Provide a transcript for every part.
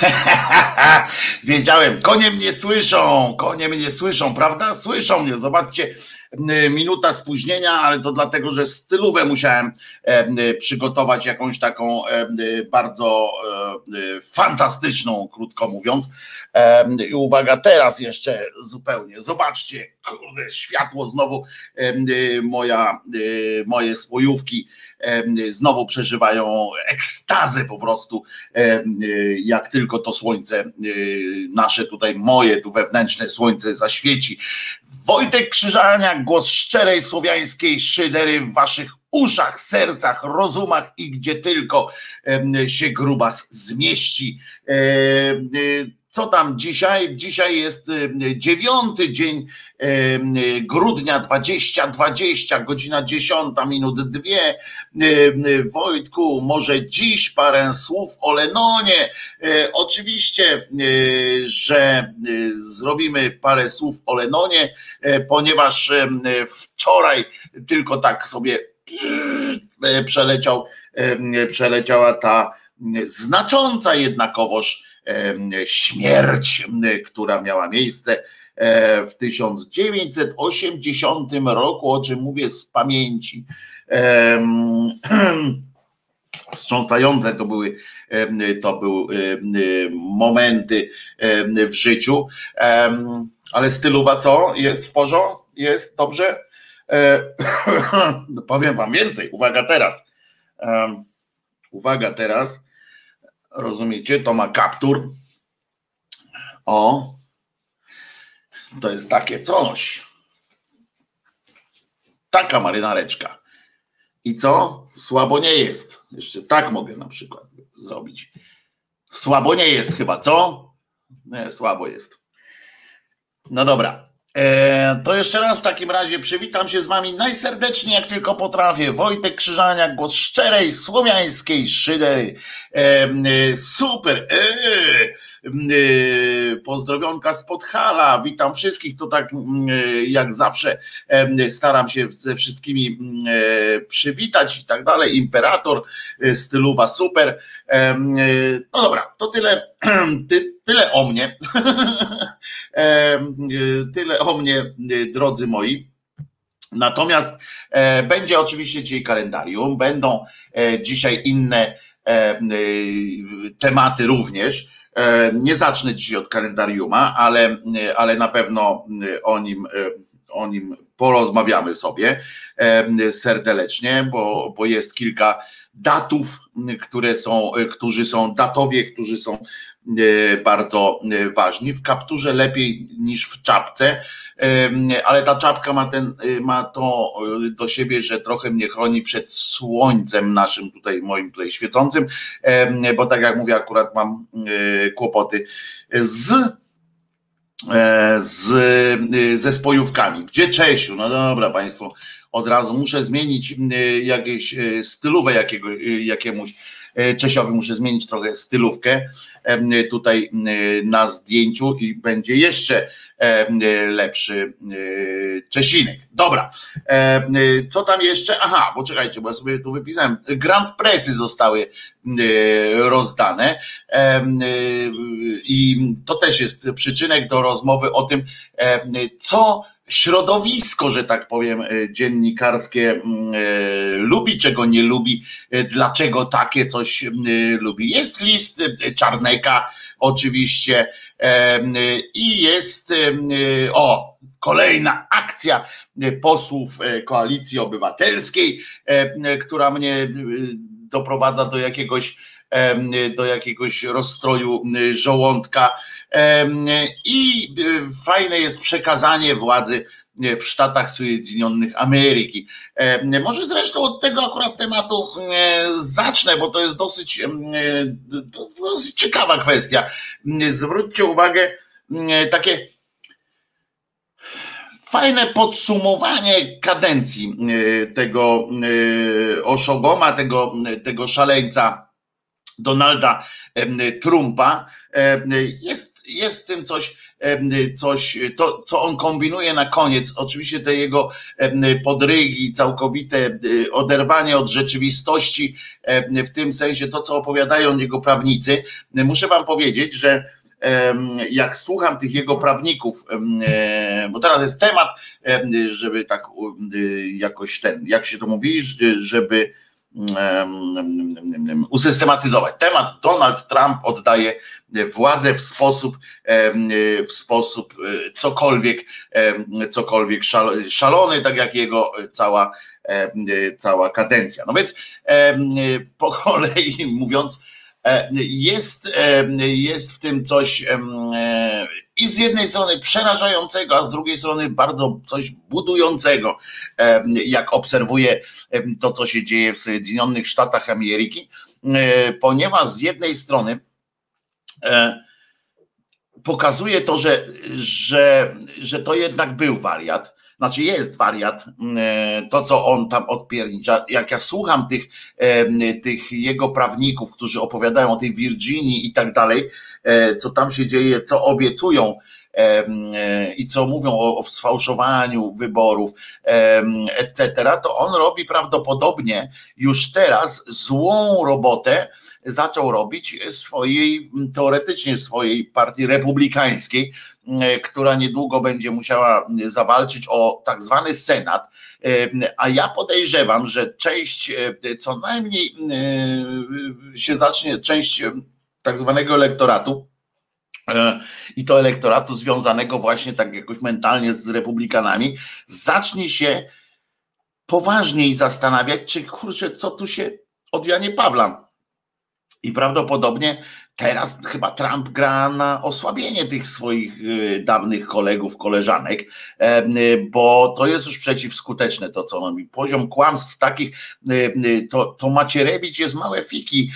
Wiedziałem, konie mnie słyszą, konie mnie słyszą, prawda? Słyszą mnie, zobaczcie, minuta spóźnienia, ale to dlatego, że stylówę musiałem przygotować jakąś taką bardzo fantastyczną, krótko mówiąc. I uwaga, teraz jeszcze zupełnie, zobaczcie, kurde, światło znowu, moja, moje spojówki znowu przeżywają ekstazę po prostu, jak tylko to słońce, nasze tutaj, moje tu wewnętrzne słońce zaświeci. Wojtek Krzyżania, głos szczerej słowiańskiej szydery w waszych uszach, sercach, rozumach i gdzie tylko się grubas zmieści. Co tam dzisiaj? Dzisiaj jest dziewiąty dzień grudnia 2020, godzina 10 minut dwie. Wojtku, może dziś parę słów o Lenonie. Oczywiście, że zrobimy parę słów o Lenonie, ponieważ wczoraj tylko tak sobie przeleciał, przeleciała ta znacząca jednakowoż śmierć, która miała miejsce w 1980 roku, o czym mówię z pamięci. Wstrząsające to były, to były momenty w życiu, ale stylowa co? Jest w porządku? Jest dobrze? E, powiem wam więcej, uwaga teraz. Uwaga teraz. Rozumiecie? To ma kaptur. O, to jest takie coś. Taka marynareczka. I co? Słabo nie jest. Jeszcze tak mogę na przykład zrobić. Słabo nie jest chyba, co? Nie, słabo jest. No dobra. E, to jeszcze raz w takim razie przywitam się z wami najserdeczniej jak tylko potrafię. Wojtek Krzyżania, głos szczerej, słowiańskiej szydery. E, super. Pozdrowionka z Podhala. Witam wszystkich. To tak jak zawsze staram się ze wszystkimi przywitać i tak dalej. Imperator, styluwa super. No dobra, to tyle, ty, tyle o mnie. tyle o mnie, drodzy moi. Natomiast e, będzie oczywiście dzisiaj kalendarium, będą e, dzisiaj inne e, tematy również. Nie zacznę dzisiaj od kalendariuma, ale, ale na pewno o nim, o nim porozmawiamy sobie serdecznie, bo, bo jest kilka datów, które są, którzy są datowie, którzy są E, bardzo e, ważni. W kapturze lepiej niż w czapce, ale ta czapka ma, ten, e, ma to do siebie, że trochę mnie chroni przed słońcem naszym tutaj, moim tutaj świecącym, bo tak jak mówię, akurat mam kłopoty z z, ze spojówkami. Gdzie Czesiu? No dobra, Państwo, od razu muszę zmienić jakieś stylówę jakiego, jakiemuś E, Czesiowi muszę zmienić trochę stylówkę tutaj na zdjęciu i będzie jeszcze lepszy Czesinek. Dobra, co tam jeszcze? Aha, bo czekajcie, bo ja sobie tu wypisałem. Grand Pressy zostały rozdane i to też jest przyczynek do rozmowy o tym, co środowisko, że tak powiem, e, dziennikarskie e, lubi, czego nie lubi, e, dlaczego takie coś lubi. Jest list Czarneka, oczywiście, i jest o kolejna akcja posłów Koalicji Obywatelskiej, która mnie doprowadza do jakiegoś do jakiegoś rozstroju żołądka. I e, fajne jest przekazanie władzy e, w Stanach Zjednoczonych Ameryki. Może zresztą od tego akurat tematu e, zacznę, bo to jest dosyć, dosyć ciekawa kwestia. Zwróćcie uwagę, takie fajne podsumowanie kadencji tego oszogoma, tego, tego szaleńca Donalda Trumpa. Jest jest w tym coś coś, to co on kombinuje na koniec, oczywiście te jego podrygi, całkowite oderwanie od rzeczywistości, w tym sensie to, co opowiadają jego prawnicy, muszę wam powiedzieć, że jak słucham tych jego prawników, bo teraz jest temat, żeby tak jakoś ten, jak się to mówi, żeby usystematyzować. Temat Donald Trump oddaje władzę w sposób, w sposób e, cokolwiek, cokolwiek szalony, tak jak jego cała, cała kadencja. No więc po kolei mówiąc, E, jest, jest w tym coś e, z jednej strony przerażającego, a z drugiej strony bardzo coś budującego, jak obserwuję to, co się dzieje w Zjednoczonych Statach Ameryki, ponieważ z jednej strony pokazuje to, że, że, że to jednak był wariat, znaczy jest wariat, e, to co on tam odpiernicza. Jak ja słucham tych, e, tych jego prawników, którzy opowiadają o tej Virginii i tak dalej, e, co tam się dzieje, co obiecują i co mówią o, o sfałszowaniu wyborów, etc., to on robi prawdopodobnie już teraz złą robotę, zaczął robić swojej, teoretycznie swojej partii republikańskiej, E, która niedługo będzie musiała zawalczyć o tak zwany Senat. E, a ja podejrzewam, że część, e, co najmniej się zacznie, część tak zwanego elektoratu, i to elektoratu związanego właśnie tak jakoś mentalnie z republikanami, zacznie się poważniej zastanawiać, czy kurczę, co tu się od Janie Pawla. I prawdopodobnie Teraz chyba Trump gra na osłabienie tych swoich y, dawnych kolegów, koleżanek, bo to jest już przeciwskuteczne to, co on robi. Poziom kłamstw takich, to, to macie jest małe fiki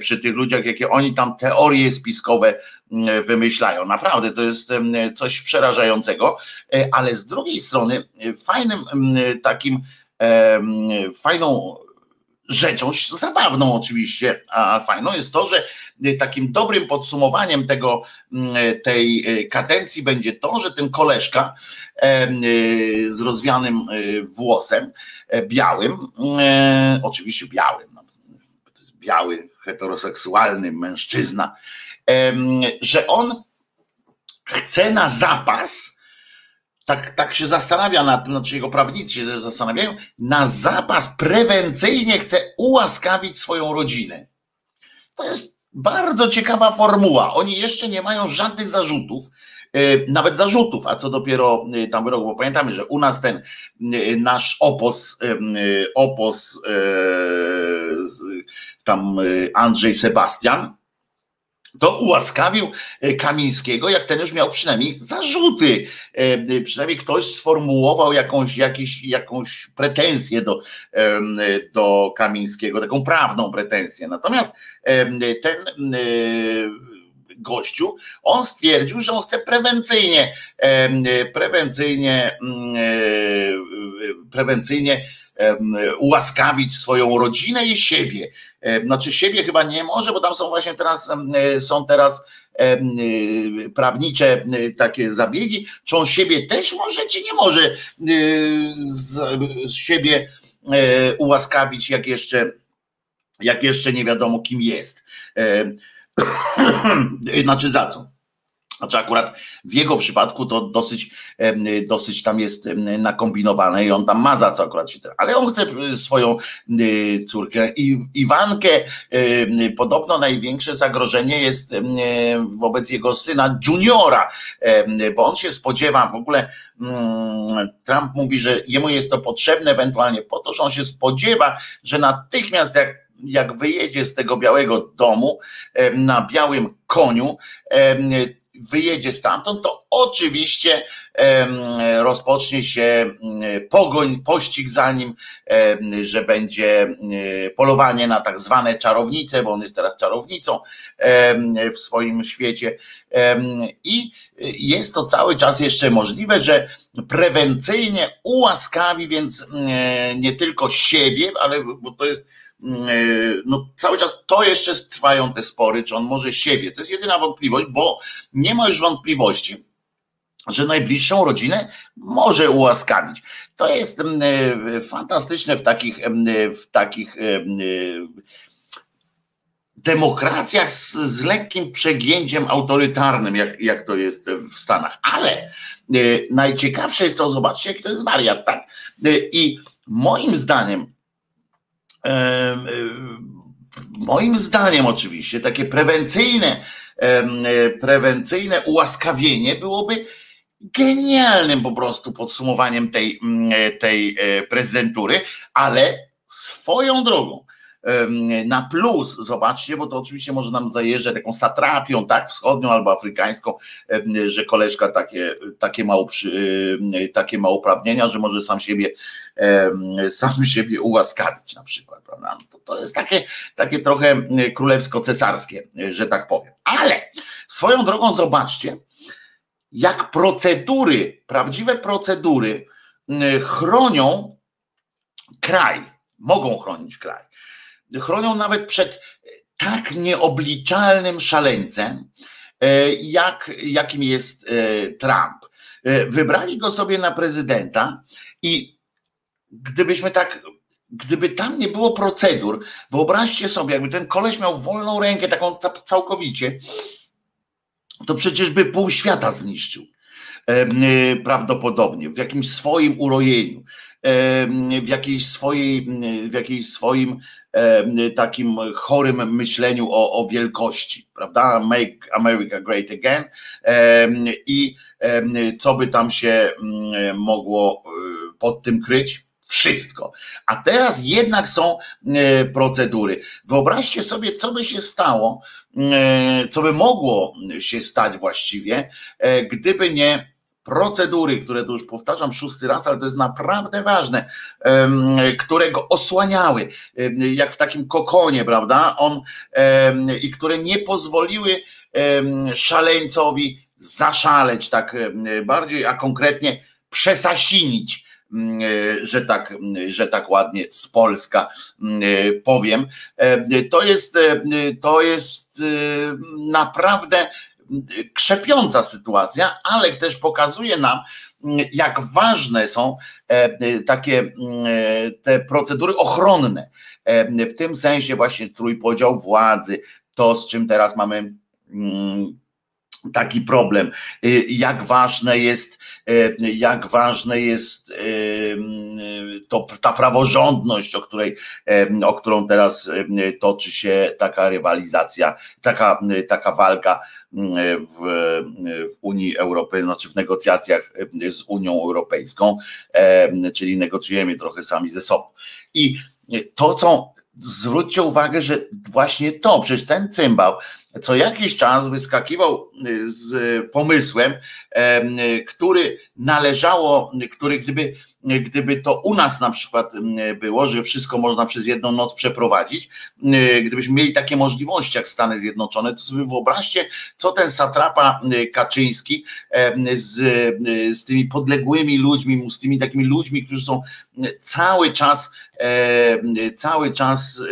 przy tych ludziach, jakie oni tam teorie spiskowe wymyślają. Naprawdę to jest coś przerażającego, e, ale z drugiej strony fajnym takim fajną rzeczą zabawną oczywiście, a fajną jest to, że takim dobrym podsumowaniem tego, mm, tej y, kadencji będzie to, że ten koleżka y, z rozwianym włosem, e, białym, e, oczywiście białym, no, biały, heteroseksualny mężczyzna, że on chce na zapas tak, tak się zastanawia nad tym, znaczy jego prawnicy się też zastanawiają, na zapas prewencyjnie chce ułaskawić swoją rodzinę. To jest bardzo ciekawa formuła. Oni jeszcze nie mają żadnych zarzutów, e, nawet zarzutów, a co dopiero e, tam wyroku, bo pamiętamy, że u nas ten e, nasz opos, opos tam Andrzej Sebastian, to ułaskawił e, Kamińskiego, jak ten już miał przynajmniej zarzuty. E, e, przynajmniej ktoś sformułował jakąś, jakieś, jakąś pretensję do, do Kamińskiego, taką prawną pretensję. Natomiast ten gościu, on stwierdził, że on chce prewencyjnie, prewencyjnie, prewencyjnie ułaskawić swoją rodzinę i siebie. Znaczy siebie chyba nie może, bo tam są właśnie teraz, są teraz y, prawnicze takie zabiegi, czy on siebie też może, czy nie może y, z siebie e, ułaskawić, jak jeszcze, jak jeszcze nie wiadomo kim jest. Znaczy za co? Znaczy akurat w jego przypadku to dosyć, dosyć tam jest nakombinowane i on tam ma za co akurat się ale on chce e, swoją e, córkę i Iwankę podobno największe zagrożenie jest wobec jego syna juniora, bo on się spodziewa w ogóle mm, Trump mówi, że jemu jest to potrzebne ewentualnie po to, że on się spodziewa, że natychmiast jak jak wyjedzie z tego białego domu na białym koniu, wyjedzie stamtąd, to oczywiście rozpocznie się pogoń, pościg za nim, że będzie polowanie na tak zwane czarownice, bo on jest teraz czarownicą w swoim świecie. I jest to cały czas jeszcze możliwe, że prewencyjnie ułaskawi więc nie tylko siebie, ale bo to jest no cały czas to jeszcze trwają te spory, czy on może siebie. To jest jedyna wątpliwość, bo nie ma już wątpliwości, że najbliższą rodzinę może ułaskawić. To jest fantastyczne w takich, w takich demokracjach z, z lekkim przegięciem autorytarnym, jak, jak to jest w Stanach. Ale e, najciekawsze jest to, zobaczcie, jak to jest wariat, tak? E, I moim zdaniem, e, e moim zdaniem oczywiście, takie prewencyjne, e, prewencyjne ułaskawienie byłoby genialnym po prostu podsumowaniem tej, tej e, prezydentury, ale swoją drogą na plus, zobaczcie, bo to oczywiście może nam zajeżdżać taką satrapią, tak, wschodnią albo afrykańską, że koleżka takie, takie, ma, takie ma uprawnienia, że może sam siebie sam siebie ułaskawić na przykład, prawda? No to, to jest takie, takie trochę królewsko-cesarskie, że tak powiem. Ale swoją drogą zobaczcie, jak procedury, prawdziwe procedury chronią kraj, mogą chronić kraj chronią nawet przed tak nieobliczalnym szaleńcem, e, jak, jakim jest e, Trump. E, wybrali go sobie na prezydenta i gdybyśmy tak, gdyby tam nie było procedur, wyobraźcie sobie, jakby ten koleś miał wolną rękę, taką całkowicie, to przecież by pół świata zniszczył. Prawdopodobnie w jakimś swoim urojeniu, w jakiejś swojej, w jakiejś swoim takim chorym myśleniu o, o wielkości, prawda? Make America Great Again i co by tam się mm, mogło e, pod tym kryć? Wszystko. A teraz jednak są e, procedury. Wyobraźcie sobie, co by się stało, e, co by mogło się stać właściwie, gdyby nie procedury, które tu już powtarzam szósty raz, ale to jest naprawdę ważne, które go osłaniały, jak w takim kokonie, prawda? On i które nie pozwoliły szaleńcowi zaszaleć tak bardziej, a konkretnie przesasinić że tak, że tak ładnie z Polska powiem. To jest, to jest naprawdę krzepiąca sytuacja, ale też pokazuje nam, jak ważne są e, takie e, te procedury ochronne. E, w tym sensie właśnie trójpodział władzy, to z czym teraz mamy mm, taki problem, jak ważne jest, jak ważne jest to, ta praworządność, o której, o którą teraz toczy się taka rywalizacja, taka, taka walka w, w Unii Europejskiej, znaczy w negocjacjach z Unią Europejską, czyli negocjujemy trochę sami ze sobą. I to, co zwróćcie uwagę, że właśnie to, przecież ten cymbał co jakiś czas wyskakiwał y, z pomysłem, który należało, który gdyby, gdyby to u nas na przykład było, że wszystko można przez jedną noc przeprowadzić, y, gdybyśmy mieli takie możliwości jak Stany Zjednoczone, to sobie wyobraźcie, co ten satrapa y, Kaczyński z, z tymi podległymi ludźmi, z tymi takimi ludźmi, którzy są cały czas, cały czas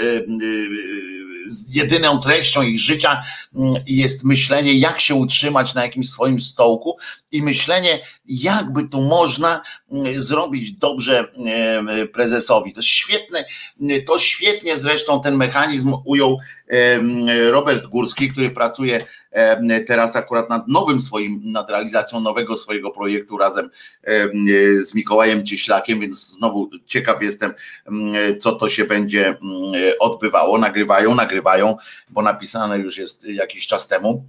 jedyną treścią ich życia mm, jest myślenie, jak się utrzymać na jakimś swoim stołku i myślenie, jakby tu można mm, zrobić dobrze mm, prezesowi. To świetne, to świetnie zresztą ten mechanizm ujął Robert Górski, który pracuje teraz akurat nad nowym swoim, nad realizacją nowego swojego projektu razem z Mikołajem Cieślakiem, więc znowu ciekaw jestem, co to się będzie odbywało. Nagrywają, nagrywają, bo napisane już jest jakiś czas temu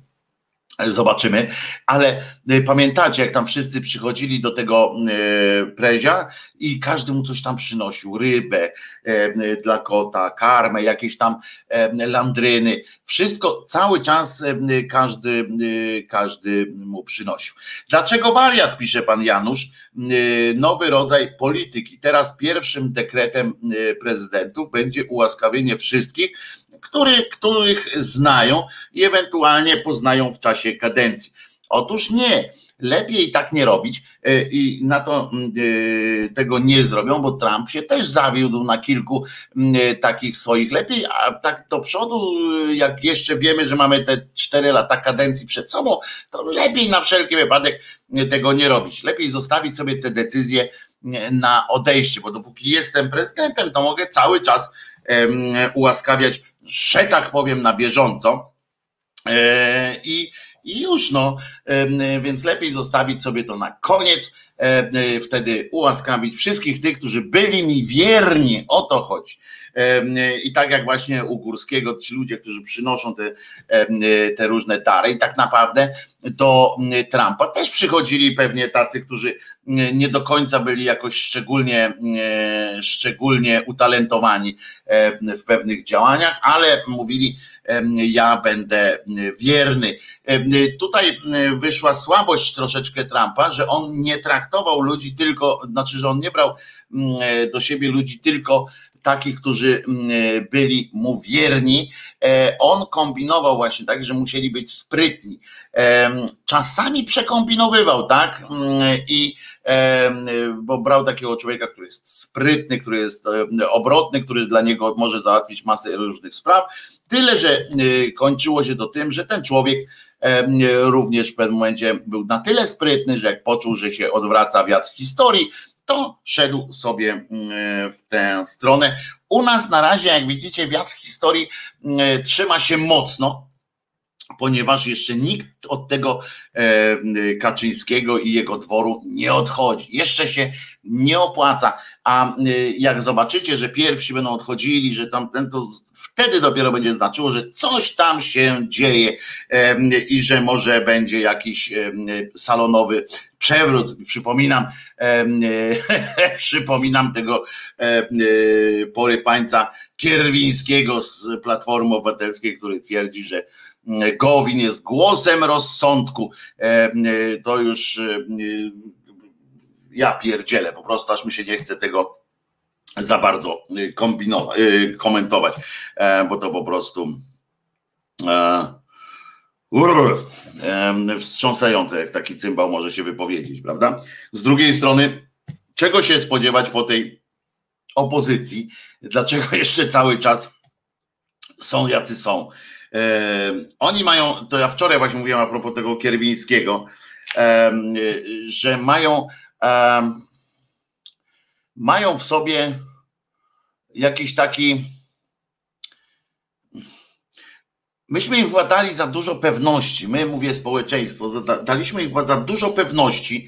Zobaczymy, ale y, pamiętacie, jak tam wszyscy przychodzili do tego y, prezia i każdy mu coś tam przynosił, rybę dla kota, karmę, jakieś tam landryny, wszystko, cały czas każdy, każdy mu przynosił. Dlaczego wariat, pisze pan Janusz, nowy rodzaj polityki. Teraz pierwszym dekretem prezydentów będzie ułaskawienie wszystkich, który, których znają i ewentualnie poznają w czasie kadencji. Otóż nie, lepiej tak nie robić e, i na to e, tego nie zrobią, bo Trump się też zawiódł na kilku e, takich swoich lepiej, a tak do przodu, jak jeszcze wiemy, że mamy te cztery lata kadencji przed sobą, to lepiej na wszelki wypadek tego nie robić. Lepiej zostawić sobie te decyzje na odejście, bo dopóki jestem prezydentem, to mogę cały czas ułaskawiać, że tak powiem, na bieżąco. I i już no, więc lepiej zostawić sobie to na koniec, wtedy ułaskawić wszystkich tych, którzy byli mi wierni, o to chodzi. I tak jak właśnie u Górskiego, ci ludzie, którzy przynoszą te, te różne dary, i tak naprawdę do Trumpa też przychodzili pewnie tacy, którzy nie do końca byli jakoś szczególnie, szczególnie utalentowani w pewnych działaniach, ale mówili, ja będę wierny. Tutaj wyszła słabość troszeczkę Trumpa, że on nie traktował ludzi tylko, znaczy, że on nie brał do siebie ludzi tylko takich, którzy byli mu wierni. E, on kombinował właśnie tak, że musieli być sprytni. Czasami przekombinowywał, tak? I bo brał takiego człowieka, który jest sprytny, który jest obrotny, który dla niego może załatwić masę różnych spraw. Tyle, że kończyło się to tym, że ten człowiek również w pewnym momencie był na tyle sprytny, że jak poczuł, że się odwraca wiatr historii, to szedł sobie mm, w tę stronę. U nas na razie, jak widzicie, wiatr historii mm, trzyma się mocno, ponieważ jeszcze nikt od tego e, Kaczyńskiego i jego dworu nie odchodzi. Jeszcze się nie opłaca. A e, jak zobaczycie, że pierwsi będą odchodzili, że tamten, to wtedy dopiero będzie znaczyło, że coś tam się dzieje e, i że może będzie jakiś salonowy przewrót. Przypominam, przypominam tego porypańca Kierwińskiego z Platformy Obywatelskiej, który twierdzi, że Gowin jest głosem rozsądku. E, e, to już e, ja pierdzielę, po prostu aż mi się nie chce tego za bardzo kombinować, komentować, bo to po prostu wstrząsające, jak taki cymbał może się wypowiedzieć, prawda? Z drugiej strony, czego się spodziewać po tej opozycji? Dlaczego jeszcze cały czas są jacy są? Oni mają, to ja wczoraj właśnie mówiłem a propos tego Kierwińskiego, że mają, mają w sobie jakiś taki. Myśmy im dali za dużo pewności. My, mówię społeczeństwo, daliśmy im za dużo pewności,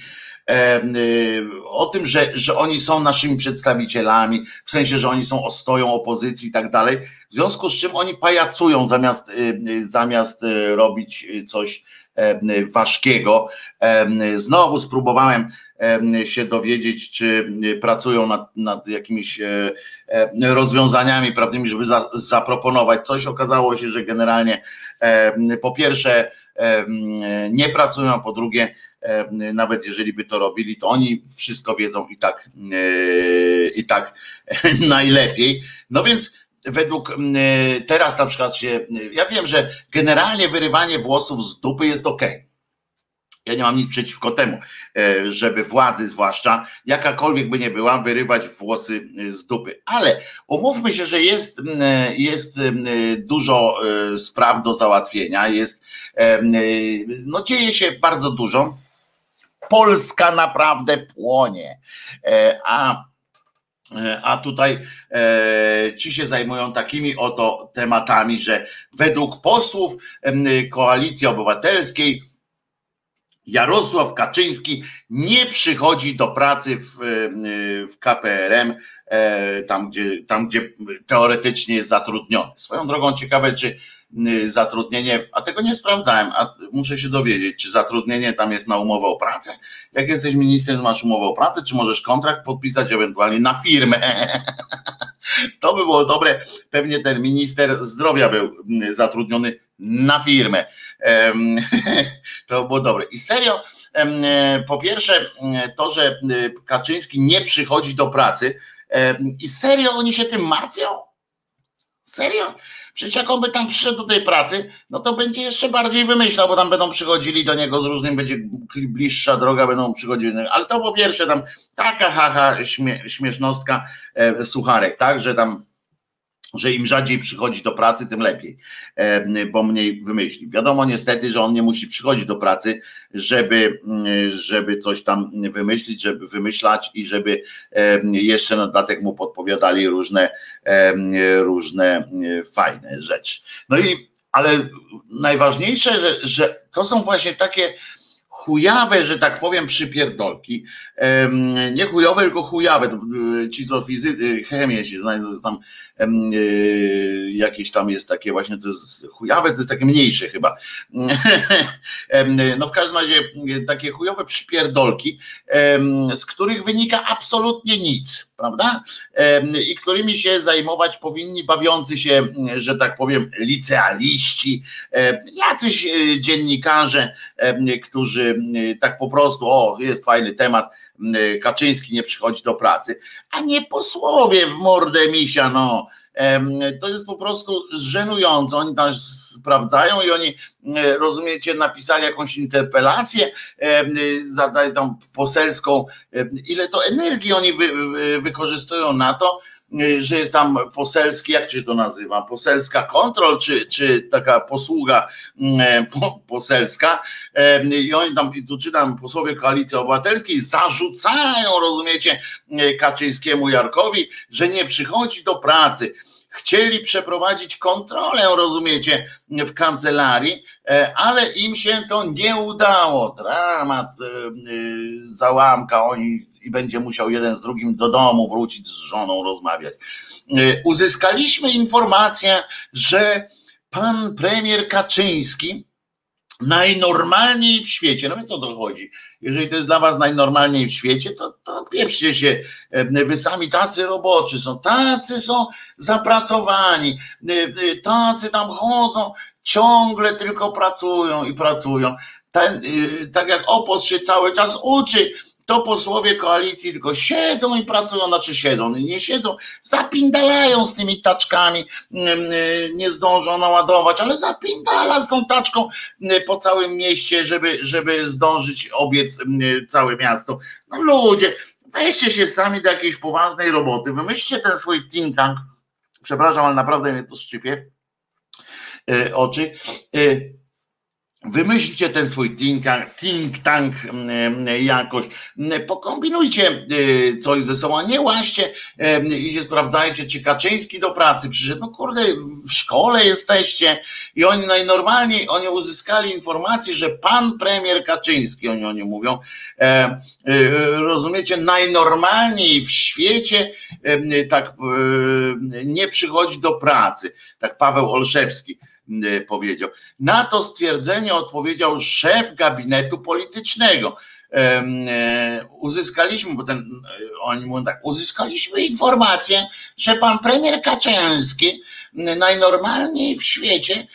Y, o tym, że, że oni są naszymi przedstawicielami, w sensie, że oni są ostoją opozycji i tak dalej, w związku z czym oni pajacują zamiast, y, y, zamiast robić coś ważkiego. Znowu spróbowałem się dowiedzieć, czy pracują nad, nad jakimiś e, e, rozwiązaniami prawnymi, żeby za, zaproponować coś. Okazało się, że generalnie po pierwsze nie pracują, a po drugie nawet jeżeli by to robili, to oni wszystko wiedzą i tak, e, i tak najlepiej. No więc według teraz na przykład się, ja wiem, że generalnie wyrywanie włosów z dupy jest ok. Ja nie mam nic przeciwko temu, e, żeby władzy, zwłaszcza jakakolwiek by nie była, wyrywać włosy z dupy. Ale umówmy się, że jest, jest dużo spraw do załatwienia, jest, no dzieje się bardzo dużo. Polska naprawdę płonie. E, a e, a tutaj e, ci się zajmują takimi oto tematami, że według posłów Koalicji Obywatelskiej Jarosław Kaczyński nie przychodzi do pracy w, w KPRM, tam gdzie, tam gdzie teoretycznie jest zatrudniony. Swoją drogą ciekawe, czy Y, zatrudnienie, a tego nie sprawdzałem, a muszę się dowiedzieć, czy zatrudnienie tam jest na umowę o pracę. Jak jesteś ministrem, masz umowę o pracę, czy możesz kontrakt podpisać ewentualnie na firmę. To by było dobre. Pewnie ten minister zdrowia był zatrudniony na firmę. To było dobre. I serio, y, po pierwsze, to, że Kaczyński nie przychodzi do pracy, i serio oni się tym martwią? Serio? Przecież jak on by tam przyszedł do tej pracy, no to będzie jeszcze bardziej wymyślał, bo tam będą przychodzili do niego z różnym, będzie bliższa droga, będą przychodzili. Ale to po pierwsze tam taka haha śmie, śmiesznostka e, sucharek, tak, że tam że im rzadziej przychodzi do pracy, tym lepiej, bo mniej wymyśli. Wiadomo niestety, że on nie musi przychodzić do pracy, żeby, mm, żeby coś tam wymyślić, żeby wymyślać i żeby jeszcze na dodatek mu podpowiadali różne, różne fajne rzeczy. No i ale najważniejsze, że, że to są właśnie takie chujawe, że tak powiem, przypierdolki. Nie chujowe, tylko chujawe. Ci, co fizy, chemię się znajdą, tam jakieś tam jest takie właśnie, to jest chujawe, to jest takie mniejsze chyba. No w każdym razie takie chujowe przypierdolki, z których wynika absolutnie nic, prawda? I którymi się zajmować powinni bawiący się, że tak powiem, licealiści, jacyś e, dziennikarze, którzy tak po prostu, o, jest fajny temat, Kaczyński nie przychodzi do pracy, a nie posłowie w mordę misia, no. To jest po prostu żenujące. Oni tam sprawdzają i oni, rozumiecie, napisali jakąś interpelację, zadają tam poselską, ile to energii oni wy, wy, wykorzystują na to, Y, że jest tam poselski, jak się to nazywa, poselska kontrol, czy, czy taka posługa mm, poselska? I oni tam, tu czytam, posłowie Koalicji Obywatelskiej zarzucają, rozumiecie, y, Kaczyńskiemu Jarkowi, że nie przychodzi do pracy, chcieli przeprowadzić kontrolę, rozumiecie, w kancelarii, e, ale im się to nie udało. Dramat, e, e, załamka, oni i będzie musiał jeden z drugim do domu wrócić z żoną rozmawiać. Uzyskaliśmy informację, że pan premier Kaczyński najnormalniej w świecie. No więc o to chodzi. Jeżeli to jest dla was najnormalniej w świecie, to, to pieprzcie się. Wy sami tacy roboczy są, tacy są zapracowani, tacy tam chodzą, ciągle tylko pracują i pracują. Ten, tak jak opos się cały czas uczy, to posłowie koalicji tylko siedzą i pracują, znaczy siedzą, nie siedzą, zapindalają z tymi taczkami, mm, y, nie zdążą naładować, ale zapindala z tą taczką y, po całym mieście, żeby, żeby zdążyć obiec y, całe miasto. No ludzie, weźcie się sami do jakiejś poważnej roboty, wymyślcie ten swój think tank, przepraszam, ale naprawdę mnie to szczypie oczy, Wymyślcie ten swój think, think tank mm, jakoś, pokombinujcie y, coś ze sobą, nie łaście i się sprawdzajcie, czy Kaczyński do pracy przyszedł. No kurde, w szkole jesteście i oni najnormalniej, oni uzyskali informację, że pan premier Kaczyński, oni o nim mówią, e, rozumiecie, najnormalniej w świecie tak e, nie przychodzi do pracy. Tak Paweł Olszewski powiedział. Na to stwierdzenie odpowiedział szef gabinetu politycznego. E, uzyskaliśmy, bo ten, e, oni mówią tak, uzyskaliśmy informację, że pan premier Kaczyński najnormalniej w świecie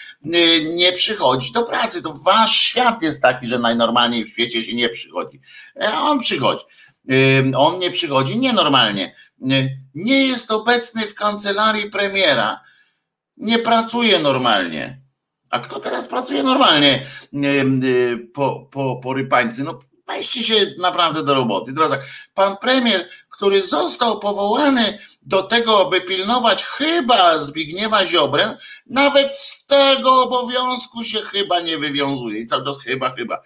nie przychodzi do pracy. To wasz świat jest taki, że najnormalniej w świecie się nie przychodzi. A e, on przychodzi. On nie przychodzi nienormalnie. Nie jest obecny w kancelarii premiera nie pracuje normalnie. A kto teraz pracuje normalnie po, po, po rypańcy? No weźcie się naprawdę do roboty. Teraz tak, pan premier, który został powołany do tego, aby pilnować chyba Zbigniewa Ziobrę, nawet z tego obowiązku się chyba nie wywiązuje. I cały czas chyba, chyba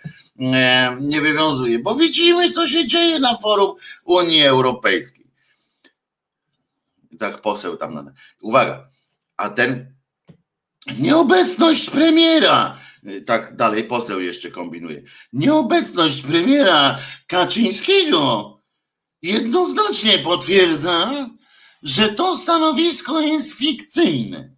nie wywiązuje, bo widzimy, co się dzieje na forum Unii Europejskiej. Tak poseł tam. Uwaga, a ten nieobecność premiera, tak dalej poseł jeszcze kombinuje, nieobecność premiera Kaczyńskiego jednoznacznie potwierdza, że to stanowisko jest fikcyjne.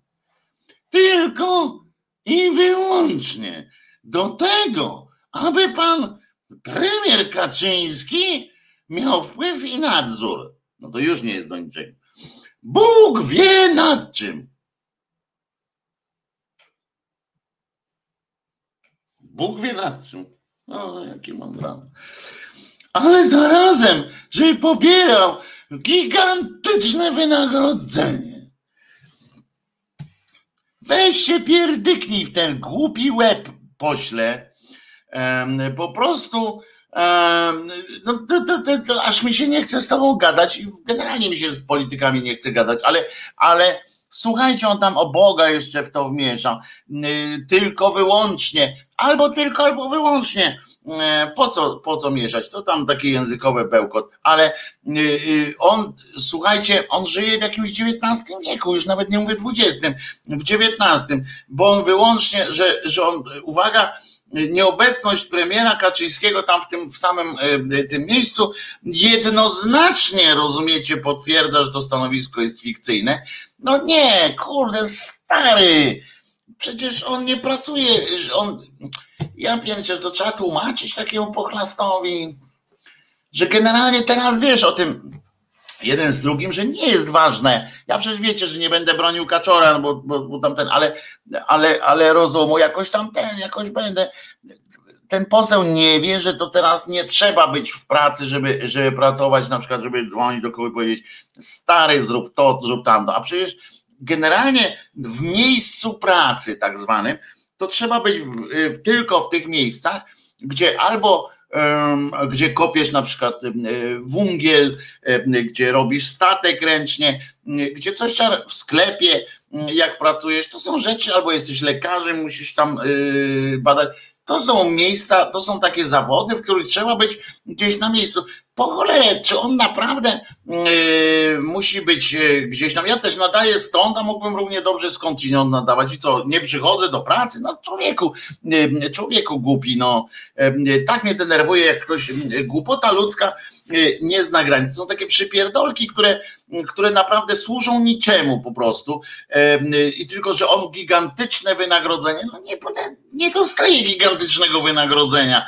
Tylko i wyłącznie do tego, aby pan premier Kaczyński miał wpływ i nadzór. No to już nie jest do niczego. Bóg wie nad czym. Bóg wie nad czym. No, jaki mądrany. Ale zarazem, żeby pobierał gigantyczne wynagrodzenie. Weź się pierdyknij w ten głupi łeb pośle. Po prostu no, to, to, to, aż mi się nie chce z tobą gadać i generalnie mi się z politykami nie chce gadać, ale, ale słuchajcie, on tam o Boga jeszcze w to wmiesza, tylko wyłącznie, albo tylko, albo wyłącznie, po co, po co mieszać, to tam takie językowe bełkot, ale on, słuchajcie, on żyje w jakimś XIX wieku, już nawet nie mówię XX, w XIX, bo on wyłącznie, że, że on, uwaga, nieobecność premiera Kaczyńskiego tam w tym w samym tym miejscu jednoznacznie, rozumiecie, potwierdza, że to stanowisko jest fikcyjne. No nie, kurde, stary, przecież on nie pracuje, on, ja pierdzie, to trzeba tłumaczyć takiemu pochlastowi, że generalnie teraz wiesz o tym, jeden z drugim, że nie jest ważne. Ja przecież wiecie, że nie będę bronił kaczora, bo, bo, bo tamten, ale, ale, ale rozumu jakoś tam ten, jakoś będę. Ten poseł nie wie, że to teraz nie trzeba być w pracy, żeby, żeby pracować, na przykład, żeby dzwonić do kogoś i powiedzieć, stary, zrób to, zrób tamto. A przecież generalnie w miejscu pracy, tak zwanym, to trzeba być w, w, tylko w tych miejscach, gdzie albo gdzie kopiesz na przykład wungiel, gdzie robisz statek ręcznie, gdzie coś w sklepie, jak pracujesz, to są rzeczy, albo jesteś lekarzem, musisz tam y, badać. To są miejsca, to są takie zawody, w których trzeba być gdzieś na miejscu. Po cholerę, czy on naprawdę yy, musi być yy, gdzieś tam? Ja też nadaję stąd, a mógłbym równie dobrze skądinąd nadawać. I co, nie przychodzę do pracy? No człowieku, yy, człowieku głupi, no. Tak mnie denerwuje, jak ktoś, głupota ludzka nie zna granic. Są takie przypierdolki, które, które naprawdę służą niczemu po prostu. I tylko, że on gigantyczne wynagrodzenie, no nie, nie dostaje gigantycznego wynagrodzenia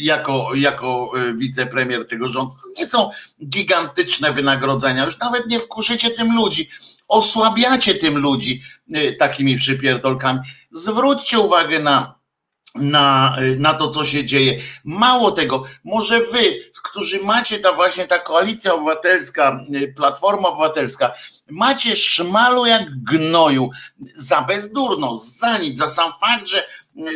jako, jako wicepremier tego rządu to nie są gigantyczne wynagrodzenia, już nawet nie wkurzycie tym ludzi, osłabiacie tym ludzi y, takimi przypierdolkami. Zwróćcie uwagę na, na, y, na to, co się dzieje. Mało tego, może wy, którzy macie ta właśnie ta koalicja obywatelska, y, platforma obywatelska, macie szmalu jak gnoju, za bezdurno, za nic, za sam fakt, że,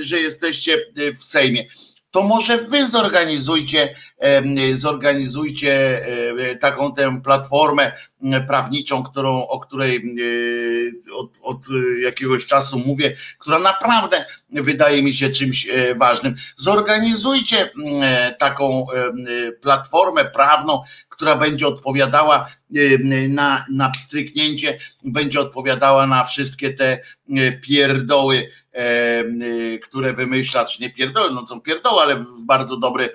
że jesteście w Sejmie to może wy zorganizujcie, zorganizujcie taką tę platformę prawniczą, którą, o której od, od jakiegoś czasu mówię, która naprawdę wydaje mi się czymś e, ważnym. Zorganizujcie taką platformę prawną, która będzie odpowiadała na, na pstryknięcie, będzie odpowiadała na wszystkie te pierdoły które wymyśla, czy nie pierdoły, no są pierdoły, ale bardzo dobre,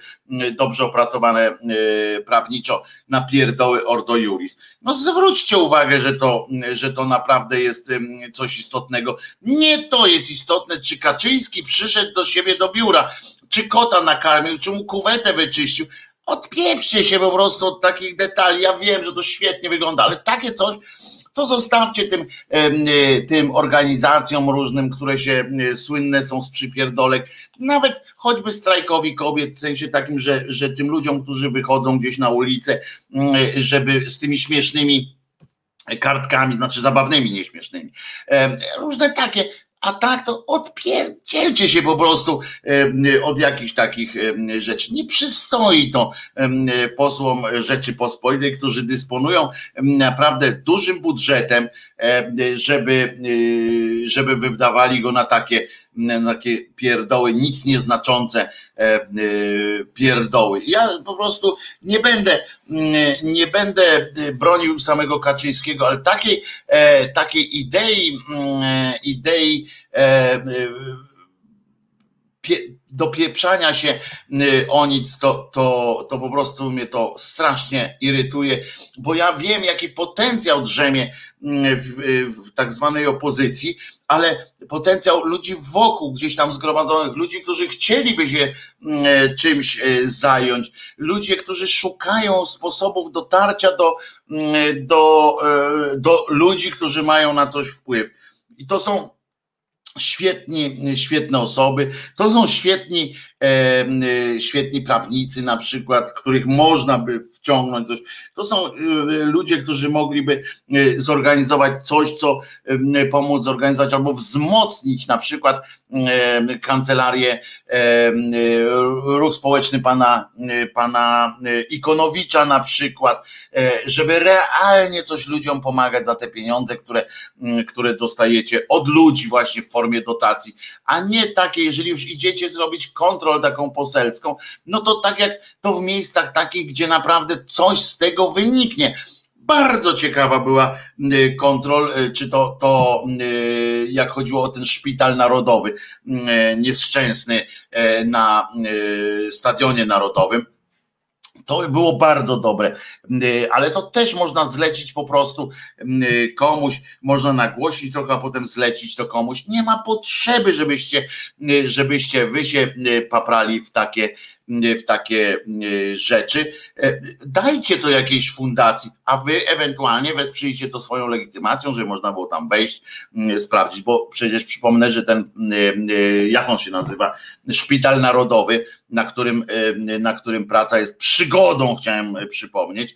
dobrze opracowane y, prawniczo na pierdoły Ordo Juris. No zwróćcie uwagę, że to, że to naprawdę jest coś istotnego. Nie to jest istotne, czy Kaczyński przyszedł do siebie do biura, czy kota nakarmił, czy mu kuwetę wyczyścił. Odpieprzcie się po prostu od takich detali. Ja wiem, że to świetnie wygląda, ale takie coś to zostawcie tym, e, tym organizacjom różnym, które się e, słynne są z przypierdolek, nawet choćby strajkowi kobiet, w sensie takim, że, że tym ludziom, którzy wychodzą gdzieś na ulicę, mm, żeby z tymi śmiesznymi kartkami, znaczy zabawnymi, nieśmiesznymi. Różne takie, a tak to odpierdzielcie się po prostu od jakichś takich rzeczy. Nie przystoi to posłom Rzeczypospolitej, którzy dysponują naprawdę dużym budżetem, żeby, żeby wydawali go na takie, takie pierdoły, nic nieznaczące pierdoły. Ja po prostu nie będę, nie będę bronił samego Kaczyńskiego, ale takiej, takiej idei, idei dopieprzania się o nic, to, to, to po prostu mnie to strasznie irytuje, bo ja wiem, jaki potencjał drzemie w, w tak zwanej opozycji, ale potencjał ludzi wokół, gdzieś tam zgromadzonych, ludzi, którzy chcieliby się czymś e, zająć, ludzie, którzy szukają sposobów dotarcia do, do, e, do ludzi, którzy mają na coś wpływ. I to są świetni, świetne osoby, to są świetni świetni prawnicy na przykład, których można by wciągnąć coś. To są ludzie, którzy mogliby zorganizować coś, co pomóc zorganizować albo wzmocnić na przykład kancelarię ruch społeczny pana, pana Ikonowicza na przykład, żeby realnie coś ludziom pomagać za te pieniądze, które, które dostajecie od ludzi właśnie w formie dotacji, a nie takie, jeżeli już idziecie zrobić taką poselską, no to tak jak to w miejscach takich, gdzie naprawdę coś z tego wyniknie bardzo ciekawa była y, kontrol, y, czy to, to y, jak chodziło o ten szpital narodowy nieszczęsny na stadionie narodowym. To było bardzo dobre, ale to też można zlecić po prostu komuś, można nagłosić trochę, a potem zlecić to komuś. Nie ma potrzeby, żebyście, żebyście wy się paprali w takie w takie e, rzeczy. E, dajcie to jakiejś fundacji, a wy ewentualnie wesprzyjcie to swoją legitymacją, żeby można było tam wejść, sprawdzić, bo przecież przypomnę, że ten, jak on się nazywa, Szpital Narodowy, na którym, na którym praca jest przygodą, chciałem przypomnieć,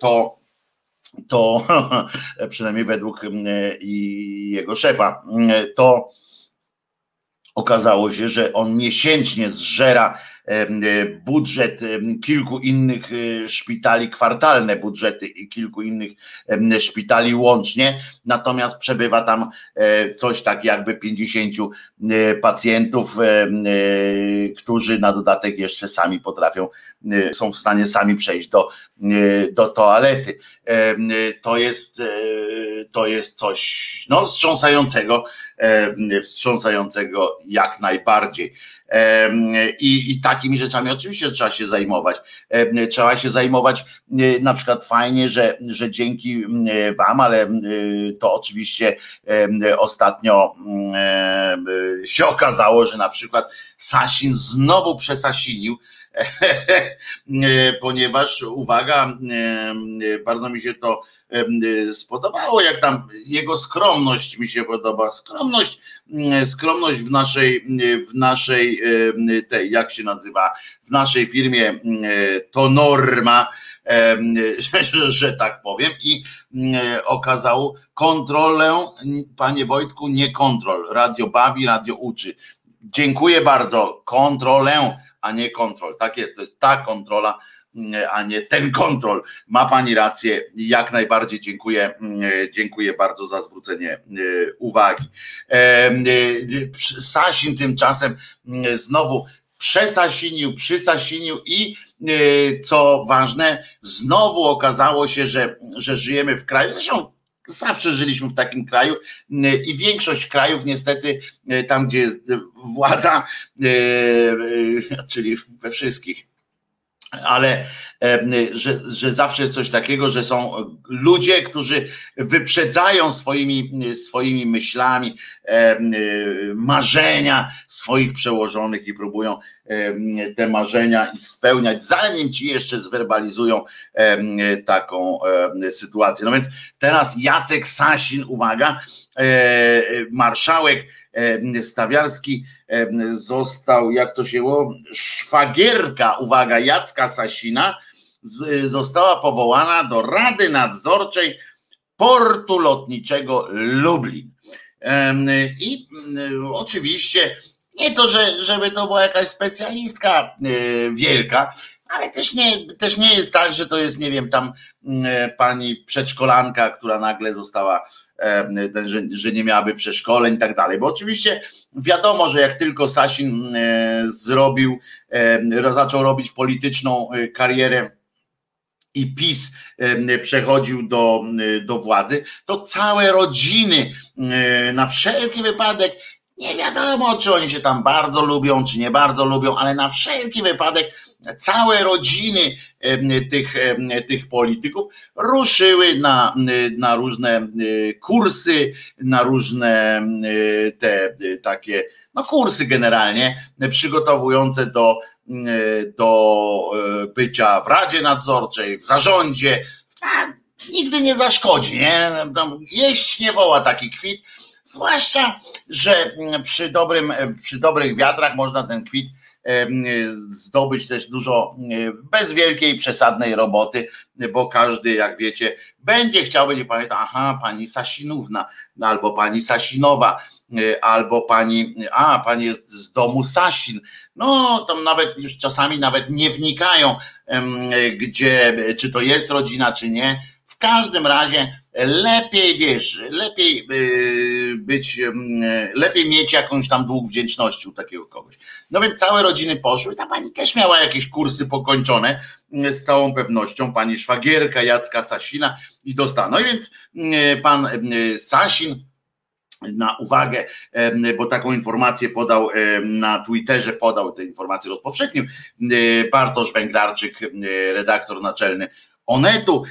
to to przynajmniej według jego szefa, to okazało się, że on miesięcznie zżera E, budżet kilku innych e, szpitali, kwartalne budżety kilku innych szpitali łącznie, natomiast przebywa tam e, coś tak jakby 50 pacjentów, którzy na dodatek jeszcze sami potrafią, są w stanie sami przejść do, do toalety. To jest, to jest coś no, wstrząsającego, wstrząsającego jak najbardziej. I, I takimi rzeczami oczywiście trzeba się zajmować. Trzeba się zajmować na przykład fajnie, że, że dzięki Wam, ale to oczywiście ostatnio się okazało, że na przykład Sasin znowu przesasinił, ponieważ uwaga, bardzo mi się to spodobało, jak tam jego skromność mi się podoba. Skromność, mm, skromność w naszej, y, w naszej tej, jak się nazywa, w naszej firmie mm, to norma, że, że tak powiem, i mm, okazał kontrolę, panie Wojtku, nie kontrol. Radio bawi, radio uczy. Dziękuję bardzo. Kontrolę, a nie kontrol. Tak jest, to jest ta kontrola a nie ten kontrol. Ma Pani rację, jak najbardziej dziękuję, dziękuję bardzo za zwrócenie e, uwagi. E, e, Sasin tymczasem znowu przesasinił, przysasinił i co ważne, znowu okazało się, że, że żyjemy w kraju, zresztą zawsze żyliśmy w takim kraju i większość krajów niestety tam, gdzie jest władza, czyli we wszystkich, ale że, że zawsze jest coś takiego, że są ludzie, którzy wyprzedzają swoimi, swoimi myślami marzenia swoich przełożonych i próbują te marzenia ich spełniać, zanim ci jeszcze zwerbalizują taką sytuację. No więc teraz Jacek Sasin, uwaga, e, marszałek Stawiarski został, jak to się było, szwagierka, uwaga, Jacka Sasina została powołana do Rady Nadzorczej Portu Lotniczego Lublin. I oczywiście nie to, że, żeby to była jakaś specjalistka e, wielka, ale też nie, też nie jest tak, że to jest, nie wiem, tam pani przedszkolanka, która nagle została że, że nie miałaby przeszkoleń i tak dalej. Bo oczywiście wiadomo, że jak tylko Sasin zrobił, zaczął robić polityczną e, karierę i PiS przechodził do, do władzy, to całe rodziny na wszelki wypadek nie wiadomo, czy oni się tam bardzo lubią, czy nie bardzo lubią, ale na wszelki wypadek całe rodziny tych, tych polityków ruszyły na, na różne kursy, na różne te takie no kursy generalnie przygotowujące do, do bycia w Radzie Nadzorczej, w zarządzie. Nigdy nie zaszkodzi, nie? Jeść nie woła taki kwit Zwłaszcza, że przy, dobrym, przy dobrych wiatrach można ten kwit zdobyć też dużo bez wielkiej przesadnej roboty, bo każdy, jak wiecie, będzie chciał, będzie pamiętał, aha, pani Sasinówna, albo pani Sasinowa, albo pani, a pani jest z domu Sasin. No, tam nawet już czasami nawet nie wnikają, gdzie, czy to jest rodzina, czy nie. W każdym razie lepiej wiesz, lepiej y, być, lepiej mieć jakąś tam dług wdzięczności u takiego kogoś. No więc całe rodziny poszły, ta pani też miała jakieś kursy pokończone z całą pewnością, pani szwagierka Jacka Sasina i dostała. No i więc pan Sasin na uwagę, bo taką informację podał na Twitterze, podał tę informację, rozpowszechnił Bartosz Węglarczyk, redaktor naczelny Onetu,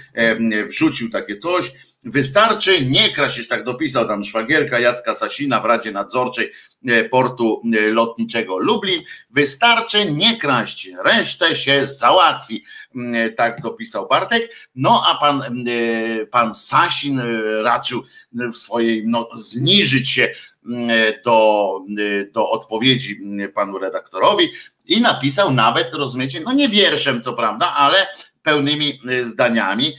wrzucił takie coś, Wystarczy nie już tak dopisał tam szwagierka Jacka Sasina w Radzie Nadzorczej e, Portu e, Lotniczego Lublin. Wystarczy nie kraść, resztę się załatwi. Mm, e, tak dopisał Bartek. No a pan, pan Sasin raczył w swojej, no, zniżyć się mm, do, do odpowiedzi mm, panu redaktorowi i napisał nawet, rozumiecie, no nie wierszem co prawda, ale pełnymi zdaniami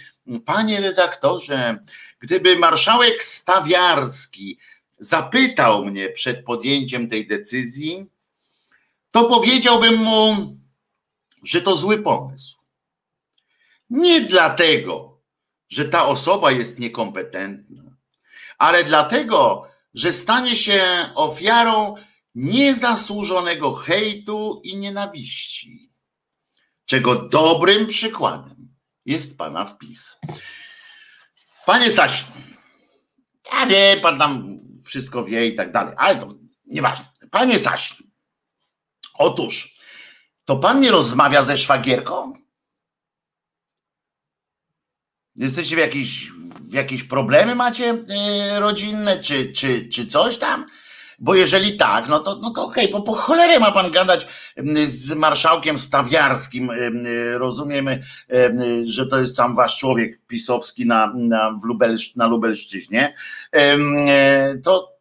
Panie redaktorze, gdyby marszałek Stawiarski zapytał mnie przed podjęciem tej decyzji, to powiedziałbym mu, że to zły pomysł. Nie dlatego, że ta osoba jest niekompetentna, ale dlatego, że stanie się ofiarą niezasłużonego hejtu i nienawiści, czego dobrym przykładem jest pana wpis. Panie Sasin, ja wiem, pan tam wszystko wie i tak dalej, ale to nieważne. Panie Sasin, otóż, to pan nie rozmawia ze szwagierką? Jesteście w jakieś, w jakieś problemy macie yy, rodzinne, czy, czy, czy coś tam? Bo jeżeli tak, no to, no to okej, okay, bo po cholerę ma pan gadać z marszałkiem Stawiarskim. Rozumiemy, że to jest sam wasz człowiek pisowski na, na, Lubelsz, na Lubelszczyźnie. To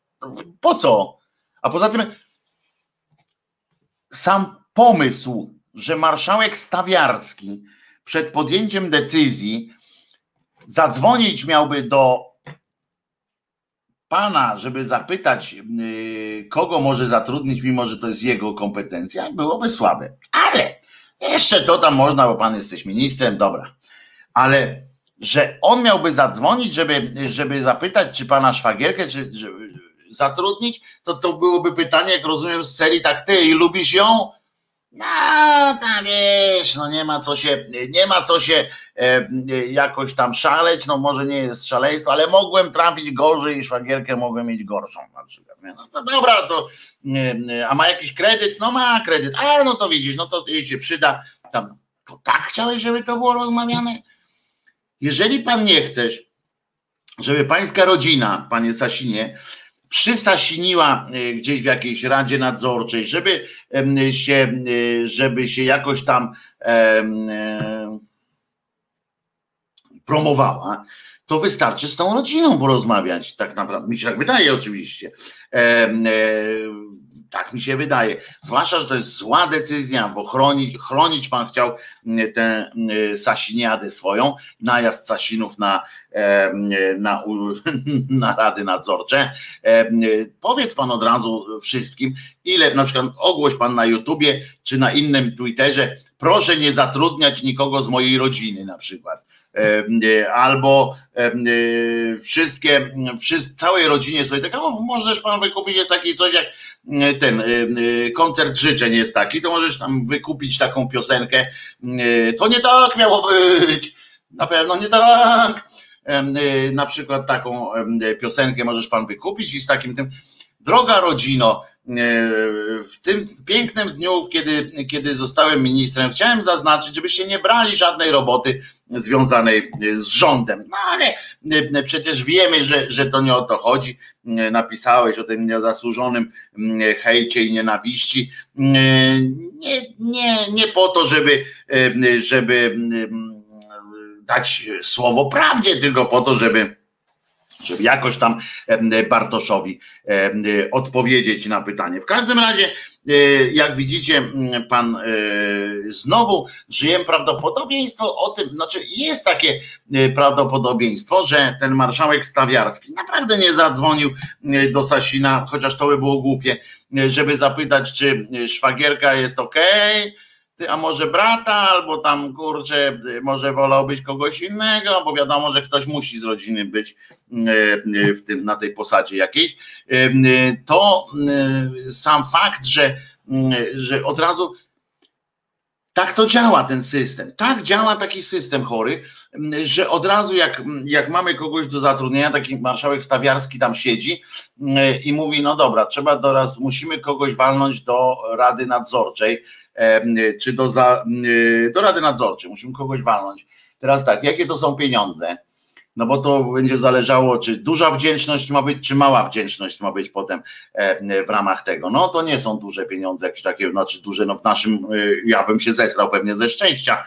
po co? A poza tym sam pomysł, że marszałek Stawiarski przed podjęciem decyzji zadzwonić miałby do pana, żeby zapytać, y, kogo może zatrudnić, mimo że to jest jego kompetencja, byłoby słabe. Ale jeszcze to tam można, bo pan jesteś ministrem, dobra. Ale że on miałby zadzwonić, żeby, żeby zapytać, czy pana szwagierkę, czy, zatrudnić, to to byłoby pytanie, jak rozumiem, z serii tak ty i lubisz ją? No, tam wiesz, no nie ma co się, nie ma co się e, jakoś tam szaleć, no może nie jest szaleństwo, ale mogłem trafić gorzej i szwagierkę mogłem mieć gorszą na przykład. No to dobra, to a ma jakiś kredyt? No ma kredyt, a no to widzisz, no to jej się przyda. Tam, to tak chciałeś, żeby to było rozmawiane? Jeżeli pan nie chcesz, żeby pańska rodzina, panie Sasinie, przysasiniła e, gdzieś w jakiejś radzie nadzorczej, żeby się, e, żeby się jakoś tam e, promowała, to wystarczy z tą rodziną porozmawiać, tak naprawdę. Mi się tak wydaje oczywiście. Tak mi się wydaje. Zwłaszcza, że to jest zła decyzja, bo chronić, chronić pan chciał mm, tę mm, Sasiniadę swoją, najazd Sasinów na, na, na rady nadzorcze. Powiedz pan od razu wszystkim, ile na przykład ogłoś pan na YouTubie czy na innym Twitterze, proszę nie zatrudniać nikogo z mojej rodziny na przykład E, albo e, wszystkie, całej rodzinie sobie tak, o, możesz pan wykupić, jest taki coś jak e, ten koncert życzeń jest taki, to możesz tam wykupić taką piosenkę, to nie tak miało być, na pewno nie tak, na przykład taką piosenkę możesz pan wykupić i z takim tym, droga rodzino, w tym pięknym dniu, kiedy, kiedy zostałem ministrem, chciałem zaznaczyć, żebyście nie brali żadnej roboty związanej z rządem. No ale e, przecież wiemy, że, że to nie o to chodzi. E, napisałeś o tym niezasłużonym hejcie i nienawiści. E, nie, nie, nie po to, żeby, żeby dać słowo prawdzie, tylko po to, żeby żeby jakoś tam Bartoszowi odpowiedzieć na pytanie. W każdym razie, e, jak widzicie, pan e, znowu żyjemy prawdopodobieństwo o tym, znaczy jest takie e, prawdopodobieństwo, że ten marszałek Stawiarski naprawdę nie zadzwonił do Sasina, chociaż to by było głupie, żeby zapytać, czy szwagierka jest ok a może brata, albo tam kurczę, może wolałbyś kogoś innego, bo wiadomo, że ktoś musi z rodziny być e, w tym, na tej posadzie jakiejś, e, to e, sam fakt, że, że od razu tak to działa ten system. Tak działa taki system chory, że od razu jak, jak mamy kogoś do zatrudnienia, taki marszałek Stawiarski tam siedzi i mówi, no dobra, trzeba teraz, musimy kogoś walnąć do Rady Nadzorczej, czy do, za, do Rady Nadzorczej, musimy kogoś walnąć. Teraz tak, jakie to są pieniądze? No bo to będzie zależało, czy duża wdzięczność ma być, czy mała wdzięczność ma być potem w ramach tego. No to nie są duże pieniądze, jakieś takie, znaczy duże, no w naszym, e, ja bym się zesrał pewnie ze szczęścia,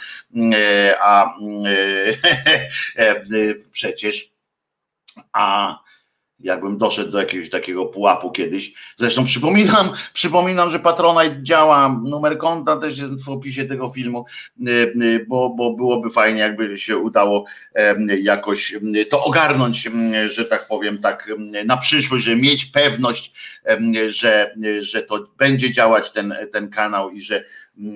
e, a e, przecież, a jakbym doszedł do jakiegoś takiego pułapu kiedyś. Zresztą przypominam, przypominam, że Patronite działa, numer konta też jest w opisie tego filmu, y, y, bo, bo byłoby fajnie, jakby się udało jakoś to ogarnąć, że tak powiem, tak na przyszłość, że mieć pewność, że, że to będzie działać ten, ten kanał i że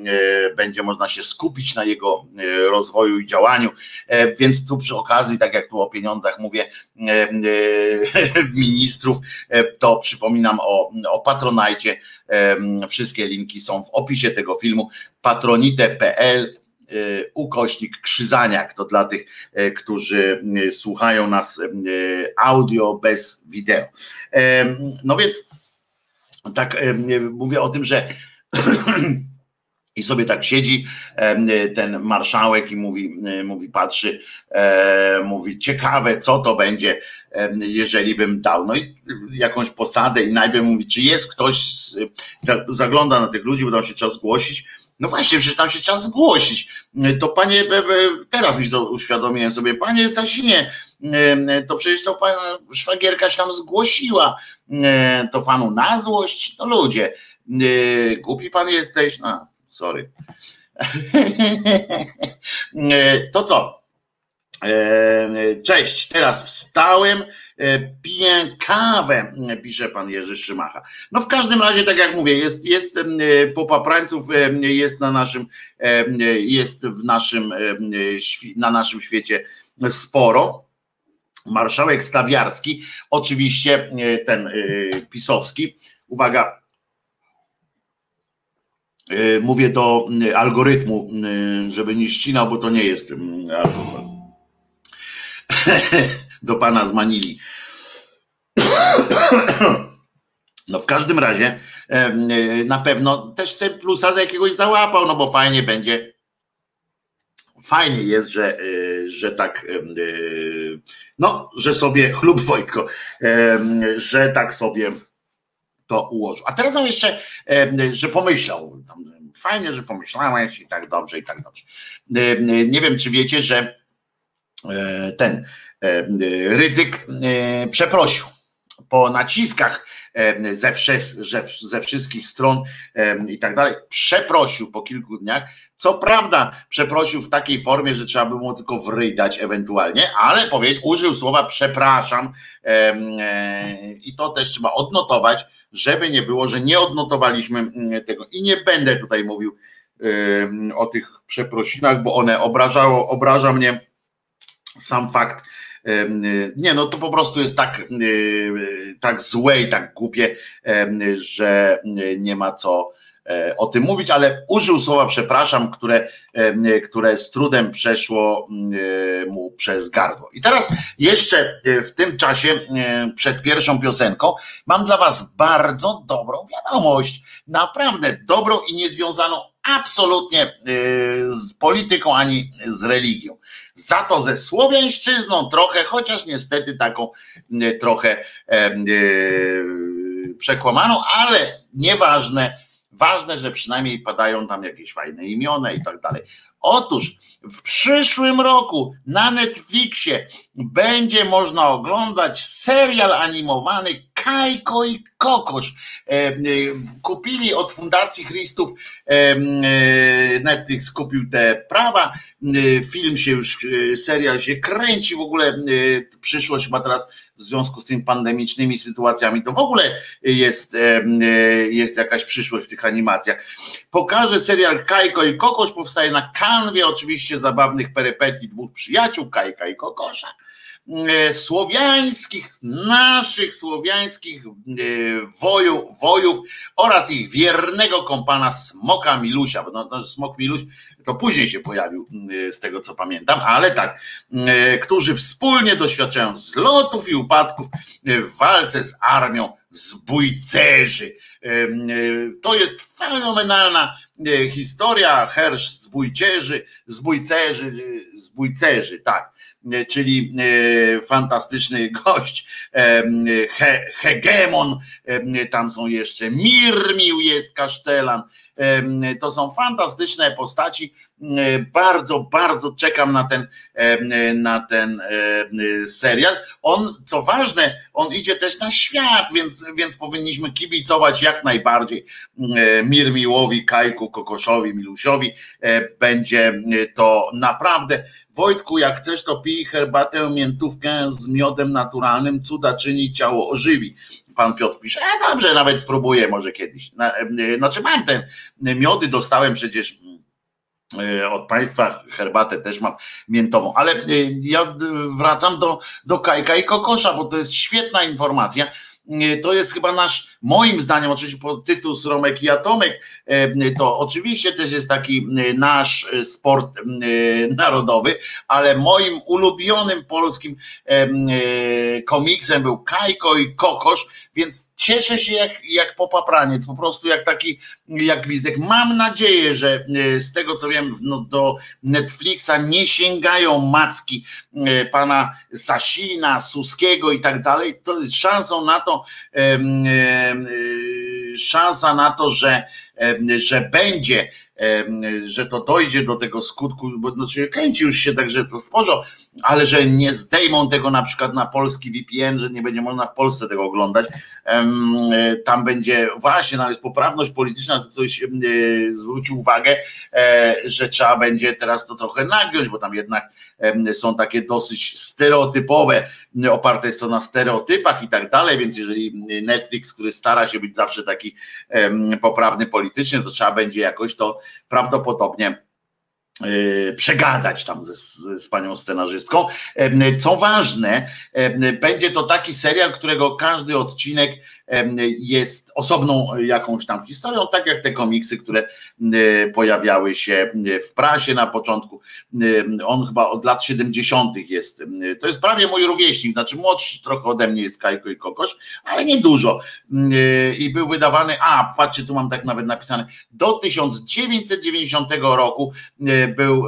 E, będzie można się skupić na jego e, rozwoju i działaniu. E, więc tu przy okazji, tak jak tu o pieniądzach mówię, ministrów, to przypominam o, o Patronajcie. Wszystkie linki są w opisie tego filmu patronite.pl ukośnik Krzyzaniak, to dla tych, którzy słuchają nas audio bez wideo. No więc tak mówię o tym, że I sobie tak siedzi ten marszałek i mówi, mówi patrzy, e, mówi ciekawe, co to będzie, jeżeli bym dał. No i jakąś posadę i najpierw mówi, czy jest ktoś, zagląda na tych ludzi, bo tam się trzeba zgłosić. No właśnie, przecież tam się trzeba zgłosić. To panie, teraz mi to uświadomiłem sobie, panie Sasinie, to przecież to pana szwagierka się tam zgłosiła. To panu na złość? No ludzie, głupi pan jesteś, no sorry. To co? Cześć, teraz wstałem, e, piję kawę, pisze pan Jerzy Szymacha. No w każdym razie, tak jak mówię, jest, jest popaprańców, jest na naszym, jest w naszym, na naszym świecie sporo. Marszałek Stawiarski, oczywiście ten e, pisowski, uwaga, E, mówię do algorytmu, żeby nie ścinał, bo to nie jest mm, alkohol. do pana z Manili. No w każdym razie e, na pewno też se plusa za jakiegoś załapał, no bo fajnie będzie. Fajnie jest, że, e, że tak, no, że sobie, chlub Wojtko, że tak sobie to ułożył. A teraz on jeszcze, że pomyślał, fajnie, że pomyślałeś i tak dobrze, i tak dobrze. Nie wiem, czy wiecie, że e, ten Rydzyk e, przeprosił po naciskach ze, ze wszystkich stron i tak dalej, przeprosił po kilku dniach. Co prawda, przeprosił w takiej formie, że trzeba by mu tylko wrydać ewentualnie, ale powiedział, użył słowa przepraszam e, i to też trzeba odnotować żeby nie było, że nie odnotowaliśmy mm, tego i nie będę tutaj mówił o tych przeprosinach, bo one obrażało, obraża mnie sam fakt. Nie, no to po prostu jest tak, tak złe i tak głupie, że nie ma co E, o tym mówić, ale użył słowa przepraszam, które, e, które z trudem przeszło e, mu przez gardło. I teraz jeszcze w tym czasie, przed pierwszą piosenką, mam dla Was bardzo dobrą wiadomość. Naprawdę dobrą i niezwiązaną absolutnie z polityką ani z religią. Za to ze słowiańszczyzną trochę, chociaż niestety taką trochę przekłamaną, ale nieważne Ważne, że przynajmniej padają tam jakieś fajne imiona i tak dalej. Otóż w przyszłym roku na Netflixie będzie można oglądać serial animowany Kajko i Kokosz. E, e, kupili od Fundacji Christów, e, Netflix kupił te prawa, film się już, serial się kręci, w ogóle przyszłość ma teraz w związku z tymi pandemicznymi sytuacjami, to w ogóle jest, jest jakaś przyszłość w tych animacjach. Pokażę serial Kajko i Kokosz, powstaje na kanwie oczywiście zabawnych perypetii dwóch przyjaciół, Kajka i Kokosza E, słowiańskich, naszych słowiańskich e, wojów, wojów oraz ich wiernego kompana Smoka Milusia, bo no, no, Smok Miluś to później się pojawił e, z tego co pamiętam, ale tak, którzy wspólnie doświadczają zlotów i upadków w walce z armią zbójcerzy. To jest fenomenalna historia, hersz zbójcerzy, zbójcerzy, zbójcerzy, tak. E, czyli e, fantastyczny gość, e, hegemon, tam są jeszcze Mirmił jest kasztelan, to są fantastyczne postaci. Bardzo, bardzo czekam na ten, na ten serial. On, co ważne, on idzie też na świat, więc, więc powinniśmy kibicować jak najbardziej Mirmiłowi, Kajku, Kokoszowi, Milusiowi. Będzie to naprawdę Wojtku, jak chcesz, to pij herbatę, miętówkę z miodem naturalnym, cuda czyni, ciało ożywi. Pan Piotr pisze, e dobrze, nawet spróbuję może kiedyś. E, znaczy mam ten, miody dostałem przecież e, od Państwa herbatę też mam miętową, ale e, ja wracam do, do Kajka i Kokosza, bo to jest świetna informacja to jest chyba nasz, moim zdaniem, oczywiście po tytuł Romek i Atomek, e, to oczywiście też jest taki e, nasz e, sport narodowy, ale moim ulubionym polskim komiksem był Kajko i Kokosz, więc cieszę się jak, jak popapraniec, po prostu jak taki, jak gwizdek. Mam nadzieję, że z tego co wiem, no, do Netflixa nie sięgają macki pana Sasina, Suskiego i tak dalej, to jest szansą na to, szansa na to, że, że będzie że to dojdzie do tego skutku, bo znaczy kręci już się także to w porządku, ale że nie zdejmą tego na przykład na polski VPN, że nie będzie można w Polsce tego oglądać. Tam będzie właśnie nawet poprawność polityczna, to ktoś zwrócił uwagę, e, że trzeba będzie teraz to trochę nagiąć, bo tam jednak są takie dosyć stereotypowe, oparte jest to na stereotypach i tak dalej, więc jeżeli Netflix, który stara się być zawsze taki poprawny politycznie, to trzeba będzie jakoś to prawdopodobnie e, przegadać tam z, z, panią scenarzystką. Co ważne, będzie to taki serial, którego każdy odcinek jest osobną jakąś tam historią, tak jak te komiksy, które pojawiały się w prasie na początku. On chyba od lat 70. jest. To jest prawie mój rówieśnik, znaczy młodszy trochę ode mnie jest Kajko i Kokosz, ale nie dużo. I był wydawany, a patrzcie, tu mam tak nawet napisane, do 1990 roku był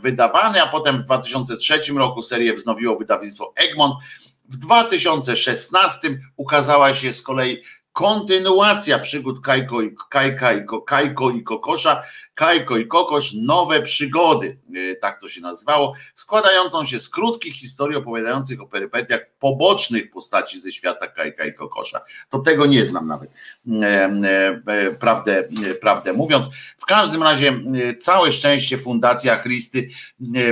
wydawany, a potem w 2003 roku serię wznowiło wydawnictwo Egmont w 2016 ukazała się z kolei kontynuacja przygód Kajko i, Kajka i, Kajko i Kokosza, Kajko i Kokosz, nowe przygody, e, tak to się nazywało, składającą się z krótkich historii opowiadających o perypetiach pobocznych postaci ze świata Kajka i Kokosza. To tego nie znam nawet, e, e, prawdę, prawdę mówiąc. W każdym razie całe szczęście Fundacja Christy,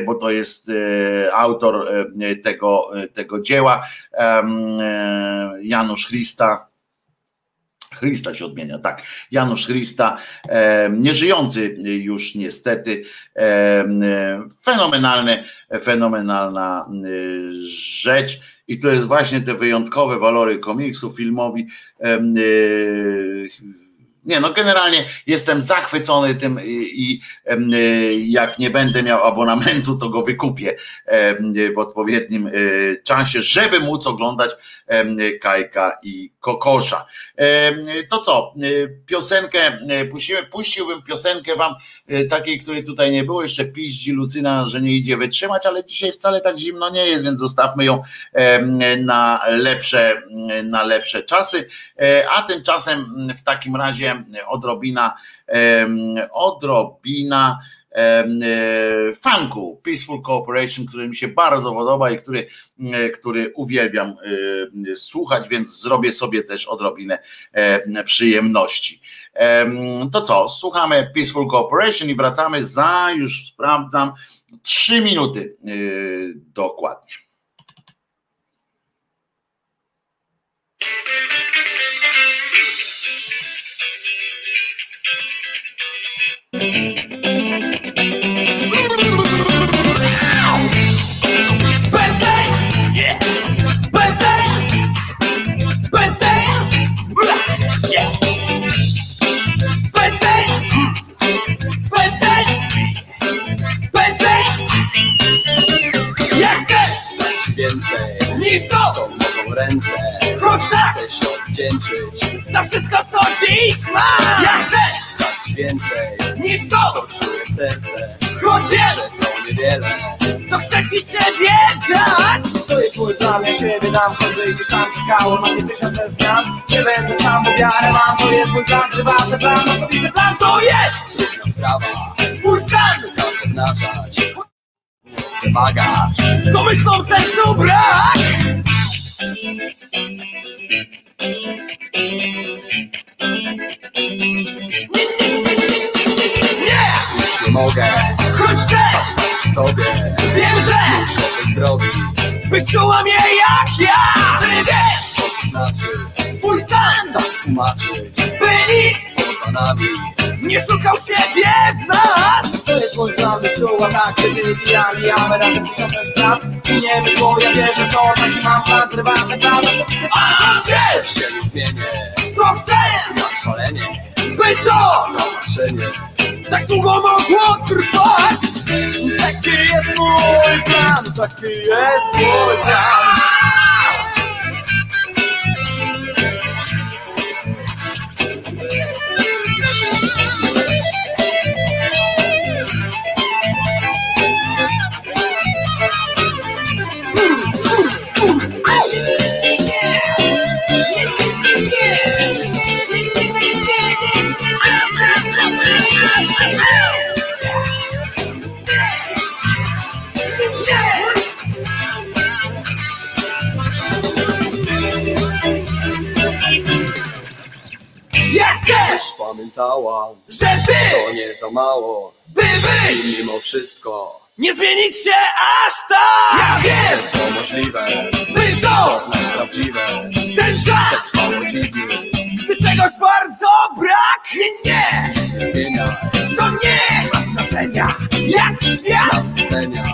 bo to jest autor tego, tego dzieła, Janusz Christa, Christa się odmienia, tak. Janusz Christa, e, nieżyjący już niestety, e, fenomenalne, fenomenalna e, rzecz. I to jest właśnie te wyjątkowe walory komiksu, filmowi. E, nie, no generalnie jestem zachwycony tym i, jak nie będę miał abonamentu, to go wykupię w odpowiednim czasie, żeby móc oglądać Kajka i Kokosza. To co, e, piosenkę e, puścimy, puściłbym piosenkę wam takiej, której tutaj nie było, jeszcze piździ Lucyna, że nie idzie wytrzymać, ale dzisiaj wcale tak zimno nie jest, więc zostawmy ją na lepsze, na lepsze czasy, a tymczasem w takim razie odrobina, odrobina funku Peaceful Cooperation, który mi się bardzo podoba i który, który uwielbiam słuchać, więc zrobię sobie też odrobinę przyjemności. To co, słuchamy Peaceful Cooperation i wracamy za, już sprawdzam, trzy minuty dokładnie. Więcej. Niż to, co mogą ręce. Choć tak chcę się odwdzięczyć. Za wszystko, co dziś mam! Ja chcę dać więcej. Niż to, co czuje serce. Choć wiem, że to niewiele. To chcę ci siebie dać! To jest mój plan, ja siebie dam, choćby gdzieś tam czekało na mnie tysiące zmian Nie będę sam, bo wiarę mam, to jest mój plan, prywatny plan, osobisty plan To jest! Trudna sprawa, swój stan, tam Wymaga, co myślą sercu brak Nie, już nie mogę. Choć stać przy tobie. Wiem, że muszę coś zrobić. By czuła mnie jak ja. Czy wiesz, co to znaczy? Swój stan! Tak tłumaczyć. By nikt poza nami Nie szukał siebie w nas. Mój plan, wyszła tak Kiedy wybijamy, a my razem tysiące spraw. I nie wyszło, ja wierzę to Taki mam plan, prywatny plan A wiesz, się nie zmienię. To chcę, jak szalenie. By to zobaczenie. Tak długo mogło trwać. Taki jest mój plan Taki jest mój plan też pamiętała, że ty to nie za mało, by być I mimo wszystko nie zmienić się aż tak. Ja wiem, to możliwe, by to co nas prawdziwe, ten czas! trwało dziwnie, gdy czegoś bardzo brak. Nie, nie, nic nie zmienia, to nie ma znaczenia, jak świat nas ocenia,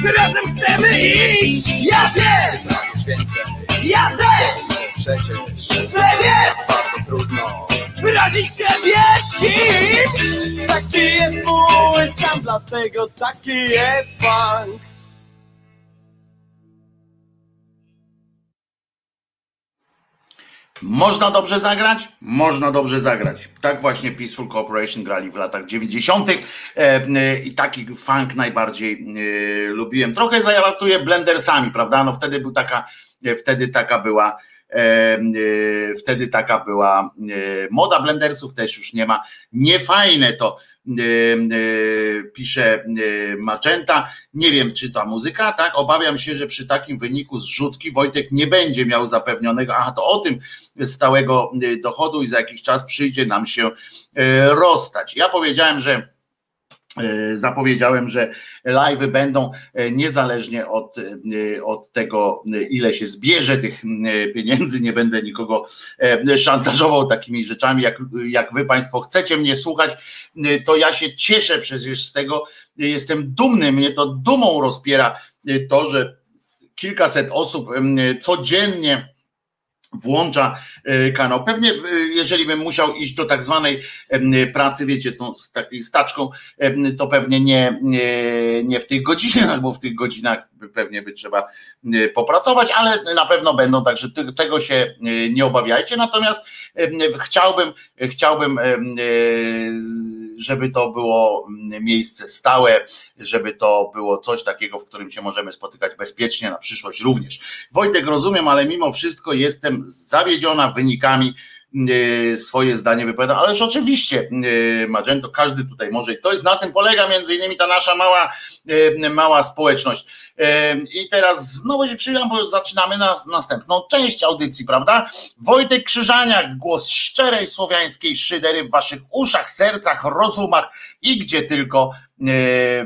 gdy razem chcemy iść. Ja wiem, pragniesz więcej, ja też, przecież, że wiesz, bardzo trudno wyrazić siebie z kimś Taki jest mój stan, dlatego taki jest funk Można dobrze zagrać? Można dobrze zagrać. Tak właśnie Peaceful Cooperation grali w latach 90. i taki funk najbardziej lubiłem. Trochę zalatuję blendersami, prawda? No wtedy był taka, wtedy taka była E, wtedy taka była e, moda blendersów, też już nie ma. Niefajne to e, pisze Magenta. Nie wiem, czy ta muzyka, tak? Obawiam się, że przy takim wyniku zrzutki Wojtek nie będzie miał zapewnionego, aha, to o tym stałego dochodu i za jakiś czas przyjdzie nam się rozstać. Ja powiedziałem, że E, zapowiedziałem, że live będą e, niezależnie od, e, od tego, ile się zbierze tych pieniędzy. Nie będę nikogo szantażował takimi rzeczami. Jak, jak wy Państwo chcecie mnie słuchać, to ja się cieszę przecież z tego. Jestem dumny, mnie to dumą rozpiera to, że kilkaset osób codziennie włącza e, kanał. Pewnie, e, jeżeli bym musiał iść do tak zwanej pracy, wiecie, tą, z takiej staczką, to pewnie nie, nie, w tych godzinach, bo w tych godzinach pewnie by trzeba popracować, ale na pewno będą, także tego się nie obawiajcie. Natomiast chciałbym, chciałbym żeby to było miejsce stałe, żeby to było coś takiego, w którym się możemy spotykać bezpiecznie na przyszłość również. Wojtek, rozumiem, ale mimo wszystko jestem zawiedziona wynikami swoje zdanie wypowiada, ależ oczywiście Magento, każdy tutaj może i to jest na tym polega między innymi ta nasza mała, mała społeczność. I teraz znowu się przyjmę, bo zaczynamy na następną część audycji, prawda? Wojtek Krzyżaniak, głos szczerej słowiańskiej szydery w waszych uszach, sercach, rozumach i gdzie tylko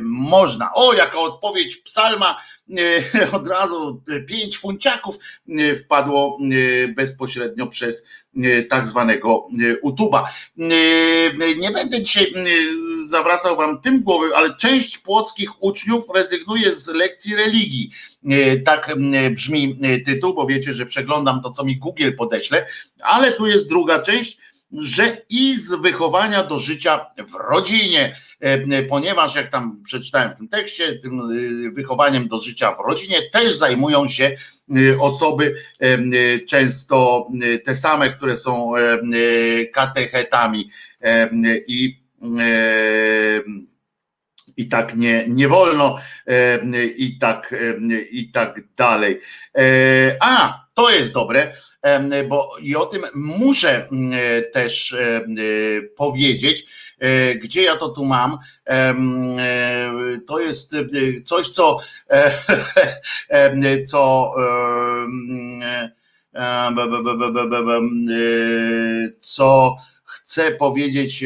można. O, jaka odpowiedź psalma, od razu pięć funciaków wpadło bezpośrednio przez tak zwanego utuba. Nie będę dzisiaj zawracał wam tym głowy, ale część płockich uczniów rezygnuje z lekcji religii. Tak brzmi tytuł, bo wiecie, że przeglądam to, co mi Google podeśle, ale tu jest druga część że i z wychowania do życia w rodzinie, e, ponieważ jak tam przeczytałem w tym tekście, tym e, wychowaniem do życia w rodzinie też zajmują się e, osoby często te same, które są katechetami i i tak nie, nie wolno i tak, i tak dalej. A, to jest dobre bo i o tym muszę też powiedzieć, e, gdzie ja to tu mam. E, to jest e, coś, co, co co chcę powiedzieć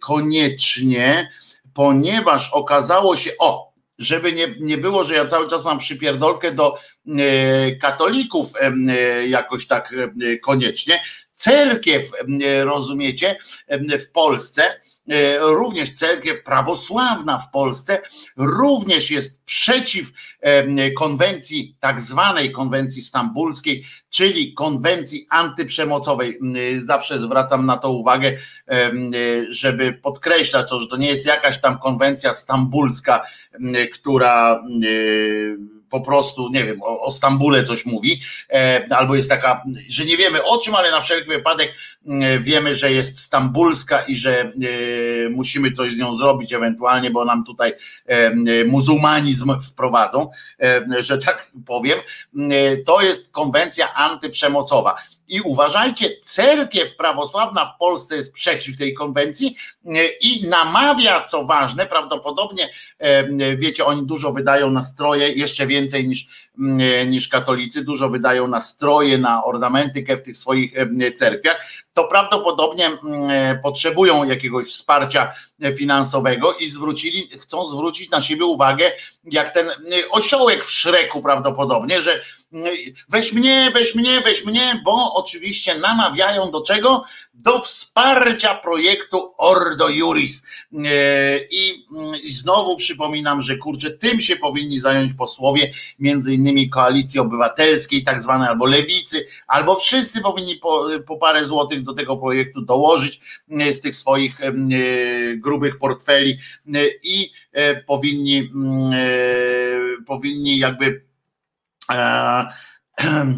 koniecznie, ponieważ okazało się, o, żeby nie, nie było, że ja cały czas mam przypierdolkę do e, katolików e, jakoś tak e, koniecznie. Cerkiew, rozumiecie, w Polsce, również cerkiew prawosławna w Polsce, również jest przeciw konwencji, tak zwanej konwencji stambulskiej, czyli konwencji antyprzemocowej. Zawsze zwracam na to uwagę, żeby podkreślać to, że to nie jest jakaś tam konwencja stambulska, która po prostu, nie wiem, o, o Stambule coś mówi, e, albo jest taka, że nie wiemy o czym, ale na wszelki wypadek wiemy, że jest stambulska i że e, musimy coś z nią zrobić ewentualnie, bo nam tutaj e, muzułmanizm wprowadzą, że tak powiem. To jest konwencja antyprzemocowa. I uważajcie, cerkiew prawosławna w Polsce jest przeciw tej konwencji e, i namawia, co ważne, prawdopodobnie, e, wiecie, oni dużo wydają na stroje, jeszcze więcej niż, e, niż katolicy, dużo wydają na stroje, na ornamentykę w tych swoich cerkwiach, to prawdopodobnie potrzebują jakiegoś wsparcia finansowego i zwrócili, chcą zwrócić na siebie uwagę, jak ten osiołek w szreku prawdopodobnie, że weź mnie, weź mnie, weź mnie, bo oczywiście namawiają do czego? Do wsparcia projektu Ordo Juris. E, I, I znowu przypominam, że kurczę, tym się powinni zająć posłowie, między innymi koalicji obywatelskiej, tak zwanej, albo lewicy, albo wszyscy powinni po, po parę złotych do tego projektu dołożyć e, z tych swoich e, grubych portfeli i powinni, powinni jakby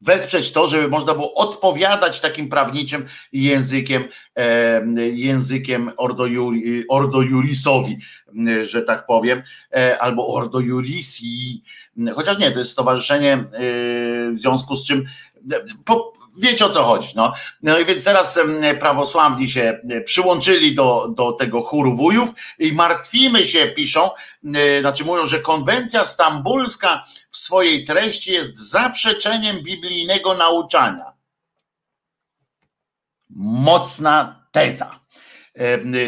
wesprzeć to, żeby można było odpowiadać takim prawniczym językiem, e, językiem Ordo Jurisowi, że tak powiem, e, albo Ordo Jurisi, chociaż nie, to jest stowarzyszenie, w związku z czym po, wiecie o co chodzi. No, no i więc teraz prawosławni się e, przyłączyli do, do tego chóru wujów i martwimy się, piszą, e, znaczy mówią, że konwencja stambulska w swojej treści jest zaprzeczeniem biblijnego nauczania. Mocna teza.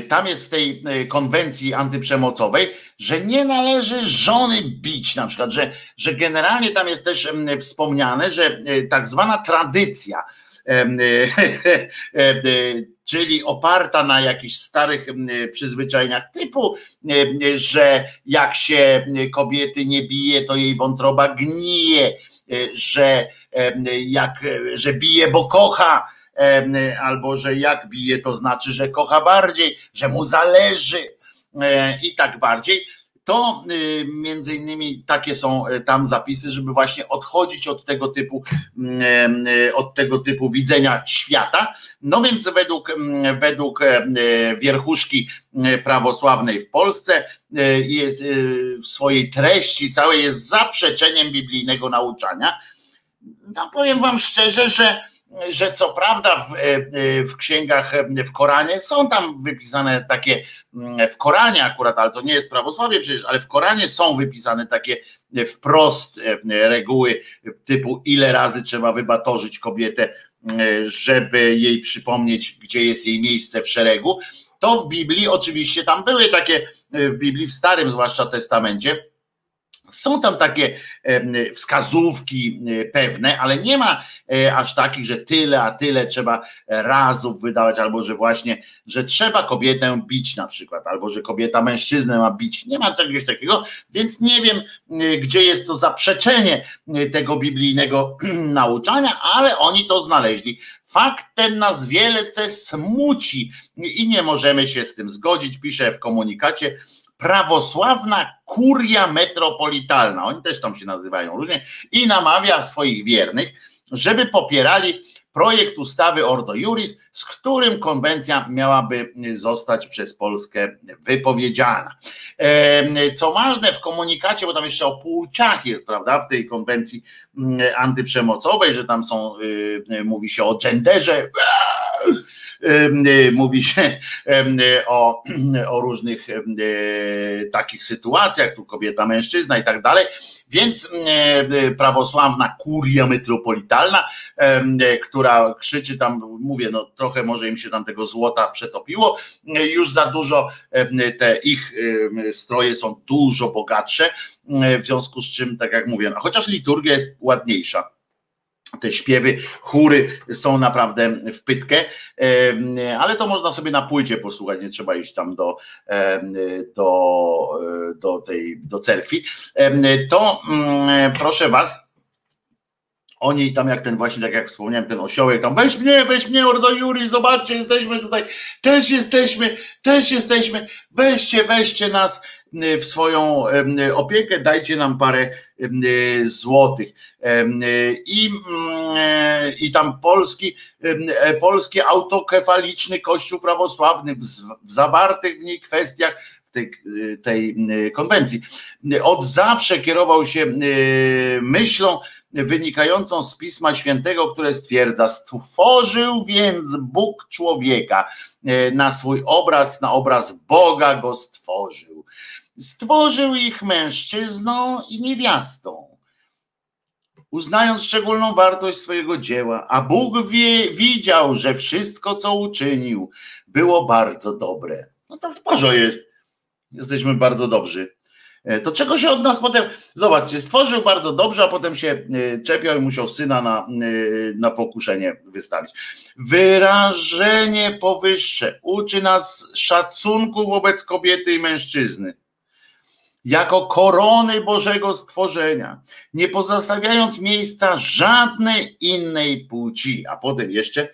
Tam jest w tej e, konwencji antyprzemocowej, że nie należy żony bić, na przykład, że, że generalnie tam jest też wspomniane, że e, tak zwana tradycja, e, czyli oparta na jakichś starych przyzwyczajeniach typu, że jak się kobiety nie bije, to jej wątroba gnije, że jak, że bije, bo kocha, albo że jak bije, to znaczy, że kocha bardziej, że mu zależy e, i tak bardziej. To y, między innymi takie są e, tam zapisy, żeby właśnie odchodzić od tego typu, mm, e, od tego typu widzenia świata. No więc według, według wierchuszki prawosławnej w Polsce jest w swojej treści całej jest zaprzeczeniem biblijnego nauczania. No powiem wam szczerze, że że co prawda w, w księgach, w Koranie są tam wypisane takie, w Koranie akurat, ale to nie jest prawosławie przecież, ale w Koranie są wypisane takie wprost reguły typu ile razy trzeba wybatorzyć kobietę, żeby jej przypomnieć, gdzie jest jej miejsce w szeregu. To w Biblii oczywiście tam były takie, w Biblii, w Starym zwłaszcza Testamencie, są tam takie wskazówki e, pewne, ale nie ma e, aż takich, że tyle, a tyle trzeba razów wydawać, albo że właśnie, że trzeba kobietę bić na przykład, albo że kobieta mężczyznę ma bić. Nie ma czegoś takiego, więc nie wiem, e, gdzie jest to zaprzeczenie tego biblijnego nauczania, ale oni to znaleźli. Fakt ten nas wielce smuci i nie możemy się z tym zgodzić, pisze w komunikacie prawosławna kuria metropolitalna, oni też tam się nazywają różnie, i namawia swoich wiernych, żeby popierali projekt ustawy Ordo Juris, z którym konwencja miałaby zostać przez Polskę wypowiedziana. Co ważne w komunikacie, bo tam jeszcze o płciach jest, prawda, w tej konwencji mm, antyprzemocowej, że tam są, y, mówi się o genderze, Y, mówi się o, o różnych takich sytuacjach, tu kobieta, mężczyzna i tak dalej. Więc prawosławna kuria metropolitalna, która krzyczy tam, mówię, no trochę może im się tam tego złota przetopiło, już za dużo, te ich stroje są dużo bogatsze, w związku z czym, tak jak mówię, no, chociaż liturgia jest ładniejsza te śpiewy, chóry są naprawdę w pytkę, ale to można sobie na płycie posłuchać, nie trzeba iść tam do, do, do tej do cerkwi. To mm, proszę was, oni tam jak ten właśnie, tak jak wspomniałem, ten osiołek tam, weź mnie, weź mnie, Ordo Juri, zobaczcie, jesteśmy tutaj, też jesteśmy, też jesteśmy, weźcie, weźcie nas w swoją opiekę, dajcie nam parę złotych. I, i tam polski, polski autokefaliczny kościół prawosławny w, w zawartych w niej kwestiach tej, tej konwencji. Od zawsze kierował się myślą, wynikającą z Pisma Świętego, które stwierdza: Stworzył więc Bóg człowieka e, na swój obraz, na obraz Boga go stworzył. Stworzył ich mężczyzną i niewiastą, uznając szczególną wartość swojego dzieła, a Bóg wie, widział, że wszystko, co uczynił, było bardzo dobre. No to w porządku jest. Jesteśmy bardzo dobrzy. E, to czego się od nas potem, zobaczcie, stworzył bardzo dobrze, a potem się e, czepiał i musiał syna na, e, na pokuszenie wystawić. Wyrażenie powyższe uczy nas szacunku wobec kobiety i mężczyzny jako korony Bożego stworzenia, nie pozostawiając miejsca żadnej innej płci. A potem jeszcze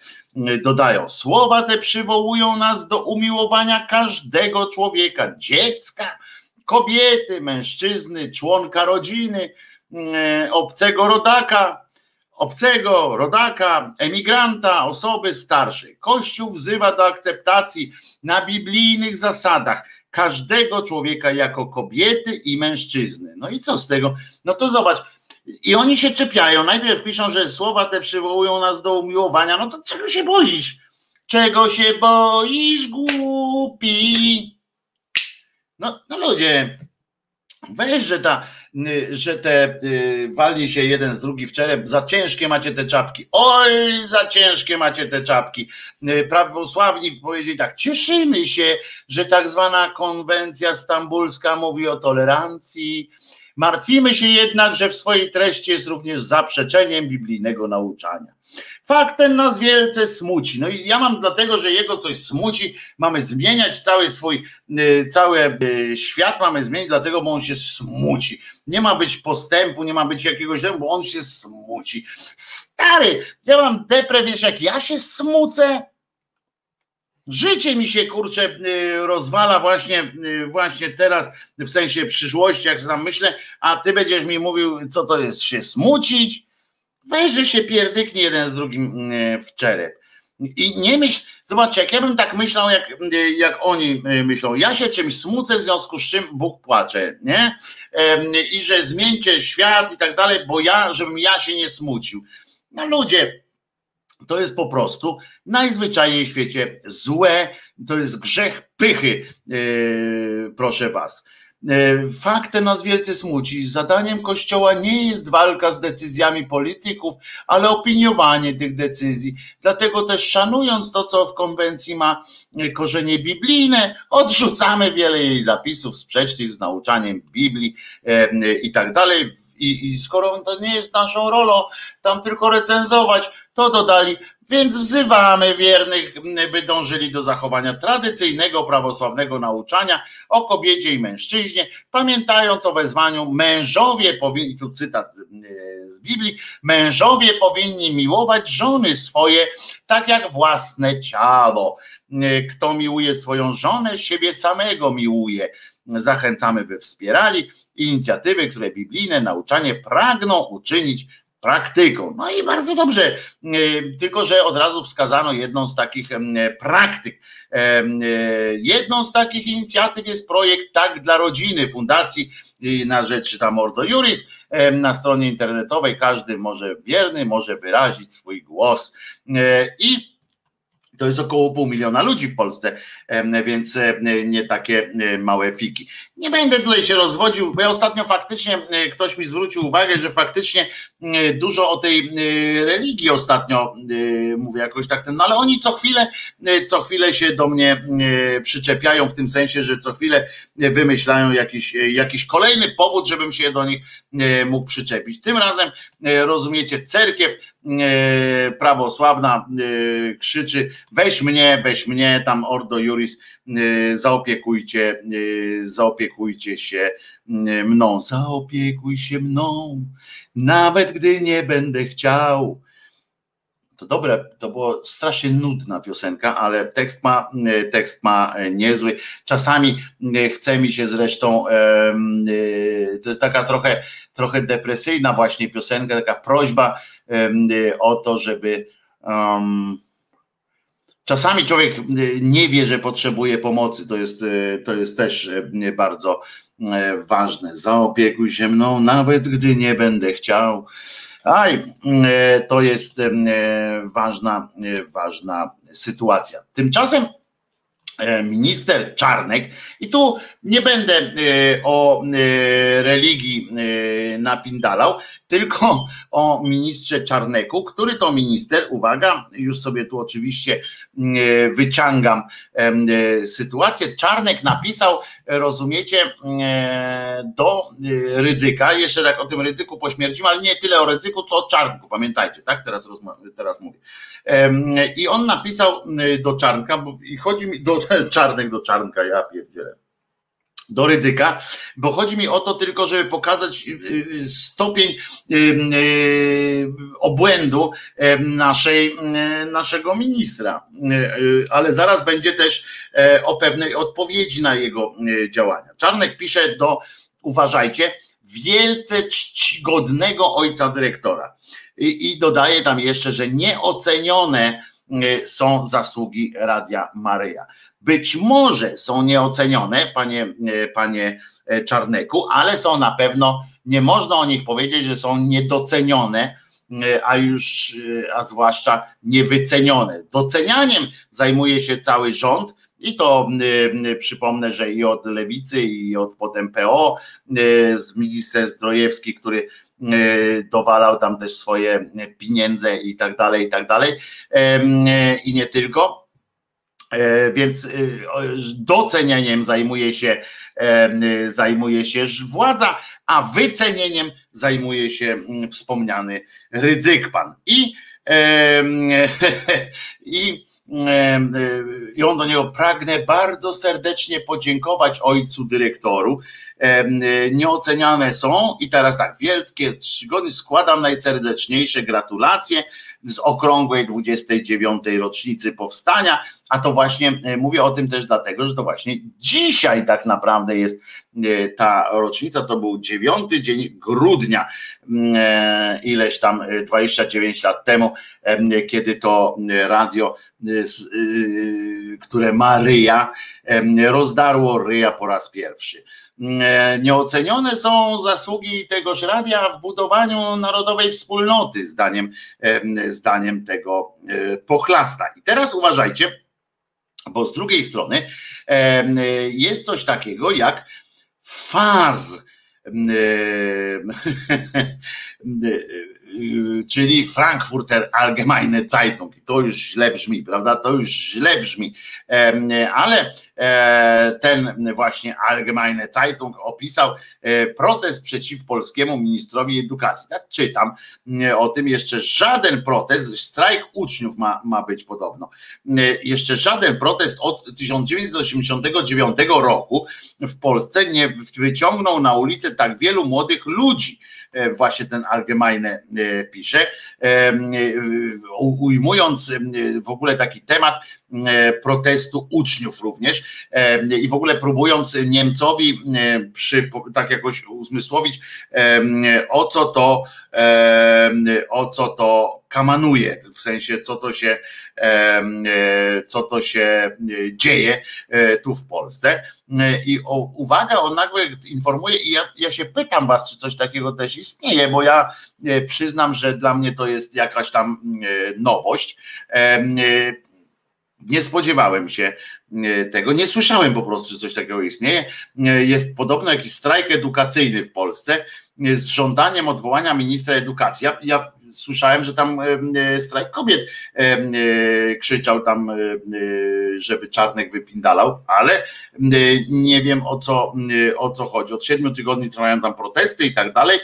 dodają: Słowa te przywołują nas do umiłowania każdego człowieka, dziecka, kobiety, mężczyzny, członka rodziny, mm, obcego rodaka, obcego rodaka, emigranta, osoby starszej. Kościół wzywa do akceptacji na biblijnych zasadach każdego człowieka jako kobiety i mężczyzny. No i co z tego? No to zobacz. I oni się czepiają. Najpierw piszą, że słowa te przywołują nas do umiłowania. No to czego się boisz? Czego się boisz, głupi? No, no ludzie, weź, że, ta, że te y, się jeden z drugi w czerep, za ciężkie macie te czapki. Oj, za ciężkie macie te czapki. Y, prawosławni powiedzieli tak, cieszymy się, że tak zwana konwencja stambulska mówi o tolerancji. Martwimy się jednak, że w swojej treści jest również zaprzeczeniem biblijnego nauczania. Fakt ten nas wielce smuci. No i ja mam dlatego, że jego coś smuci, mamy zmieniać cały swój, y, cały y, świat mamy zmienić, dlatego, bo on się smuci. Nie ma być postępu, nie ma być jakiegoś, bo on się smuci. Stary, ja mam deprę, wiesz, jak ja się smucę, Życie mi się kurczę y, rozwala właśnie, właśnie teraz, w sensie przyszłości, jak sam myślę, a ty będziesz mi mówił, co to jest się smucić. Weź, że się pierdyknie jeden z drugim mm, w czerep. I nie myśl, zobaczcie, jak ja bym tak myślał, jak, jak oni y, myślą, ja się czymś smucę, w związku z czym Bóg płacze, nie? I że zmieńcie świat i tak dalej, bo ja, żebym ja się nie smucił. No ludzie, to jest po prostu najzwyczajniej w świecie złe, to jest grzech pychy, proszę was. Yy, fakt ten nas wielce smuci. Zadaniem Kościoła nie jest walka z decyzjami polityków, ale opiniowanie tych decyzji. Dlatego też szanując to, co w konwencji ma korzenie biblijne, odrzucamy wiele jej zapisów sprzecznych z nauczaniem Biblii yy, i tak dalej i, I skoro to nie jest naszą rolą tam tylko recenzować, to dodali, więc wzywamy wiernych, by dążyli do zachowania tradycyjnego prawosławnego nauczania o kobiecie i mężczyźnie, pamiętając o wezwaniu mężowie powinni, tu cytat z Biblii, mężowie powinni miłować żony swoje tak jak własne ciało. Kto miłuje swoją żonę, siebie samego miłuje Zachęcamy, by wspierali inicjatywy, które biblijne nauczanie pragną uczynić praktyką. No i bardzo dobrze, e, tylko że od razu wskazano jedną z takich praktyk. E, jedną z takich inicjatyw jest projekt Tak dla Rodziny Fundacji na rzecz tam Ordo Juris. Na stronie internetowej każdy może wierny może wyrazić swój głos e, i to jest około pół miliona ludzi w Polsce, więc nie takie małe fiki. Nie będę tutaj się rozwodził, bo ja ostatnio faktycznie ktoś mi zwrócił uwagę, że faktycznie dużo o tej religii ostatnio mówię jakoś tak ten, no ale oni co chwilę, co chwilę się do mnie przyczepiają w tym sensie, że co chwilę wymyślają jakiś, jakiś kolejny powód, żebym się do nich mógł przyczepić. Tym razem rozumiecie, cerkiew prawosławna krzyczy weź mnie, weź mnie, tam Ordo Juris, y, zaopiekujcie, zaopiekujcie się mną, zaopiekuj się mną, nawet gdy nie będę chciał. To dobre, to było strasznie nudna piosenka, ale tekst ma, tekst ma niezły. Czasami chce mi się zresztą, to jest taka trochę, trochę depresyjna właśnie piosenka, taka prośba o to, żeby um, Czasami człowiek y, nie wie, że potrzebuje pomocy. To jest, y, to jest też y, bardzo ważne. Zaopiekuj się mną, nawet gdy nie będę chciał. Aj, to jest ważna, ważna sytuacja. Tymczasem E, minister Czarnek. I tu nie będę e, o e, religii napindalał, tylko o ministrze Czarneku, który to minister, uwaga, już sobie tu oczywiście wyciągam sytuację, Czarnek napisał, rozumiecie, do ryzyka, jeszcze tak o tym ryzyku pośmiercimy, ale nie tyle o ryzyku, co o Czarnku, pamiętajcie, tak, teraz, teraz mówię. I on napisał do Czarnka, i chodzi mi do czarnek do czarnka, ja pierdzielę. Do ryzyka, bo chodzi mi o to tylko, żeby pokazać y, y, stopień y, obłędu naszej, naszego ministra, ale zaraz będzie też e, o pewnej odpowiedzi na jego działania. Czarnek pisze do, uważajcie, wielce czcigodnego ojca dyrektora. I, i dodaje tam jeszcze, że nieocenione są zasługi Radia Maryja być może są nieocenione, panie, e, panie e, Czarneku, ale są na pewno, nie można o nich powiedzieć, że są niedocenione, e, a już, a zwłaszcza niewycenione. Docenianiem zajmuje się cały rząd, i to y, przypomnę, że i od lewicy, i od potem PO, y, z minister Zdrojewski, który y, dowalał tam też swoje pieniądze i tak dalej, i tak dalej. I nie tylko. E, więc e, docenieniem zajmuje się, e, zajmuje się władza, a wycenieniem zajmuje się mm, wspomniany Rydzykpan. I, i, i on do niego pragnę bardzo serdecznie podziękować ojcu dyrektoru. Nieoceniane są i teraz tak, wielkie czcigody składam najserdeczniejsze gratulacje z okrągłej 29. rocznicy powstania a to właśnie mówię o tym też dlatego, że to właśnie dzisiaj tak naprawdę jest ta rocznica, to był 9 dzień grudnia, ileś tam 29 lat temu, kiedy to radio, które ma ryja, rozdarło ryja po raz pierwszy. E, nieocenione są zasługi tegoż radia w budowaniu narodowej wspólnoty, zdaniem, zdaniem tego e, pochlasta. I teraz uważajcie, bo z drugiej strony jest coś takiego jak faz czyli Frankfurter Allgemeine Zeitung. To już źle brzmi, prawda? To już źle brzmi. Ale e, ten właśnie Allgemeine Zeitung opisał e, protest przeciw polskiemu ministrowi edukacji. Tak czytam e, o tym jeszcze żaden protest, strajk uczniów ma, ma być podobno. Jeszcze żaden protest od 1989 roku w Polsce nie wyciągnął na ulicę tak wielu młodych ludzi E, właśnie ten Allgemeine e, pisze, e, ujmując w ogóle taki temat protestu uczniów również i w ogóle próbując Niemcowi przy, tak jakoś uzmysłowić o co to o co to kamanuje, w sensie co to się, co to się dzieje tu w Polsce. I o, uwaga, on nagle informuje i ja, ja się pytam was, czy coś takiego też istnieje, bo ja e, przyznam, że dla mnie to jest jakaś tam e, nowość. E, nie spodziewałem się tego, nie słyszałem po prostu, że coś takiego istnieje. Jest podobno jakiś strajk edukacyjny w Polsce z żądaniem odwołania ministra edukacji. Ja, ja słyszałem, że tam e, strajk kobiet e, krzyczał tam, e, żeby Czarnek wypindalał, ale nie wiem o co, o co chodzi. Od siedmiu tygodni trwają tam protesty i tak dalej.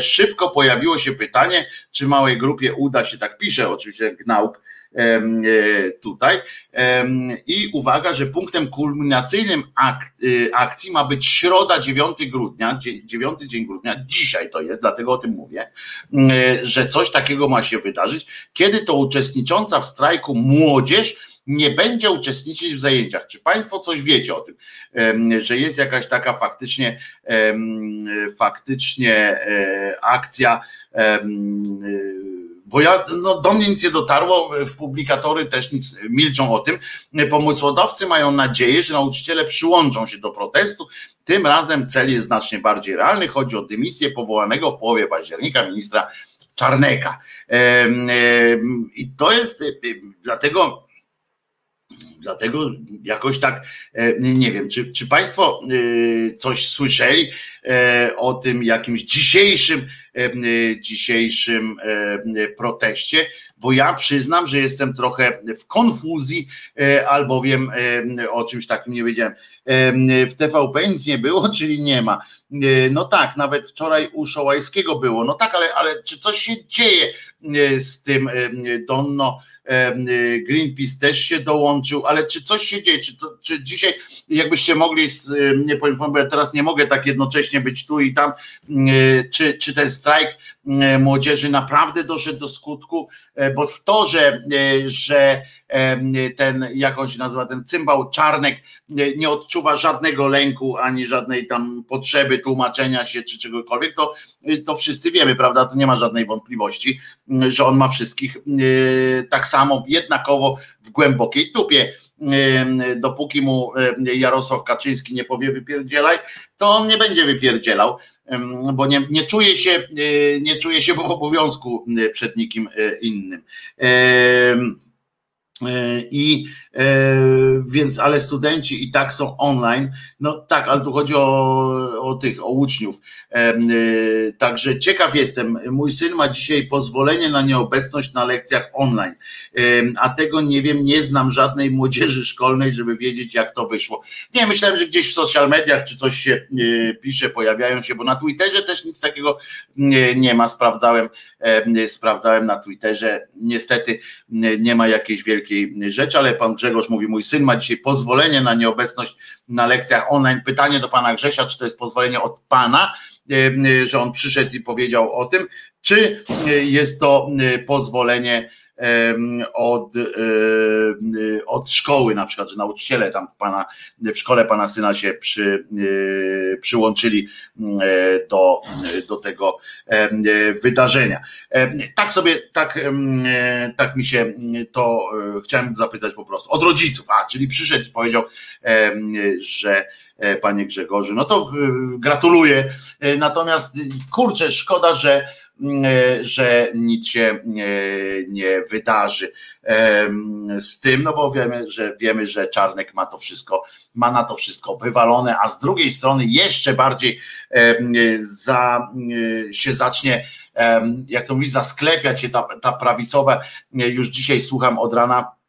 Szybko pojawiło się pytanie, czy małej grupie uda się, tak pisze oczywiście Gnauk, E, tutaj. I uwaga, że punktem kulminacyjnym y, akcji ma być środa 9 grudnia, 9 dzień grudnia, dzisiaj to jest, dlatego o tym mówię, że coś takiego ma się wydarzyć, kiedy to uczestnicząca w strajku młodzież nie będzie uczestniczyć w zajęciach. Czy Państwo coś wiecie o tym, że jest jakaś taka faktycznie, faktycznie e, akcja bo ja, no, do mnie nic nie dotarło, w publikatory też nic milczą o tym. Pomysłodawcy mają nadzieję, że nauczyciele przyłączą się do protestu. Tym razem cel jest znacznie bardziej realny. Chodzi o dymisję powołanego w połowie października ministra Czarneka. I to jest dlatego Dlatego jakoś tak nie wiem, czy, czy Państwo e, coś słyszeli e, o tym jakimś dzisiejszym, dzisiejszym proteście, bo ja przyznam, że jestem trochę w konfuzji, albowiem o czymś takim nie wiedziałem. W TVP nic nie było, czyli nie ma. No tak, nawet wczoraj u Szołajskiego było. No tak, ale, ale czy coś się dzieje z tym Donno? Y, Greenpeace też się dołączył, ale czy coś się dzieje? Czy, to, czy dzisiaj, jakbyście mogli, nie powiem, bo ja teraz nie mogę tak jednocześnie być tu i tam, y, czy, czy ten strajk y, młodzieży naprawdę doszedł do skutku, e, bo w to, że, że ten, jak on się nazywa, ten cymbał Czarnek nie odczuwa żadnego lęku, ani żadnej tam potrzeby tłumaczenia się, czy czegokolwiek, to, to wszyscy wiemy, prawda, to nie ma żadnej wątpliwości, że on ma wszystkich tak samo, jednakowo w głębokiej tupie. Dopóki mu Jarosław Kaczyński nie powie wypierdzielaj, to on nie będzie wypierdzielał, bo nie, nie czuje się, nie czuje się w obowiązku przed nikim e, innym. E, I e, więc, ale studenci i tak są online. No tak, ale tu chodzi o, o tych, o uczniów. E, także ciekaw jestem. Mój syn ma dzisiaj pozwolenie na nieobecność na lekcjach online, a tego nie wiem, nie znam żadnej młodzieży szkolnej, żeby wiedzieć, jak to wyszło. Nie, myślałem, że gdzieś w social mediach czy coś się pisze, pojawiają się, bo na Twitterze też nic takiego nie ma. Sprawdzałem, sprawdzałem na Twitterze. Niestety nie ma jakiejś wielkiej rzeczy, ale pan Grzegorz mówi, mój syn ma dzisiaj pozwolenie na nieobecność na lekcjach online. Pytanie do pana Grzesia, czy to jest pozwolenie od pana, że on przyszedł i powiedział o tym, czy jest to pozwolenie od, od szkoły, na przykład, że nauczyciele tam w, pana, w szkole pana syna się przy, przyłączyli do, do tego wydarzenia. Tak sobie, tak, tak mi się to chciałem zapytać po prostu od rodziców, a czyli przyszedł i powiedział, że E, panie Grzegorzu. No to gratuluję. E, natomiast kurczę, szkoda, że, że nic się nie, nie wydarzy z tym, no bo wiemy, że wiemy, że Czarnek ma to wszystko, ma na to wszystko wywalone, a z drugiej strony jeszcze bardziej za, się zacznie, jak to mówi, zasklepiać się ta, ta prawicowa. Już dzisiaj słucham od rana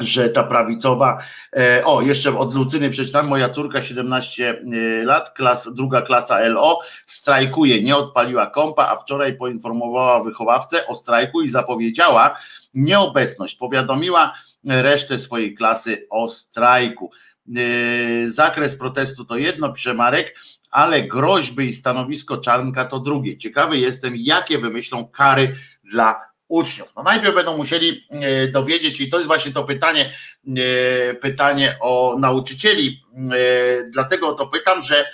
że ta prawicowa, e, o jeszcze od Lucyny przeczytam, moja córka 17 e, lat, klas, druga klasa LO, strajkuje, nie odpaliła kompa, a wczoraj poinformowała wychowawcę o strajku i zapowiedziała nieobecność, powiadomiła resztę swojej klasy o strajku. E, zakres protestu to jedno, pisze Marek, ale groźby i stanowisko Czarnka to drugie. Ciekawy jestem, jakie wymyślą kary dla uczniów. No najpierw będą musieli e, dowiedzieć, i to jest właśnie to pytanie, e, pytanie o nauczycieli, e, dlatego to pytam, że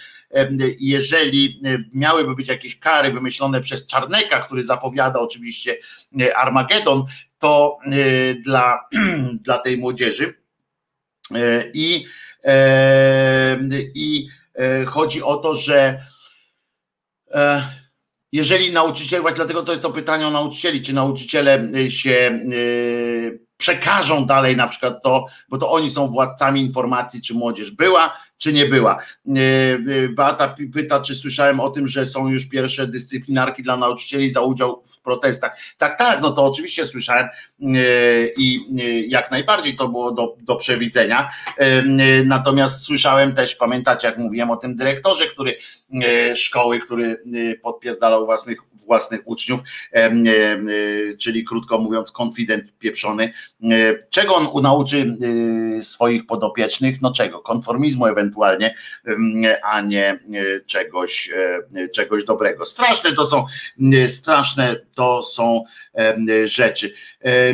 jeżeli miałyby być jakieś kary wymyślone przez Czarneka, który zapowiada oczywiście Armagedon, to dla, dla tej młodzieży i, i chodzi o to, że jeżeli nauczyciel, właśnie dlatego to jest to pytanie o nauczycieli, czy nauczyciele y, się y, przekażą dalej na przykład to, bo to oni są władcami informacji, czy młodzież była, czy nie była. Y, Beata pyta, czy słyszałem o tym, że są już pierwsze dyscyplinarki dla nauczycieli za udział w protestach. Tak, tak, no to oczywiście słyszałem i jak najbardziej to było do, do przewidzenia. Natomiast słyszałem też, pamiętacie, jak mówiłem o tym dyrektorze, który szkoły, który e, podpierdalał własnych, własnych uczniów, e, czyli krótko mówiąc konfident pieprzony. Czego on nauczy swoich podopiecznych? No czego? Konformizmu ewentualnie, a nie czegoś, czegoś dobrego. Straszne to są, straszne to są rzeczy.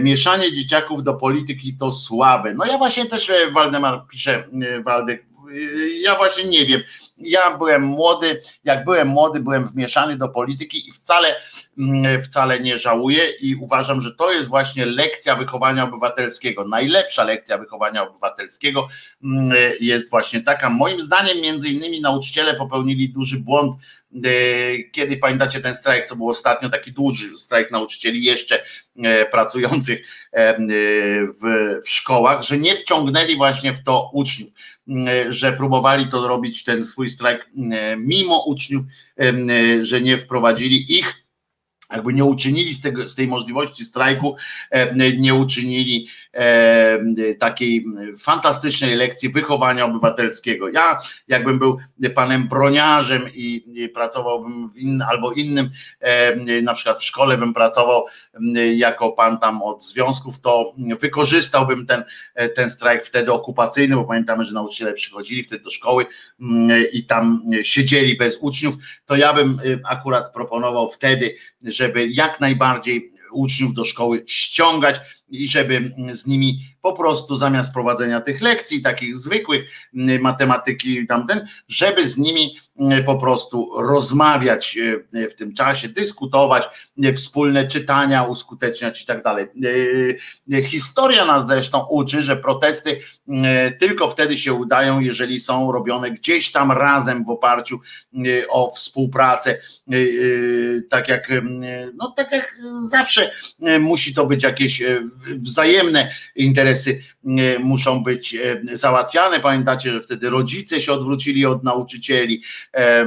Mieszanie dzieciaków do polityki to słabe. No ja właśnie też Waldemar pisze, Waldek, ja właśnie nie wiem. Ja byłem młody, jak byłem młody, byłem wmieszany do polityki i wcale, mm, wcale nie żałuję i uważam, że to jest właśnie lekcja wychowania obywatelskiego. Najlepsza lekcja wychowania obywatelskiego mm, jest właśnie taka. Moim zdaniem, między innymi, nauczyciele popełnili duży błąd. E, kiedy pamiętacie ten strajk, co był ostatnio, taki duży strajk nauczycieli, jeszcze e, pracujących e, w, w szkołach, że nie wciągnęli właśnie w to uczniów że próbowali to robić ten swój strajk mimo uczniów, że nie wprowadzili ich jakby nie uczynili z, tego, z tej możliwości strajku, nie uczynili takiej fantastycznej lekcji wychowania obywatelskiego. Ja, jakbym był panem broniarzem i, pracowałbym albo innym, na przykład w szkole bym pracował jako pan tam od związków, to wykorzystałbym ten, ten strajk wtedy okupacyjny, bo pamiętamy, że nauczyciele przychodzili wtedy do szkoły i tam siedzieli bez uczniów, to ja bym akurat proponował wtedy, żeby jak najbardziej uczniów do szkoły ściągać i żeby z nimi po prostu zamiast prowadzenia tych lekcji, takich zwykłych matematyki i tamten, żeby z nimi po prostu rozmawiać e, w tym czasie, dyskutować, e, wspólne czytania uskuteczniać i tak dalej. E, historia nas zresztą uczy, że protesty tylko wtedy się udają, jeżeli są robione gdzieś tam razem w oparciu o współpracę, tak jak, no tak jak zawsze musi to być jakieś wzajemne interesy e, muszą być e, załatwiane. Pamiętacie, że wtedy rodzice się odwrócili od nauczycieli, e,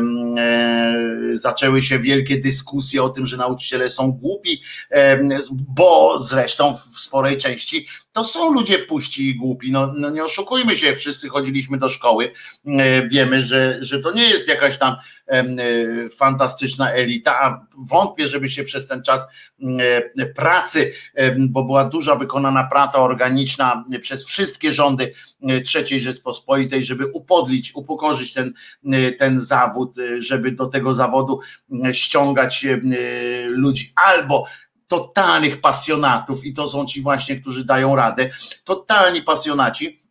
zaczęły się wielkie dyskusje o tym, że nauczyciele są głupi, bo zresztą w sporej części to są ludzie puści i głupi. No, no, nie oszukujmy się, wszyscy chodziliśmy do szkoły. Wiemy, że, że to nie jest jakaś tam fantastyczna elita, a wątpię, żeby się przez ten czas pracy, bo była duża wykonana praca organiczna przez wszystkie rządy III Rzeczpospolitej, żeby upodlić, upokorzyć ten, ten zawód, żeby do tego zawodu ściągać ludzi albo totalnych pasjonatów i to są ci właśnie, którzy dają radę, totalni pasjonaci,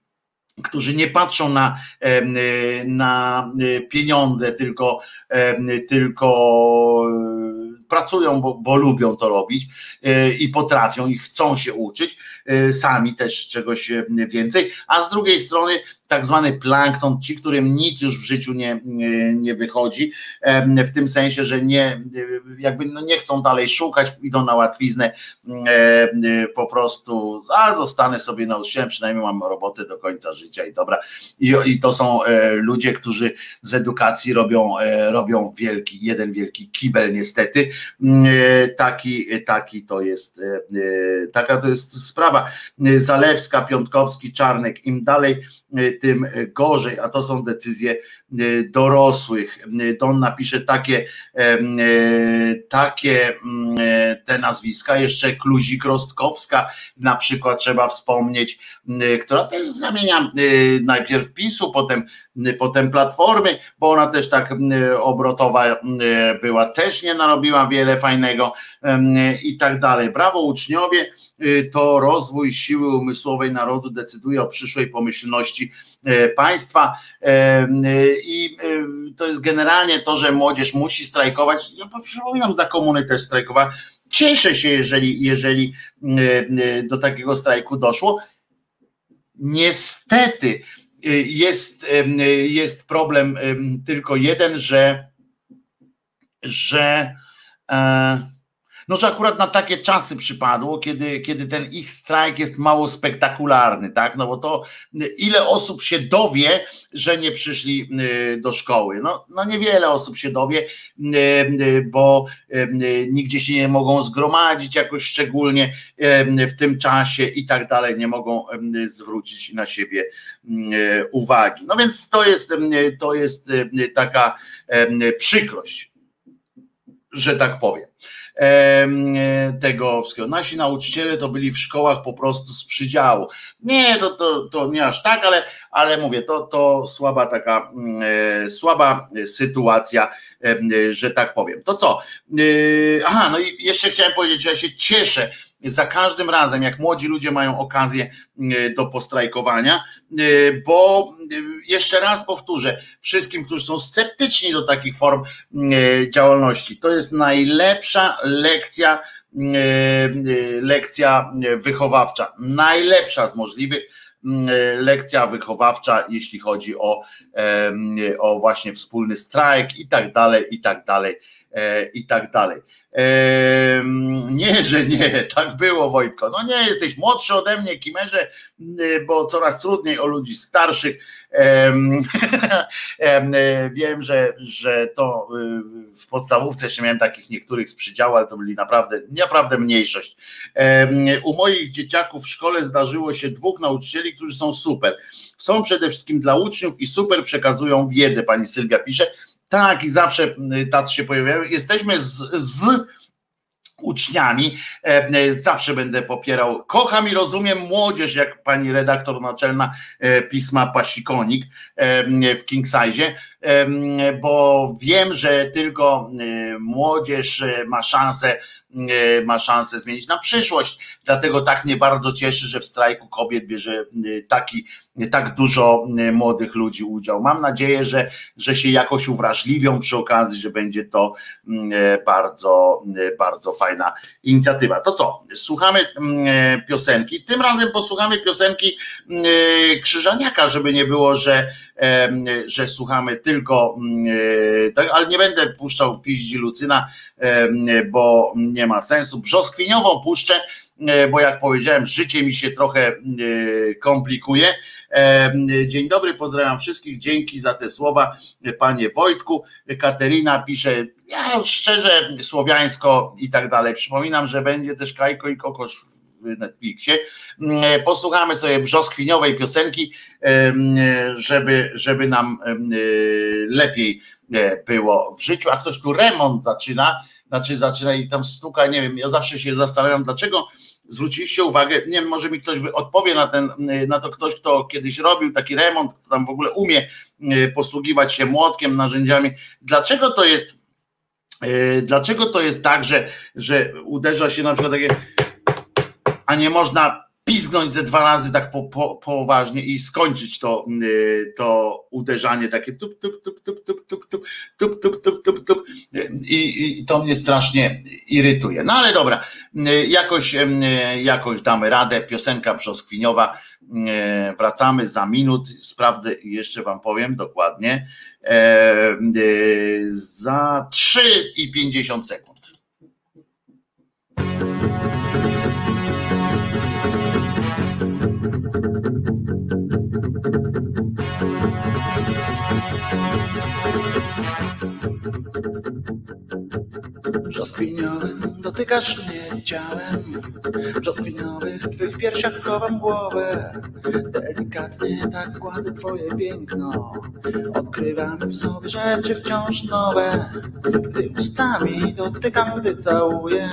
którzy nie patrzą na, na pieniądze, tylko, tylko pracują, bo, bo lubią to robić e, i potrafią i chcą się uczyć, e, sami też czegoś e, więcej, a z drugiej strony tak zwany plankton, ci, którym nic już w życiu nie, nie wychodzi, w tym sensie, że nie, jakby no nie chcą dalej szukać, idą na łatwiznę, po prostu, a zostanę sobie nauczycielem, przynajmniej mam robotę do końca życia i dobra. I, i to są ludzie, którzy z edukacji robią, robią wielki, jeden wielki kibel niestety, taki, taki to jest, taka to jest sprawa. Zalewska, Piątkowski, Czarnek, im dalej tym gorzej, a to są decyzje dorosłych. Y, to on napisze takie, y, takie mm, te nazwiska, jeszcze Kluzik Rostkowska na przykład trzeba wspomnieć, która też z ramienia najpierw PiSu, potem, potem Platformy, bo ona też tak obrotowa była, też nie narobiła wiele fajnego i tak dalej. Brawo uczniowie, to rozwój siły umysłowej narodu decyduje o przyszłej pomyślności państwa i y, to jest generalnie to, że młodzież musi strajkować. Ja przypominam, za komuny też strajkowała. Cieszę się, jeżeli, jeżeli do takiego strajku doszło. Niestety jest, jest problem tylko jeden, że, że e, no, że akurat na takie czasy przypadło, kiedy, kiedy ten ich strajk jest mało spektakularny, tak? No bo to ile osób się dowie, że nie przyszli y, do szkoły? No, no niewiele osób się dowie, y, y, bo nigdzie się nie mogą zgromadzić jakoś szczególnie w tym czasie i tak dalej, nie mogą zwrócić na siebie uwagi. No więc to jest, to jest taka przykrość, że tak powiem tego wszystkiego. Nasi nauczyciele to byli w szkołach po prostu z przydziału. Nie, to, to, to nie aż tak, ale, ale mówię, to, to słaba taka, mm, e, słaba sytuacja, że tak powiem. To co? E, aha, no i jeszcze chciałem powiedzieć, że ja się cieszę, za każdym razem, jak młodzi ludzie mają okazję mm, do postrajkowania, bo jeszcze raz powtórzę, wszystkim, którzy są sceptyczni do takich form y, działalności, to jest najlepsza lekcja, lekcja wychowawcza, najlepsza z możliwych lekcja wychowawcza, jeśli chodzi o, o właśnie wspólny strajk i tak dalej, i tak dalej, e, i tak dalej. Nie, że nie, tak było Wojtko. No nie, jesteś młodszy ode mnie, Kimerze, y, bo coraz trudniej o ludzi starszych. Wiem, że, że to y, w podstawówce jeszcze miałem takich niektórych z przydziału, ale to byli naprawdę, naprawdę mniejszość. U moich dzieciaków w szkole zdarzyło się dwóch nauczycieli, którzy są super. Są przede wszystkim dla uczniów i super przekazują wiedzę, pani Sylwia pisze tak, i zawsze y, tacy się pojawiają. Jesteśmy z, z uczniami. E, e, zawsze będę popierał. Kocham i rozumiem młodzież, jak pani redaktor naczelna e, pisma Pasikonik w King Size, bo wiem, że tylko młodzież ma szansę ma szansę zmienić na przyszłość. Dlatego tak mnie bardzo cieszy, że w strajku kobiet bierze taki, tak dużo młodych ludzi udział. Mam nadzieję, że, że się jakoś uwrażliwią przy okazji, że będzie to bardzo, bardzo fajna inicjatywa. To co? Słuchamy piosenki. Tym razem posłuchamy piosenki Krzyżaniaka, żeby nie było, że, że słuchamy tylko, tak, ale nie będę puszczał piździ Lucyna, bo nie ma sensu. Brzoskwiniową puszczę, e, bo jak powiedziałem, życie mi się trochę e, komplikuje. Dzień dobry, pozdrawiam wszystkich, dzięki za te słowa, panie Wojtku. Katerina pisze, ja szczerze, słowiańsko i tak dalej. Przypominam, że będzie też Kajko i Kokosz w Netflixie. Posłuchamy sobie brzoskwiniowej piosenki, żeby, żeby nam lepiej e, było w życiu, a ktoś tu remont zaczyna, znaczy zaczyna i tam stuka, nie wiem, ja zawsze się zastanawiam, dlaczego zwróciliście uwagę, nie wiem, może mi ktoś odpowie na, ten, na to ktoś, kto kiedyś robił taki remont, kto tam w ogóle umie posługiwać się młotkiem, narzędziami, dlaczego to jest Dlaczego to jest tak, że, że uderza się na przykład takie, a nie można pizgnąć ze dwa razy tak po, po, poważnie i skończyć to, to uderzanie takie tup, tup, tup, tup, tup, tup, tup, tup, tup, tup, tup, tup. I, i to mnie strasznie irytuje. No ale dobra, jakoś, jakoś damy radę. Piosenka brzoskwiniowa. Wracamy za minut. Sprawdzę i jeszcze wam powiem dokładnie. Za 3 i 50 sekund. Thank you. Brzoskwiniowym dotykasz mnie ciałem. Brzoskwiniowych w twych piersiach chowam głowę. Delikatnie tak gładzę twoje piękno. Odkrywamy w sobie rzeczy wciąż nowe. Gdy ustami dotykam, gdy całuję.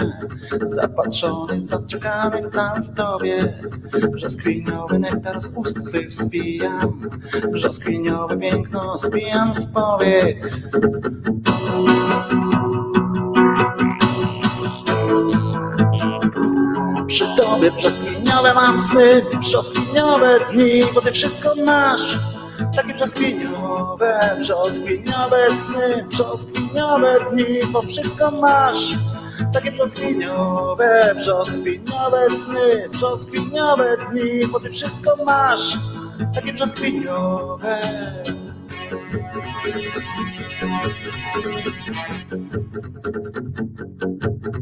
Zapatrzony, zaczekany tam w tobie. Brzoskwiniowy nektar z ust twych spijam. Brzoskwiniowe piękno spijam z powiek Przy tobie brzoskwiniowe mam sny, brzoskwiniowe dni, bo ty wszystko masz. Takie brzoskwiniowe, brzoskwiniowe sny, brzoskwiniowe dni, bo wszystko masz. Takie brzoskwiniowe, brzoskwiniowe sny, brzoskwiniowe dni, bo ty wszystko masz. Takie brzoskwiniowe.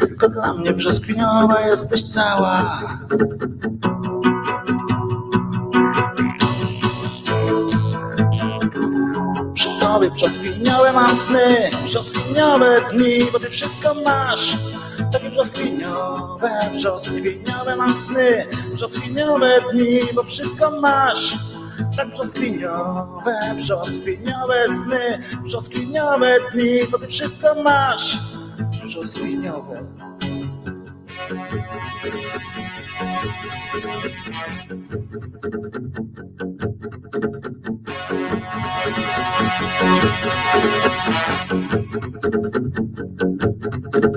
Tylko dla mnie brzoskwiniowa jesteś cała Przy tobie brzoskwiniowe mam sny, brzoskwiniowe dni, bo ty wszystko masz. Takie brzoskwiniowe, brzoskwiniowe mam sny, brzoskwiniowe dni, bo wszystko masz. Tak brzoskwiniowe, brzoskwiniowe sny, brzoskwiniowe dni, bo ty wszystko masz. Brzoskwiniowe.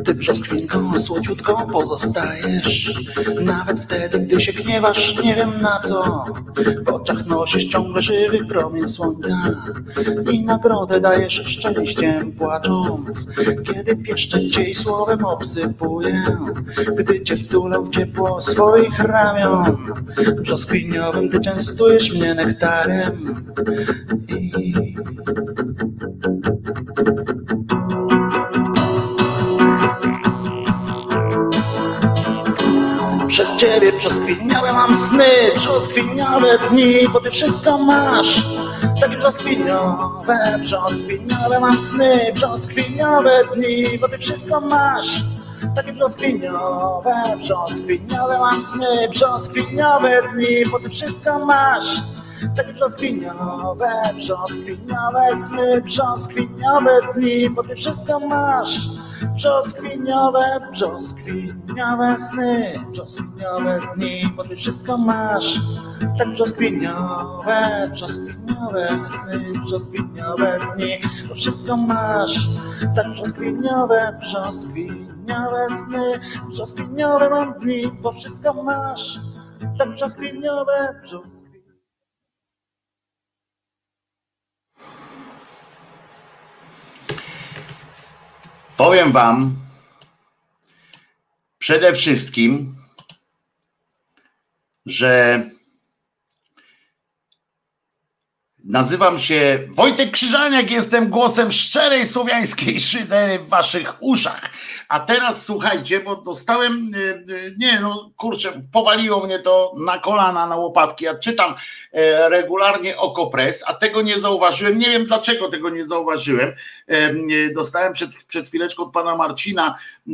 Ty brzoskwinką słodziutką pozostajesz. Nawet wtedy, gdy się gniewasz, nie wiem na co. W oczach nosisz ciągle żywy promień słońca I nagrodę dajesz szczęściem płacząc. Kiedy pieszczę cię i słowem obsypuję Gdy cię wtulę w ciepło swoich ramion Brzoskwiniowym ty częstujesz mnie nektarem I Przez ciebie brzoskwiniowe mam sny, brzoskwiniowe dni, bo ty wszystko masz. Takie brzoskwiniowe, brzoskwiniowe mam sny, brzoskwiniowe dni, bo ty wszystko masz. Takie brzoskwiniowe, brzoskwiniowe mam sny, brzoskwiniowe dni, bo ty wszystko masz. Takie brzoskwiniowe, brzoskwiniowe sny, brzoskwiniowe dni, bo ty wszystko masz. Brzoskwiniowe, brzoskwiniowe sny, brzoskwiniowe dni, bo ty wszystko masz. Tak brzoskwiniowe, brzoskwiniowe sny, brzoskwiniowe dni, bo wszystko masz. Tak brzoskwiniowe, brzoskwiniowe sny, brzoskwiniowe mam dni, bo wszystko masz. Tak brzoskwiniowe, brzoskwiniowe. Powiem Wam przede wszystkim, że Nazywam się Wojtek Krzyżaniak, jestem głosem szczerej słowiańskiej szydery w waszych uszach. A teraz słuchajcie, bo dostałem, y, y, nie no kurczę, powaliło mnie to na kolana, na łopatki. Ja czytam e, regularnie Okopres, a tego nie zauważyłem. Nie wiem dlaczego tego nie zauważyłem. E, dostałem przed, przed chwileczką od pana Marcina e,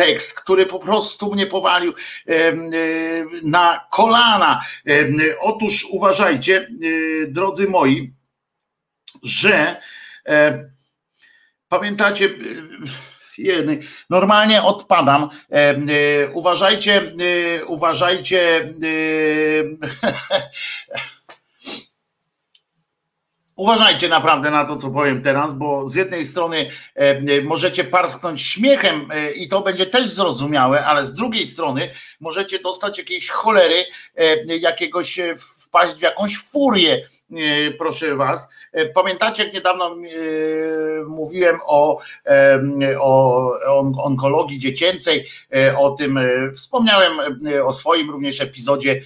tekst, który po prostu mnie powalił na kolana. Otóż uważajcie, drodzy moi, że pamiętacie, normalnie odpadam. Uważajcie, uważajcie. Uważajcie naprawdę na to, co powiem teraz, bo z jednej strony e, e, możecie parsknąć śmiechem e, i to będzie też zrozumiałe, ale z drugiej strony możecie dostać jakiejś cholery, jakiegoś wpaść w jakąś furię, proszę was. Pamiętacie, jak niedawno mówiłem o, o onkologii dziecięcej, o tym wspomniałem o swoim również epizodzie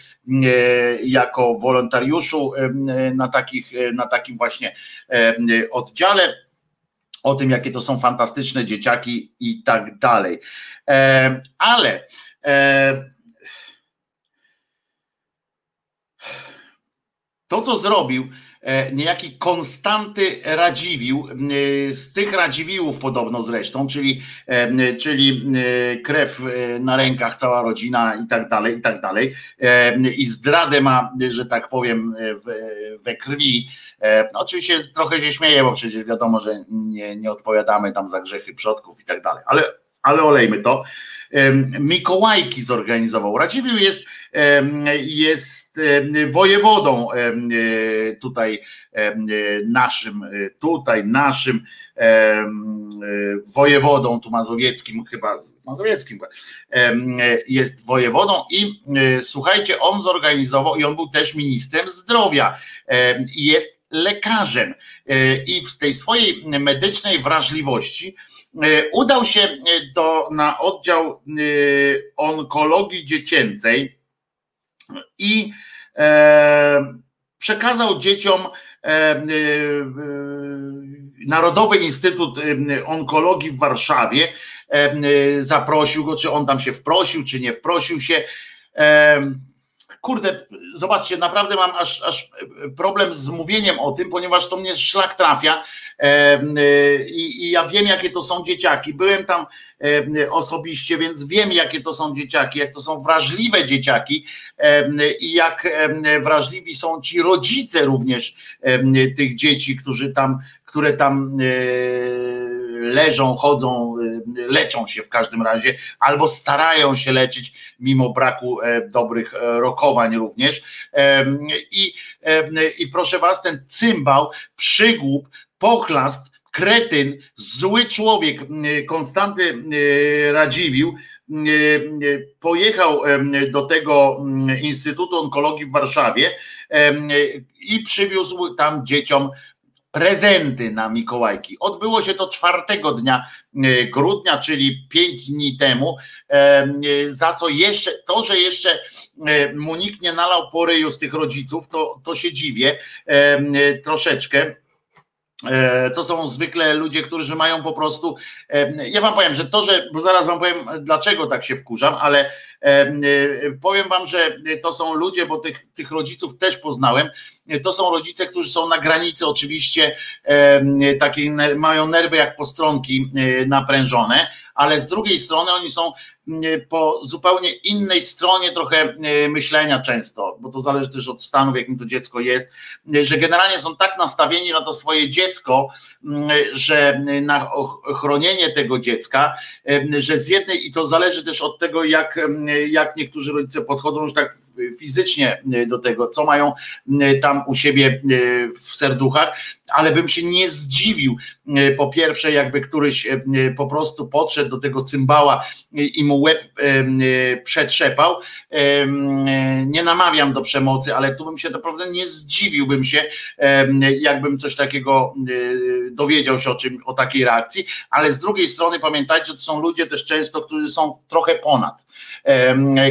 jako wolontariuszu na, takich, na takim właśnie oddziale, o tym, jakie to są fantastyczne dzieciaki i tak dalej. Ale to, co zrobił E, niejaki Konstanty Radziwił, e, z tych Radziwiłów podobno zresztą, czyli, e, czyli krew na rękach, cała rodzina i tak dalej, i tak dalej. I zdradę ma, że tak powiem, we krwi. Oczywiście trochę się śmieję, bo przecież wiadomo, że nie, nie odpowiadamy tam za grzechy przodków i tak dalej, ale, ale olejmy to. Mikołajki zorganizował. Radziwił jest, jest wojewodą tutaj naszym, tutaj naszym wojewodą tu mazowieckim, chyba mazowieckim jest wojewodą i słuchajcie, on zorganizował i on był też ministrem zdrowia i jest lekarzem i w tej swojej medycznej wrażliwości E, udał się e, do, na oddział e, onkologii dziecięcej i przekazał dzieciom Narodowy Instytut Onkologii w Warszawie. Zaprosił go, czy on tam się wprosił, czy nie wprosił się kurde, zobaczcie, naprawdę mam aż, aż problem z mówieniem o tym, ponieważ to mnie szlak trafia y, i, i ja wiem, jakie to są dzieciaki. Byłem tam osobiście, więc wiem, jakie to są dzieciaki, jak to są wrażliwe dzieciaki i jak wrażliwi są ci rodzice również tych dzieci, którzy tam, które tam e, leżą, chodzą, y, leczą się w każdym razie, albo starają się leczyć mimo braku e, dobrych e, rokowań również. I, i proszę was, ten cymbał, przygłup, pochlast, kretyn, zły człowiek, Konstanty Radziwił, pojechał do tego Instytutu Onkologii w Warszawie i przywiózł tam dzieciom prezenty na Mikołajki. Odbyło się to czwartego dnia e, grudnia, czyli pięć dni temu, e, e, za co jeszcze, to, że jeszcze mu nikt nie nalał poryju z tych rodziców, to, to się dziwię troszeczkę. To są zwykle ludzie, którzy mają po prostu. Ja wam powiem, że to, że. Bo zaraz wam powiem, dlaczego tak się wkurzam, ale powiem wam, że to są ludzie, bo tych, tych rodziców też poznałem, to są rodzice, którzy są na granicy oczywiście takiej, mają nerwy jak postronki e, naprężone, ale z drugiej strony oni są po zupełnie innej stronie trochę e, myślenia często, bo to zależy też od stanu, w jakim to dziecko jest, e, że generalnie są tak nastawieni na to swoje dziecko, że na chronienie tego dziecka, że z jednej, i to zależy też od tego, jak, jak niektórzy rodzice podchodzą już tak fizycznie do tego, co mają tam u siebie w serduchach, ale bym się nie zdziwił, e, po pierwsze, jakby któryś e, po prostu podszedł do tego cymbała i mu łeb e, przetrzepał. Nie namawiam do przemocy, ale tu bym się naprawdę nie zdziwiłbym się, jakbym coś takiego dowiedział się o, czym, o takiej reakcji, ale z drugiej strony pamiętajcie, to są ludzie też często, którzy są trochę ponad,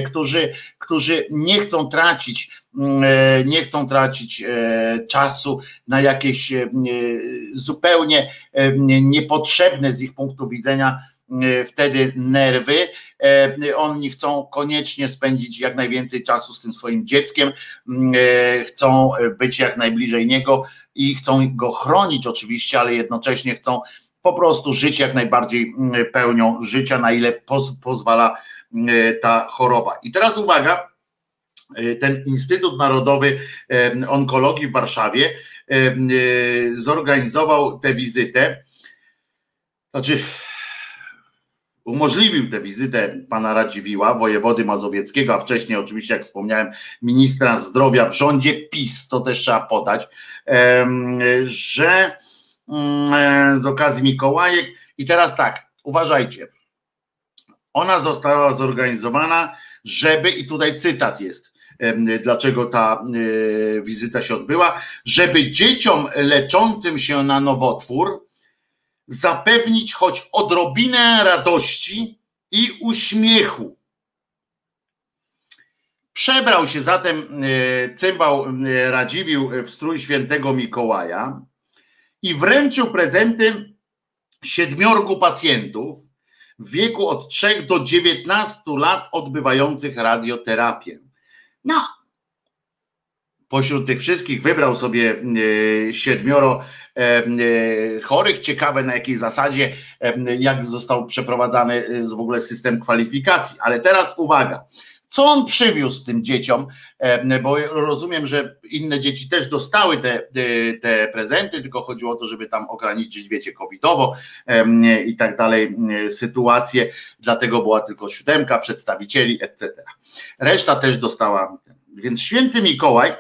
którzy, którzy nie chcą tracić nie chcą tracić czasu na jakieś zupełnie niepotrzebne z ich punktu widzenia wtedy nerwy. Oni chcą koniecznie spędzić jak najwięcej czasu z tym swoim dzieckiem, chcą być jak najbliżej niego i chcą go chronić oczywiście, ale jednocześnie chcą po prostu żyć jak najbardziej mm, pełnią życia, na ile poz, pozwala mm, ta choroba. I teraz uwaga, ten Instytut Narodowy Onkologii w Warszawie y, zorganizował tę wizytę, znaczy umożliwił tę wizytę pana Radziwiła, wojewody mazowieckiego, a wcześniej oczywiście, jak wspomniałem, ministra zdrowia w rządzie PiS, to też trzeba podać, że Mm, z okazji Mikołajek. I teraz tak, uważajcie. Ona została zorganizowana, żeby, i tutaj cytat jest, dlaczego ta e, wizyta się odbyła, żeby dzieciom leczącym się na nowotwór zapewnić choć odrobinę radości i uśmiechu. Przebrał się zatem e, cymbał Radziwił w strój świętego Mikołaja i wręczył prezenty siedmiorgu pacjentów w wieku od 3 do 19 lat odbywających radioterapię. No, pośród tych wszystkich wybrał sobie e, siedmioro e, e, chorych. Ciekawe na jakiej zasadzie, jak został przeprowadzany w ogóle system kwalifikacji. Ale teraz uwaga. Co on przywiózł tym dzieciom? E, bo rozumiem, że inne dzieci też dostały te, te prezenty, tylko chodziło o to, żeby tam ograniczyć, wiecie, covidowo i tak dalej sytuację. Dlatego była tylko siódemka przedstawicieli, etc. Reszta też dostała. Więc święty Mikołaj,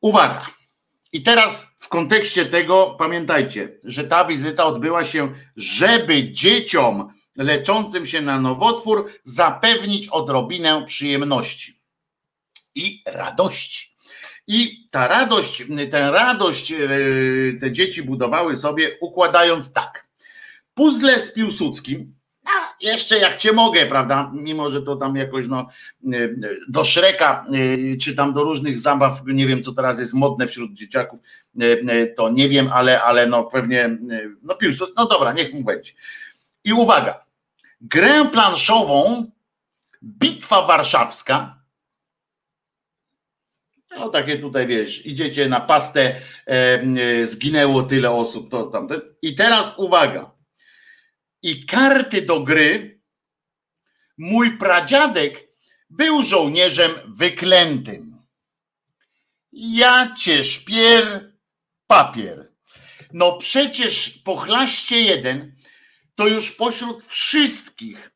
uwaga. I teraz w kontekście tego pamiętajcie, że ta wizyta odbyła się, żeby dzieciom leczącym się na nowotwór zapewnić odrobinę przyjemności i radości. I ta radość, tę radość e, te dzieci budowały sobie układając tak. Puzzle z Piłsudskim, a jeszcze jak cię mogę, prawda? Mimo, że to tam jakoś no, e, do Szreka, e, czy tam do różnych zabaw, nie wiem co teraz jest modne wśród dzieciaków, to nie wiem, ale, ale no pewnie, no Piłsudski, no dobra, niech mu będzie. I uwaga, grę planszową Bitwa Warszawska. No takie tutaj wiesz, idziecie na pastę, e, zginęło tyle osób, to tamte. I teraz uwaga. I karty do gry. Mój pradziadek był żołnierzem wyklętym. Ja cię szpier papier. No przecież pochlaście jeden to już pośród wszystkich,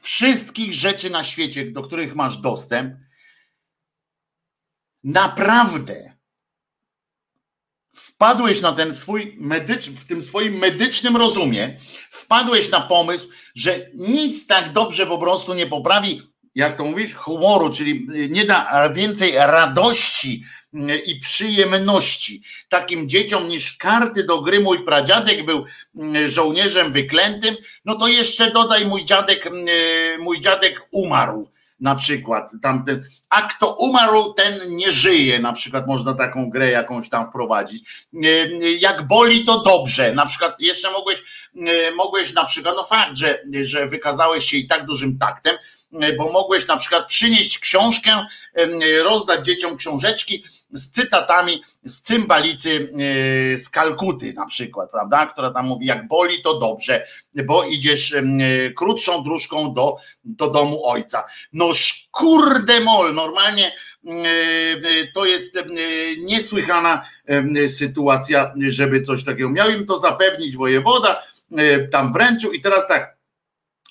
wszystkich rzeczy na świecie, do których masz dostęp, naprawdę wpadłeś na ten swój medycz, w tym swoim medycznym rozumie, wpadłeś na pomysł, że nic tak dobrze po prostu nie poprawi, jak to mówisz, humoru, czyli nie da więcej radości i przyjemności takim dzieciom niż karty do gry. Mój pradziadek był mm, żołnierzem wyklętym, no to jeszcze dodaj mój dziadek, mm, mój dziadek umarł na przykład tamten, a kto umarł, ten nie żyje, na przykład można taką grę jakąś tam wprowadzić. Jak boli, to dobrze. Na przykład jeszcze mogłeś, mogłeś na przykład, no fakt, że, że wykazałeś się i tak dużym taktem, bo mogłeś na przykład przynieść książkę, rozdać dzieciom książeczki z cytatami z cymbalicy e, z Kalkuty na przykład, prawda, która tam mówi jak boli to dobrze, bo idziesz krótszą dróżką do, do domu ojca. No kurde mol, normalnie e, to jest niesłychana sytuacja, żeby coś takiego miał im to zapewnić wojewoda, e, tam wręczył i teraz tak,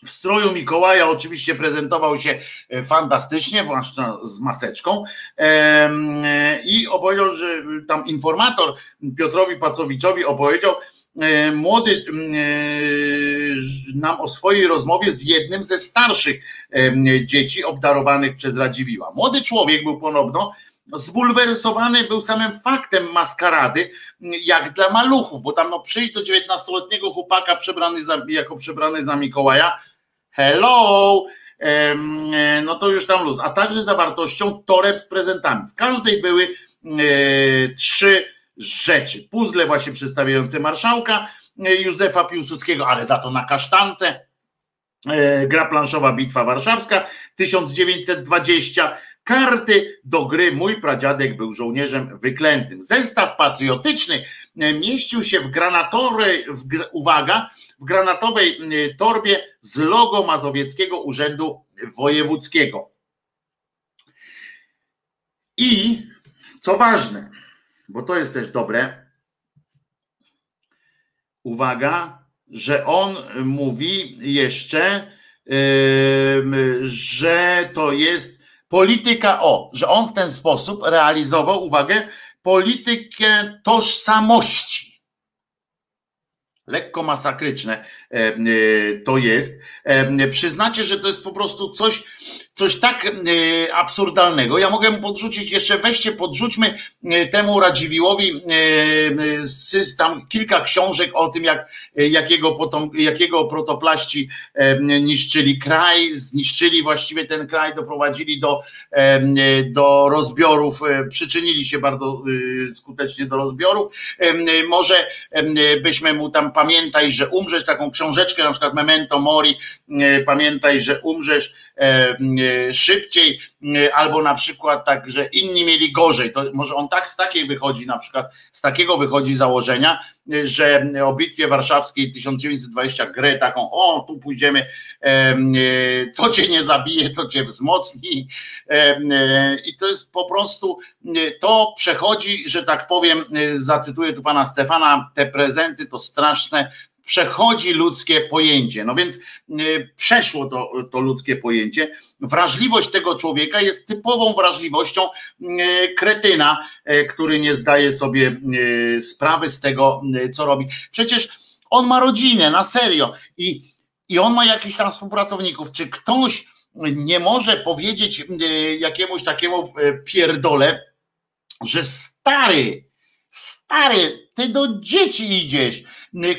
w stroju Mikołaja oczywiście prezentował się e, fantastycznie, zwłaszcza z maseczką i opowiedział, że tam informator Piotrowi Pacowiczowi opowiedział, e, młody e, nam o swojej rozmowie z jednym ze starszych dzieci obdarowanych przez Radziwiła. Młody człowiek był ponowno zbulwersowany był samym faktem maskarady, jak dla maluchów, bo tam no przyjść do 19-letniego chłopaka przebrany za, jako przebrany za Mikołaja, hello, no to już tam luz, a także zawartością toreb z prezentami. W każdej były trzy rzeczy. Puzzle właśnie przedstawiające marszałka Józefa Piłsudskiego, ale za to na kasztance. Gra planszowa Bitwa Warszawska 1920 Karty do gry Mój pradziadek był żołnierzem wyklętym. Zestaw patriotyczny e, mieścił się w granatowej, w, uwaga, w granatowej e, torbie z logo Mazowieckiego Urzędu Wojewódzkiego. I co ważne, bo to jest też dobre, uwaga, że on mówi jeszcze, że to jest polityka, o, że on w ten sposób realizował, uwagę, politykę tożsamości. Lekko masakryczne e, e, to jest. E, przyznacie, że to jest po prostu coś, coś tak e, absurdalnego. Ja mogę podrzucić jeszcze, weźcie, podrzućmy e, temu Radziwiłowi e, tam kilka książek o tym, jak, jakiego, potom, jakiego protoplaści niszczyli kraj, zniszczyli właściwie ten kraj, doprowadzili do, do rozbiorów, przyczynili się bardzo skutecznie do rozbiorów. Może byśmy mu tam pamiętaj, że umrzeć, taką książeczkę, na przykład Memento Mori, pamiętaj, że umrzesz szybciej, e, albo na przykład tak, że inni mieli gorzej. To może on tak z takiej wychodzi, na przykład z takiego wychodzi założenia, e, że o bitwie warszawskiej 1920 grę taką, o tu pójdziemy, co cię nie zabije, to cię wzmocni. I to jest po prostu, to przechodzi, że tak powiem, zacytuję tu pana Stefana, te prezenty to straszne, przechodzi ludzkie pojęcie. No więc y, przeszło to, to ludzkie pojęcie. Wrażliwość tego człowieka jest typową wrażliwością y, kretyna, y, który nie zdaje sobie sprawy z tego, co robi. Przecież on ma rodzinę, na serio. I, i on ma jakichś tam współpracowników. Czy ktoś nie może powiedzieć jakiemuś takiemu pierdole, że stary, stary, ty do dzieci idziesz,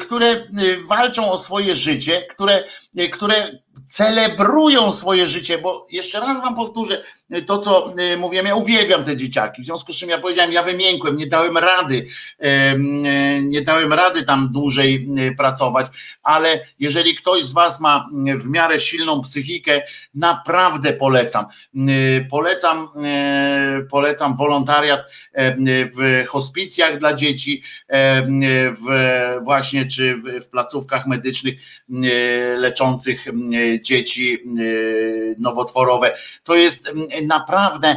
które walczą o swoje życie, które, które celebrują swoje życie, bo jeszcze raz wam powtórzę to, co y, mówiłem, ja uwielbiam te dzieciaki, w związku z czym ja powiedziałem, ja wymiękłem, nie dałem rady, nie dałem rady tam dłużej y, pracować, ale jeżeli ktoś z was ma y, w miarę silną psychikę, naprawdę polecam. Polecam, polecam wolontariat w hospicjach dla dzieci, w właśnie czy w placówkach medycznych leczących dzieci nowotworowe. To jest naprawdę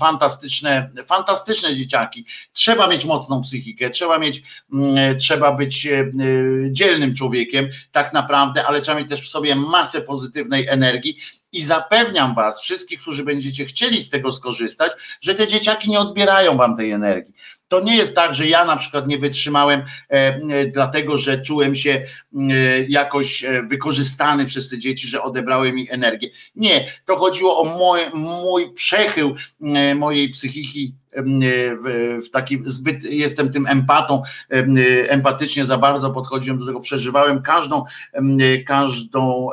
fantastyczne, fantastyczne dzieciaki. Trzeba mieć mocną psychikę, trzeba mieć, trzeba być e, dzielnym człowiekiem, tak naprawdę, ale trzeba mieć też w sobie masę pozytywnej energii. I zapewniam Was, wszystkich, którzy będziecie chcieli z tego skorzystać, że te dzieciaki nie odbierają Wam tej energii. To nie jest tak, że ja na przykład nie wytrzymałem, e, e, dlatego że czułem się e, jakoś wykorzystany przez te dzieci, że odebrały mi energię. Nie, to chodziło o mój, mój przechył mojej psychiki w, w taki zbyt jestem tym empatą, empatycznie za bardzo podchodziłem do tego, przeżywałem każdą, każdą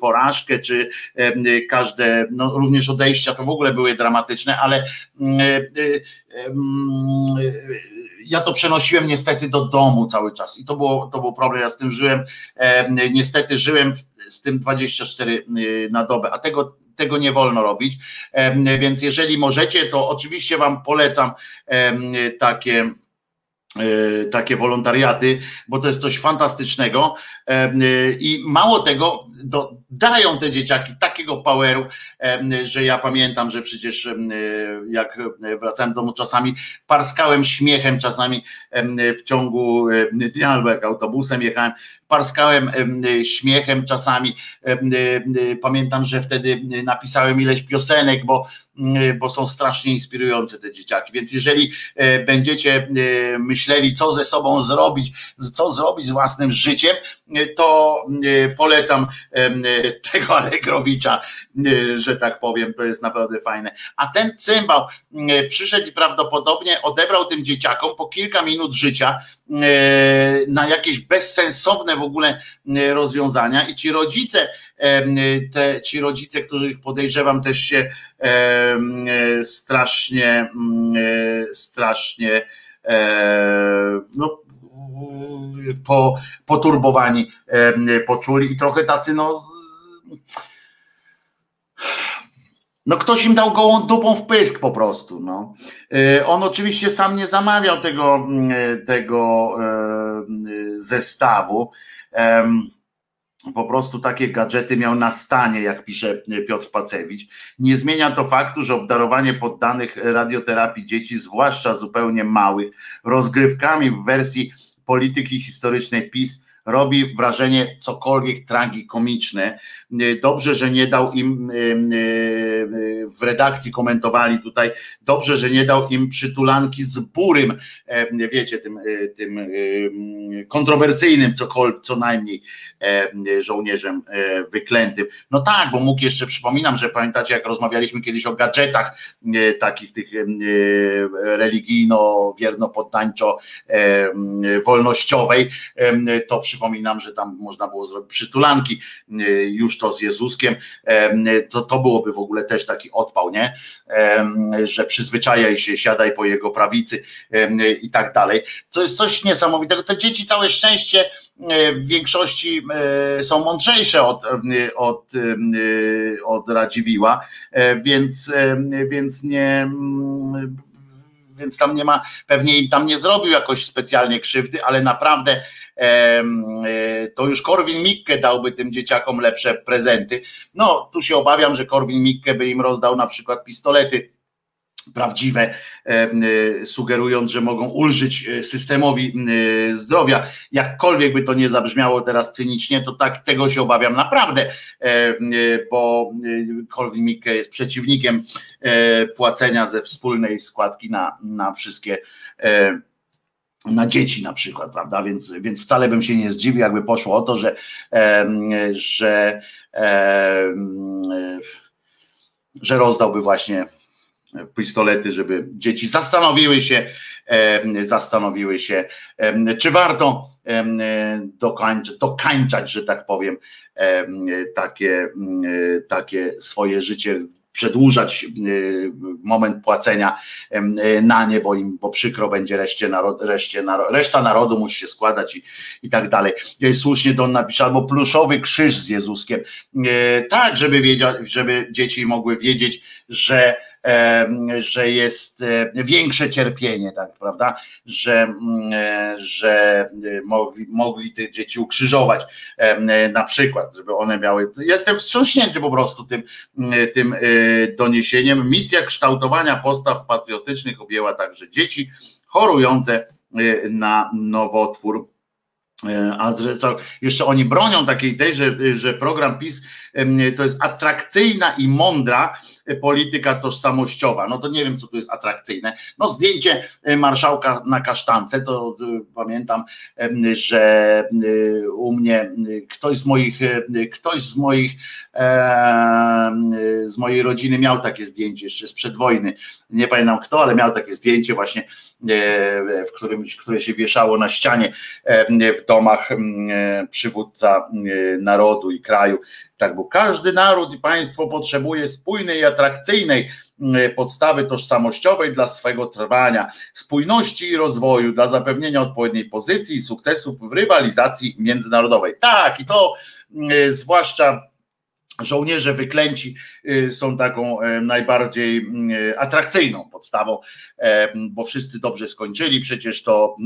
porażkę, czy każde, no również odejścia, to w ogóle były dramatyczne, ale ja to przenosiłem niestety do domu cały czas i to było, to był problem, ja z tym żyłem, niestety żyłem z tym 24 na dobę, a tego tego nie wolno robić. Więc jeżeli możecie, to oczywiście Wam polecam takie e, takie wolontariaty, bo to jest coś fantastycznego i mało tego, dają te dzieciaki takiego poweru, że ja pamiętam, że przecież jak wracałem do domu czasami parskałem śmiechem czasami w ciągu dnia albo jak autobusem jechałem, parskałem śmiechem czasami. Pamiętam, że wtedy napisałem ileś piosenek, bo, bo są strasznie inspirujące te dzieciaki. Więc jeżeli e, będziecie myśleli, co ze sobą zrobić, co zrobić z własnym życiem, e, to polecam tego Alegrowicza, że tak powiem, to jest naprawdę fajne. A ten cymbał przyszedł i prawdopodobnie odebrał tym dzieciakom po kilka minut życia, na jakieś bezsensowne w ogóle rozwiązania. I ci rodzice, te, ci rodzice, których podejrzewam też się strasznie, strasznie no, po, poturbowani poczuli i trochę tacy no no ktoś im dał gołą dupą w pysk po prostu. No. E, on oczywiście sam nie zamawiał tego, mm, tego e, zestawu. Po prostu takie gadżety miał na stanie, jak pisze Piotr Pacewicz. Nie zmienia to faktu, że obdarowanie poddanych radioterapii dzieci, zwłaszcza zupełnie małych, rozgrywkami w wersji polityki historycznej PiS robi wrażenie cokolwiek tragikomiczne. Dobrze, że nie dał im w redakcji komentowali tutaj, dobrze, że nie dał im przytulanki z burym, wiecie, tym, tym kontrowersyjnym cokolwiek, co najmniej żołnierzem wyklętym. No tak, bo mógł jeszcze, przypominam, że pamiętacie, jak rozmawialiśmy kiedyś o gadżetach takich tych religijno-wierno-poddańczo wolnościowej, to przypominam, że tam można było zrobić przytulanki już to z Jezuskiem, to, to byłoby w ogóle też taki odpał, nie? Że przyzwyczajaj się, siadaj po jego prawicy i tak dalej. To jest coś niesamowitego. Te dzieci całe szczęście e, w większości e, są mądrzejsze od, od, od Radziwiła, e, więc, więc nie więc tam nie ma, pewnie im tam nie zrobił jakoś specjalnie krzywdy, ale naprawdę E, to już Korwin Mikke dałby tym dzieciakom lepsze prezenty. No, tu się obawiam, że Korwin Mikke by im rozdał na przykład pistolety prawdziwe, e, sugerując, że mogą ulżyć e, systemowi zdrowia. Jakkolwiek by to nie zabrzmiało teraz cynicznie, to tak tego się obawiam naprawdę, bo Korwin Mikke jest przeciwnikiem płacenia ze wspólnej składki na, na wszystkie na dzieci na przykład, prawda? Więc, więc wcale bym się nie zdziwił, jakby poszło o to, że, że, że rozdałby właśnie pistolety, żeby dzieci zastanowiły się, zastanowiły się, czy warto dokańczać, dokańczać, że tak powiem, takie, takie swoje życie przedłużać moment płacenia na nie, bo im bo przykro będzie reszcie narod, reszcie narod, reszta narodu musi się składać i, i tak dalej. Słusznie to on napisze, albo pluszowy krzyż z Jezuskiem. Tak, żeby wiedzieć, żeby dzieci mogły wiedzieć, że że jest e, większe cierpienie, tak, prawda? Że, mm, e, że mogli, mogli te dzieci ukrzyżować na przykład, żeby one miały. Jestem wstrząśnięty po prostu tym, mm, tym e, doniesieniem. Misja kształtowania postaw patriotycznych objęła także dzieci chorujące na nowotwór. A zresztą jeszcze oni bronią takiej tej, że, że program PiS to jest atrakcyjna i mądra polityka tożsamościowa. No to nie wiem, co tu jest atrakcyjne. No zdjęcie e, marszałka na kasztance, to e, pamiętam, że e, u mnie ktoś z moich, ktoś z moich z mojej rodziny miał takie zdjęcie jeszcze sprzed wojny. Nie pamiętam kto, ale miał takie zdjęcie właśnie, w którym, które się wieszało na ścianie w domach przywódca narodu i kraju tak, bo każdy naród i państwo potrzebuje spójnej i atrakcyjnej mm, podstawy tożsamościowej dla swego trwania, spójności i rozwoju, dla zapewnienia odpowiedniej pozycji i sukcesów w rywalizacji międzynarodowej. Tak, i to mm, zwłaszcza żołnierze wyklęci y, są taką e, najbardziej e, atrakcyjną podstawą, bo wszyscy dobrze skończyli, przecież to,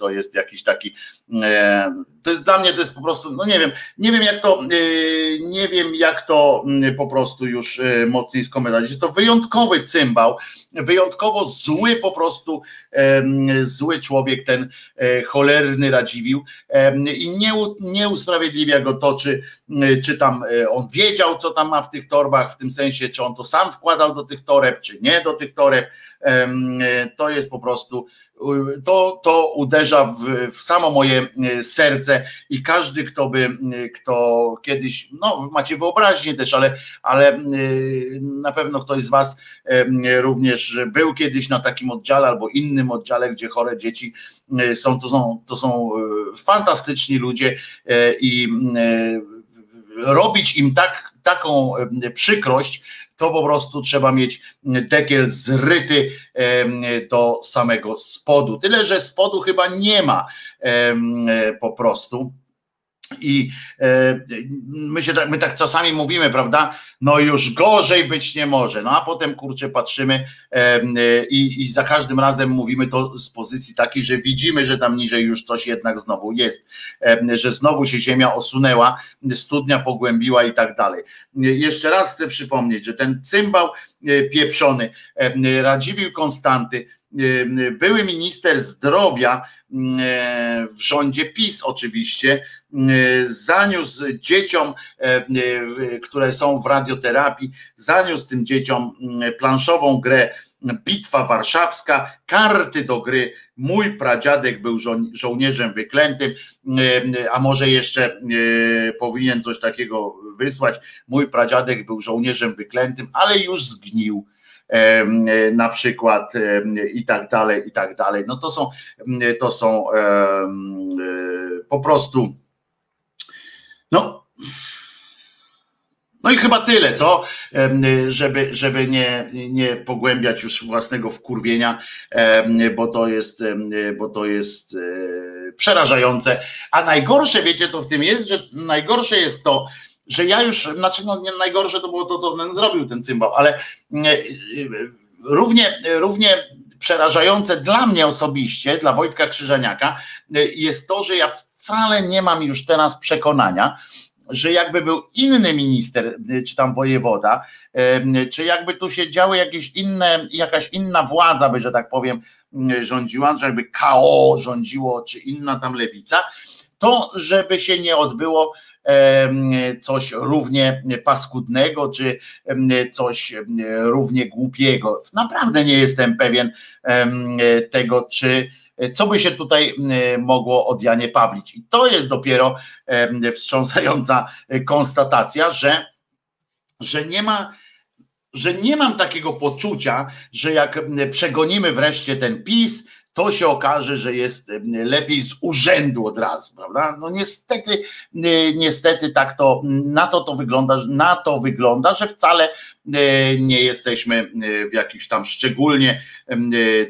to jest jakiś taki, to jest dla mnie to jest po prostu, no nie wiem, nie wiem jak to, nie wiem jak to po prostu już mocniej skomentować, jest to wyjątkowy cymbał, wyjątkowo zły po prostu, zły człowiek ten cholerny Radziwił i nie, nie usprawiedliwia go to, czy, czy tam on wiedział, co tam ma w tych torbach, w tym sensie, czy on to sam wkładał do tych toreb, czy nie do tych toreb, to jest po prostu to, to uderza w, w samo moje e, serce i każdy, kto by, e, kto kiedyś, no macie wyobraźnię też, ale, ale e, na pewno ktoś z Was również był kiedyś na takim oddziale albo innym oddziale, gdzie chore dzieci są, to są, to są fantastyczni ludzie i robić im tak, taką przykrość, to po prostu trzeba mieć dekiel zryty do samego spodu. Tyle, że spodu chyba nie ma po prostu. I e, my, się, tak, my tak czasami mówimy, prawda? No już gorzej być nie może. No a potem kurczę patrzymy e, i, i za każdym razem mówimy to z pozycji takiej, że widzimy, że tam niżej już coś jednak znowu jest, e, że znowu się ziemia osunęła, studnia pogłębiła i tak dalej. Jeszcze raz chcę przypomnieć, że ten cymbał pieprzony, Radziwił Konstanty, były minister zdrowia w rządzie PiS oczywiście, zaniósł dzieciom, które są w radioterapii, zaniósł tym dzieciom planszową grę Bitwa Warszawska, karty do gry. Mój pradziadek był żo żołnierzem wyklętym, a może jeszcze powinien coś takiego wysłać. Mój pradziadek był żołnierzem wyklętym, ale już zgnił na przykład i tak dalej, i tak dalej. No to są, to są po prostu no. No i chyba tyle, co? Żeby, żeby nie, nie pogłębiać już własnego wkurwienia, bo to jest, bo to jest e, przerażające. A najgorsze, wiecie co w tym jest? Że najgorsze jest to, że ja już, znaczy no najgorsze to było to, co on zrobił ten cymbał, ale e, równie, równie przerażające dla mnie osobiście, dla Wojtka Krzyżaniaka, e, jest to, że ja wcale nie mam już teraz przekonania, że jakby był inny minister, e, czy tam wojewoda, czy jakby tu się działy jakieś inne, jakaś inna władza, by, że tak powiem, rządziła, że jakby KO rządziło, czy inna tam lewica, to żeby się nie odbyło coś równie paskudnego, czy coś równie głupiego. Naprawdę nie jestem pewien tego, czy co by się tutaj mogło od Janie Pawlić. I to jest dopiero wstrząsająca konstatacja, że, że nie ma że nie mam takiego poczucia, że jak przegonimy wreszcie ten PiS, to się okaże, że jest lepiej z urzędu od razu, prawda? No niestety, niestety tak to, na to to wygląda, na to wygląda, że wcale nie jesteśmy w jakiejś tam szczególnie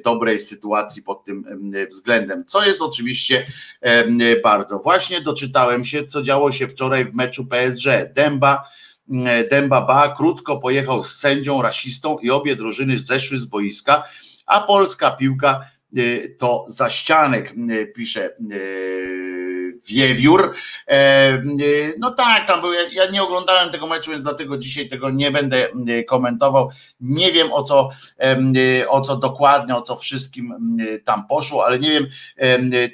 dobrej sytuacji pod tym względem, co jest oczywiście bardzo. Właśnie doczytałem się, co działo się wczoraj w meczu PSG. Dęba Dęba Ba krótko pojechał z sędzią rasistą i obie drużyny zeszły z boiska, a polska piłka to zaścianek, y, pisze y, Wiewiór. E, no tak, tam był, ja nie oglądałem tego meczu, więc dlatego dzisiaj tego nie będę komentował. Nie wiem o co, o co dokładnie, o co wszystkim tam poszło, ale nie wiem,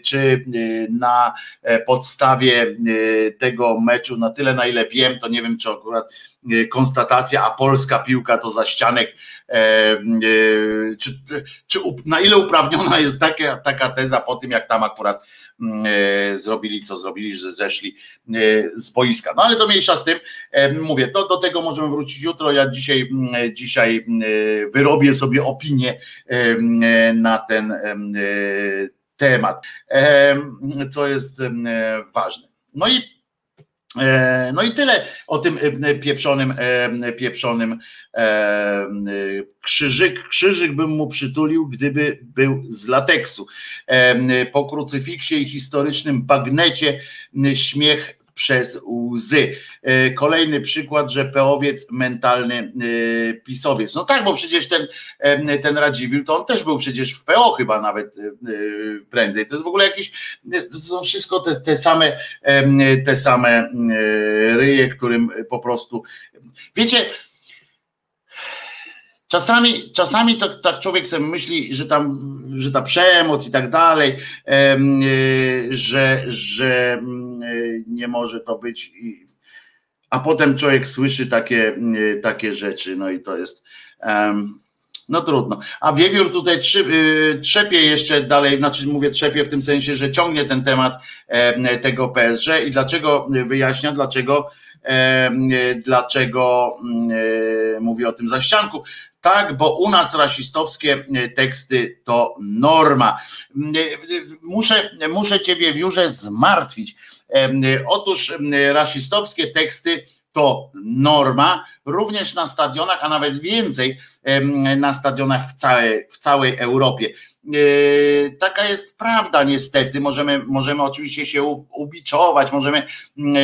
czy na podstawie tego meczu, na tyle na ile wiem, to nie wiem, czy akurat konstatacja, a polska piłka to zaścianek E, e, czy, czy na ile uprawniona jest taka, taka teza po tym, jak tam akurat e, zrobili, co zrobili, że zeszli z boiska. No ale to mniejsza z tym. Mówię, to do tego możemy wrócić jutro. Ja dzisiaj, dzisiaj wyrobię sobie opinię na ten temat, co jest ważne. No i E, no i tyle o tym e, pieprzonym, e, pieprzonym krzyżyk. Krzyżyk bym mu przytulił, gdyby był z lateksu. Po krucyfiksie i historycznym bagnecie śmiech przez łzy. E, kolejny przykład, że peowiec mentalny e, pisowiec. No tak, bo przecież ten, ten Radziwił, to on też był przecież w PO chyba nawet e, prędzej. To jest w ogóle jakieś, to są wszystko te, te same te same ryje, którym po prostu wiecie, Czasami, czasami to, tak człowiek sobie myśli, że tam, że ta przemoc i tak dalej, że, że nie może to być. A potem człowiek słyszy takie, takie rzeczy, no i to jest. No trudno. A Wiewiór tutaj trzepie jeszcze dalej, znaczy mówię trzepie w tym sensie, że ciągnie ten temat tego PSG i dlaczego wyjaśnia, dlaczego dlaczego mówię o tym zaścianku. Tak, bo u nas rasistowskie teksty to norma. Muszę, muszę cię wiewiórze zmartwić. Otóż rasistowskie teksty to norma, również na stadionach, a nawet więcej na stadionach w całej, w całej Europie. E, taka jest prawda, niestety. Możemy, możemy oczywiście się ubiczować, możemy,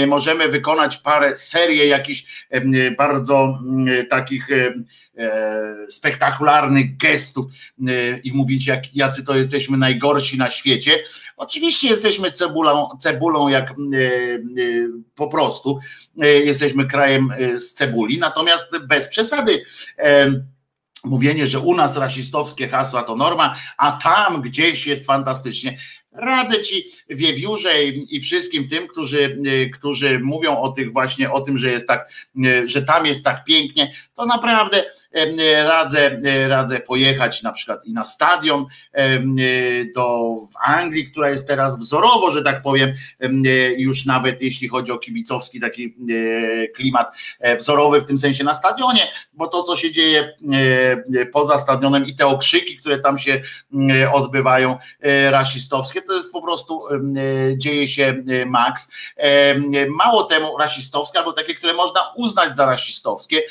możemy wykonać parę serię jakichś bardzo takich e, spektakularnych gestów i mówić, jak, jacy to jesteśmy najgorsi na świecie. Oczywiście jesteśmy cebulą, cebulą jak po prostu. E, jesteśmy krajem z cebuli, natomiast bez przesady mówienie, że u nas rasistowskie hasła to norma, a tam gdzieś jest fantastycznie. Radzę ci wiewiórze i wszystkim tym, którzy, którzy mówią o tych właśnie o tym, że jest tak, że tam jest tak pięknie, to naprawdę radzę, radzę pojechać na przykład i na stadion do w Anglii, która jest teraz wzorowo, że tak powiem, już nawet jeśli chodzi o kibicowski taki klimat e, wzorowy w tym sensie na stadionie, bo to, co się dzieje poza stadionem i te okrzyki, które tam się odbywają e, rasistowskie, to jest po prostu dzieje się max. Mało temu rasistowskie, albo takie, które można uznać za rasistowskie,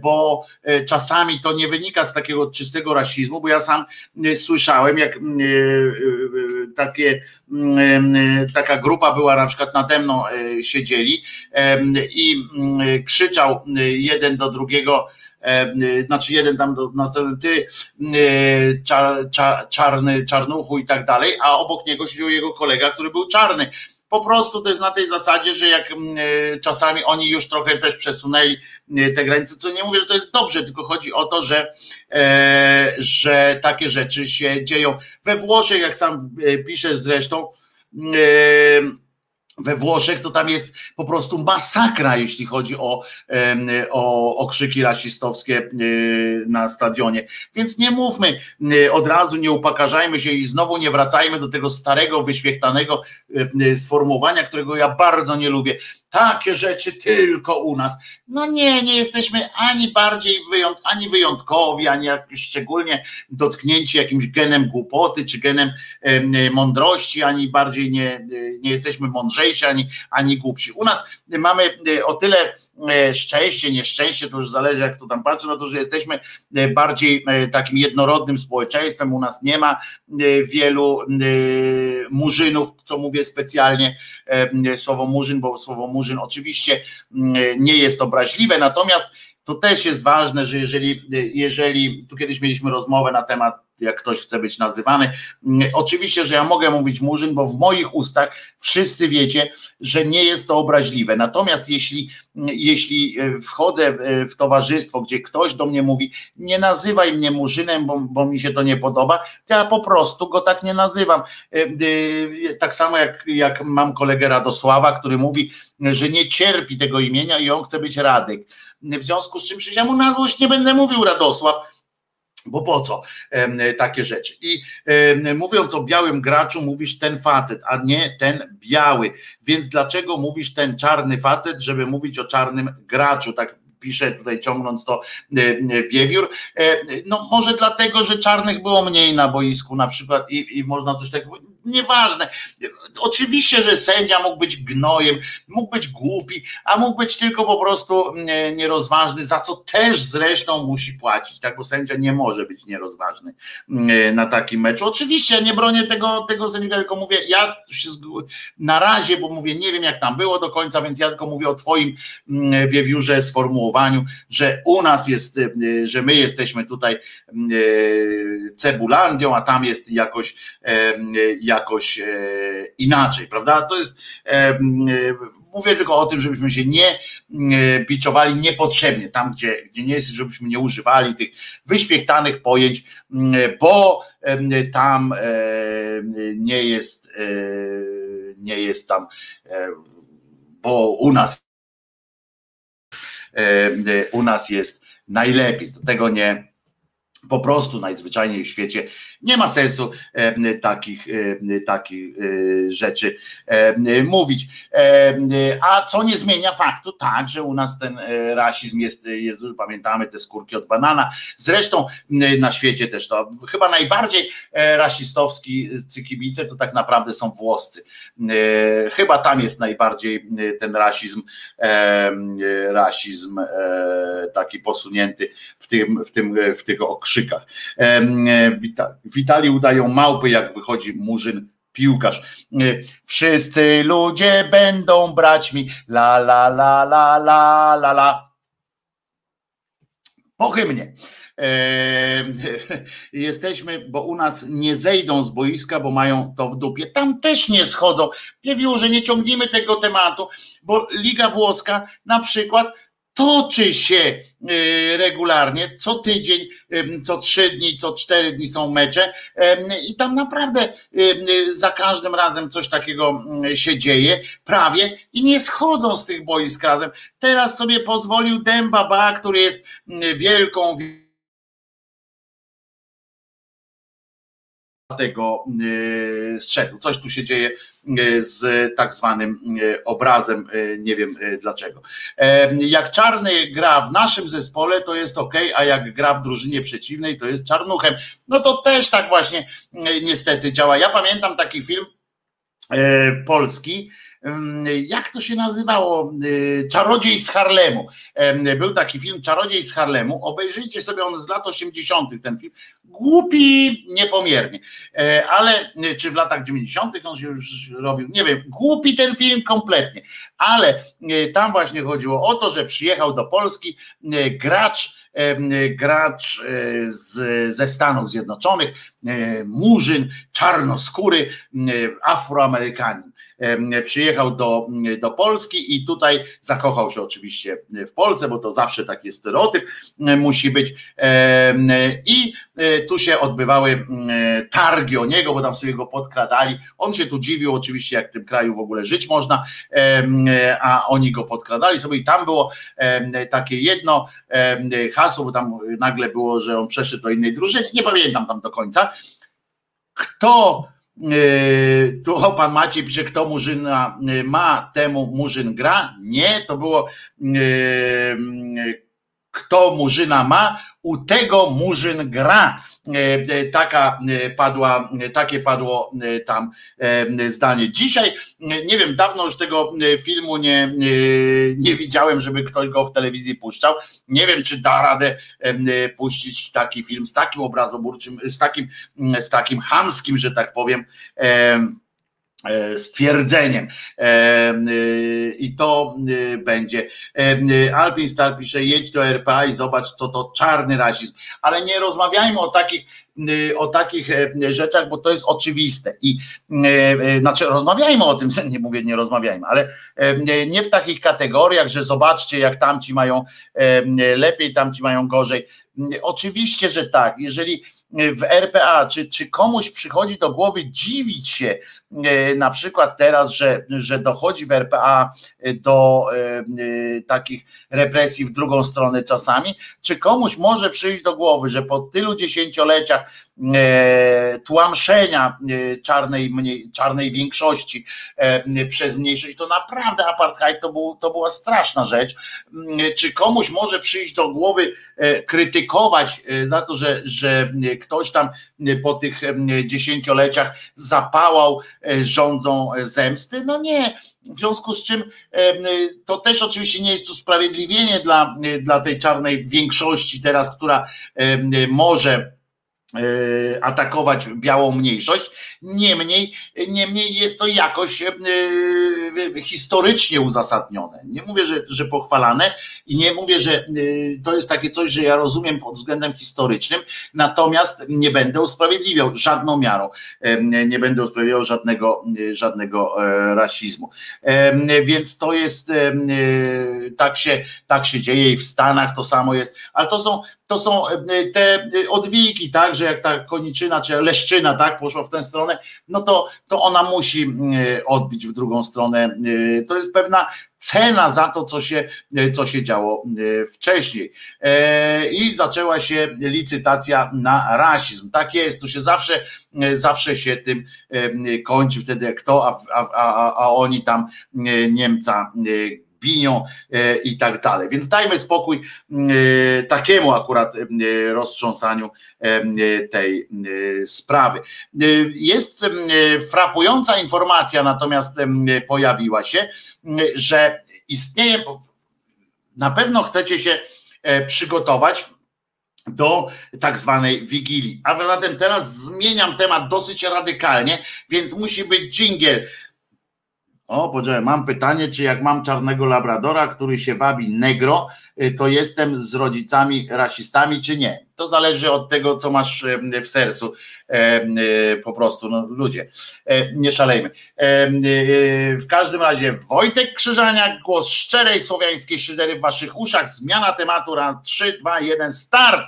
bo E, czasami to nie wynika z takiego czystego rasizmu, bo ja sam e, słyszałem, jak e, takie, taka grupa była na przykład nade mną siedzieli i krzyczał jeden do drugiego, znaczy jeden tam do następny ty czar, czar, czarny, czarnuchu i tak dalej, a obok niego siedział jego kolega, który był czarny po prostu to jest na tej zasadzie, że jak mm, e, czasami oni już trochę też przesunęli e, te granice, co nie mówię, że to jest dobrze, tylko chodzi o to, że, e, że takie rzeczy się dzieją. We Włoszech, jak sam piszę zresztą, we Włoszech to tam jest po prostu masakra, jeśli chodzi o, o okrzyki rasistowskie na stadionie. Więc nie mówmy od razu, nie upakarzajmy się i znowu nie wracajmy do tego starego, wyświechtanego sformułowania, którego ja bardzo nie lubię takie rzeczy tylko u nas. No nie, nie jesteśmy ani bardziej wyjąt, ani wyjątkowi, ani jakoś szczególnie dotknięci jakimś genem głupoty czy genem mądrości, ani bardziej nie, nie jesteśmy mądrzejsi, ani, ani głupsi. U nas mamy e, o tyle szczęście, nieszczęście, to już zależy jak to tam patrzy, no to, że jesteśmy bardziej takim jednorodnym społeczeństwem, u nas nie ma wielu murzynów, co mówię specjalnie słowo murzyn, bo słowo murzyn oczywiście nie jest obraźliwe, natomiast to też jest ważne, że jeżeli, jeżeli tu kiedyś mieliśmy rozmowę na temat jak ktoś chce być nazywany. Mm, oczywiście, że ja mogę mówić murzyn, bo w moich ustach wszyscy wiecie, że nie jest to obraźliwe. Natomiast jeśli, mm, jeśli e, wchodzę w towarzystwo, gdzie ktoś do mnie mówi, nie nazywaj mnie murzynem, bo, bo mi się to nie podoba, to ja po prostu go tak nie nazywam. E, e, tak samo jak, jak mam kolegę Radosława, który mówi, że nie cierpi tego imienia i on chce być Radek. W związku z czym przecież ja mu na złość nie będę mówił Radosław, bo po co takie rzeczy? I mówiąc o białym graczu, mówisz ten facet, a nie ten biały. Więc dlaczego mówisz ten czarny facet, żeby mówić o czarnym graczu? Tak pisze tutaj ciągnąc to wiewiór. E, no może dlatego, że czarnych było mniej na boisku na przykład i, i można coś takiego nieważne. Oczywiście, że sędzia mógł być gnojem, mógł być głupi, a mógł być tylko po prostu mm, nierozważny, za co też zresztą musi płacić, tak, bo sędzia nie może być nierozważny mm, na takim meczu. Oczywiście ja nie bronię tego, tego sędziego, tylko mówię, ja się na razie, bo mówię, nie wiem jak tam było do końca, więc ja tylko mówię o twoim mm, wiewiórze sformułowaniu, że u nas jest, że my jesteśmy tutaj cebulandią, a tam jest jakoś, jakoś jakoś e, inaczej, prawda? To jest e, mówię tylko o tym, żebyśmy się nie biczowali niepotrzebnie, tam gdzie, gdzie nie jest, żebyśmy nie używali tych wyświechtanych pojęć, bo tam nie jest, nie jest tam, bo u nas u nas jest najlepiej. Do tego nie, po prostu najzwyczajniej w świecie nie ma sensu e, takich, e, takich e, rzeczy mówić. A co nie zmienia faktu, tak, że u nas ten rasizm jest, jest pamiętamy te skórki od banana. Zresztą na świecie też to chyba najbardziej rasistowski kibice to tak naprawdę są włoscy. Chyba tam jest najbardziej ten rasizm, rasizm taki posunięty w tym, w tym, w tych okrzykach. Witali udają małpy, jak wychodzi murzyn piłkarz. Wszyscy ludzie będą brać mi la la la la la la la. Po hymnie. Jesteśmy, bo u nas nie zejdą z boiska, bo mają to w dupie. Tam też nie schodzą. że nie ciągnijmy tego tematu, bo Liga Włoska na przykład toczy się y, regularnie, co tydzień, co trzy dni, co cztery dni są mecze. I tam naprawdę za każdym razem coś takiego się dzieje, prawie. I nie schodzą z tych boisk razem. Teraz sobie pozwolił Dembaba, który jest wielką tego strzedł. Coś tu się dzieje E, z tak zwanym e, obrazem, nie wiem dlaczego. Jak czarny gra w naszym zespole, to jest ok, a jak gra w drużynie przeciwnej, to jest czarnuchem. No to też tak właśnie niestety działa. Ja pamiętam taki film polski, jak to się nazywało? Y, Czarodziej z Harlemu. Był taki film Czarodziej z Harlemu. Obejrzyjcie sobie on z lat 80. ten film. Głupi niepomiernie. Ale y, czy w latach 90. on się już robił? Nie wiem. Głupi ten film kompletnie. Ale y, tam właśnie chodziło o to, że przyjechał do Polski gracz gracz z, ze Stanów Zjednoczonych, murzyn, czarnoskóry, afroamerykanin przyjechał do, do Polski i tutaj zakochał się oczywiście w Polsce, bo to zawsze taki stereotyp musi być. I e, tu się odbywały targi o niego, bo tam sobie go podkradali. On się tu dziwił oczywiście, jak w tym kraju w ogóle żyć można, a oni go podkradali sobie i tam było takie jedno hasło, bo tam nagle było, że on przeszedł do innej drużyny, nie pamiętam tam do końca. Kto Yy, tu pan Maciej pisze, kto Murzyna yy, ma, temu Murzyn gra. Nie, to było yy, kto Murzyna ma, u tego Murzyn gra. Taka padła, takie padło tam zdanie. Dzisiaj, nie wiem, dawno już tego filmu nie, nie widziałem, żeby ktoś go w telewizji puszczał. Nie wiem, czy da radę puścić taki film z takim obrazoburczym, z takim, z takim hamskim, że tak powiem stwierdzeniem i to będzie Alpin Star pisze jedź do RPA i zobacz co to czarny rasizm, ale nie rozmawiajmy o takich o takich e, rzeczach, bo to jest oczywiste. I e, e, znaczy rozmawiajmy o tym, nie mówię, nie rozmawiajmy, ale nie w takich kategoriach, że zobaczcie, jak tamci mają lepiej, tamci mają gorzej. Oczywiście, że tak. Jeżeli w RPA, czy, czy komuś przychodzi do głowy dziwić się na przykład teraz, że, że dochodzi w RPA do takich represji w drugą stronę czasami, czy komuś może przyjść do głowy, że po tylu dziesięcioleciach E, tłamszenia e, czarnej, czarnej większości e, przez mniejszość, to naprawdę apartheid to, był, to była straszna rzecz. Czy komuś może przyjść do głowy krytykować za to, że, że ktoś tam po tych dziesięcioleciach zapałał rządzą zemsty? No nie. W związku z czym to też oczywiście nie jest usprawiedliwienie dla, dla tej czarnej większości teraz, która może E, atakować białą mniejszość. Niemniej, niemniej jest to jakoś e, historycznie uzasadnione. Nie mówię, że, że pochwalane i nie mówię, że e, to jest takie coś, że ja rozumiem pod względem historycznym, natomiast nie będę usprawiedliwiał żadną miarą, nie będę usprawiedliwiał żadnego, żadnego rasizmu. Więc to jest, tak się, tak się dzieje i w Stanach to samo jest, ale to są, to są te odwiki, tak, że jak ta koniczyna czy leszczyna tak poszła w tę stronę, no to, to ona musi odbić w drugą stronę. To jest pewna cena za to, co się, co się działo wcześniej. I zaczęła się licytacja na rasizm. Tak jest, to się zawsze, zawsze się tym kończy wtedy kto, a, a, a, a oni tam Niemca biją e, i tak dalej. Więc dajmy spokój e, takiemu akurat e, roztrząsaniu tej sprawy. Jest frapująca informacja, natomiast pojawiła się, że istnieje, na pewno chcecie się przygotować do tak zwanej wigilii. A zatem teraz zmieniam temat dosyć radykalnie, więc musi być dżingiel o, poczekaj, mam pytanie, czy jak mam czarnego labradora, który się wabi negro, y, to jestem z rodzicami rasistami, czy nie? To zależy od tego, co masz y, w sercu. Y, po prostu, no ludzie, e, nie szalejmy. W każdym razie Wojtek Krzyżaniak, głos szczerej słowiańskiej szydery w waszych uszach. Zmiana tematu raz 3, 2, 1, start.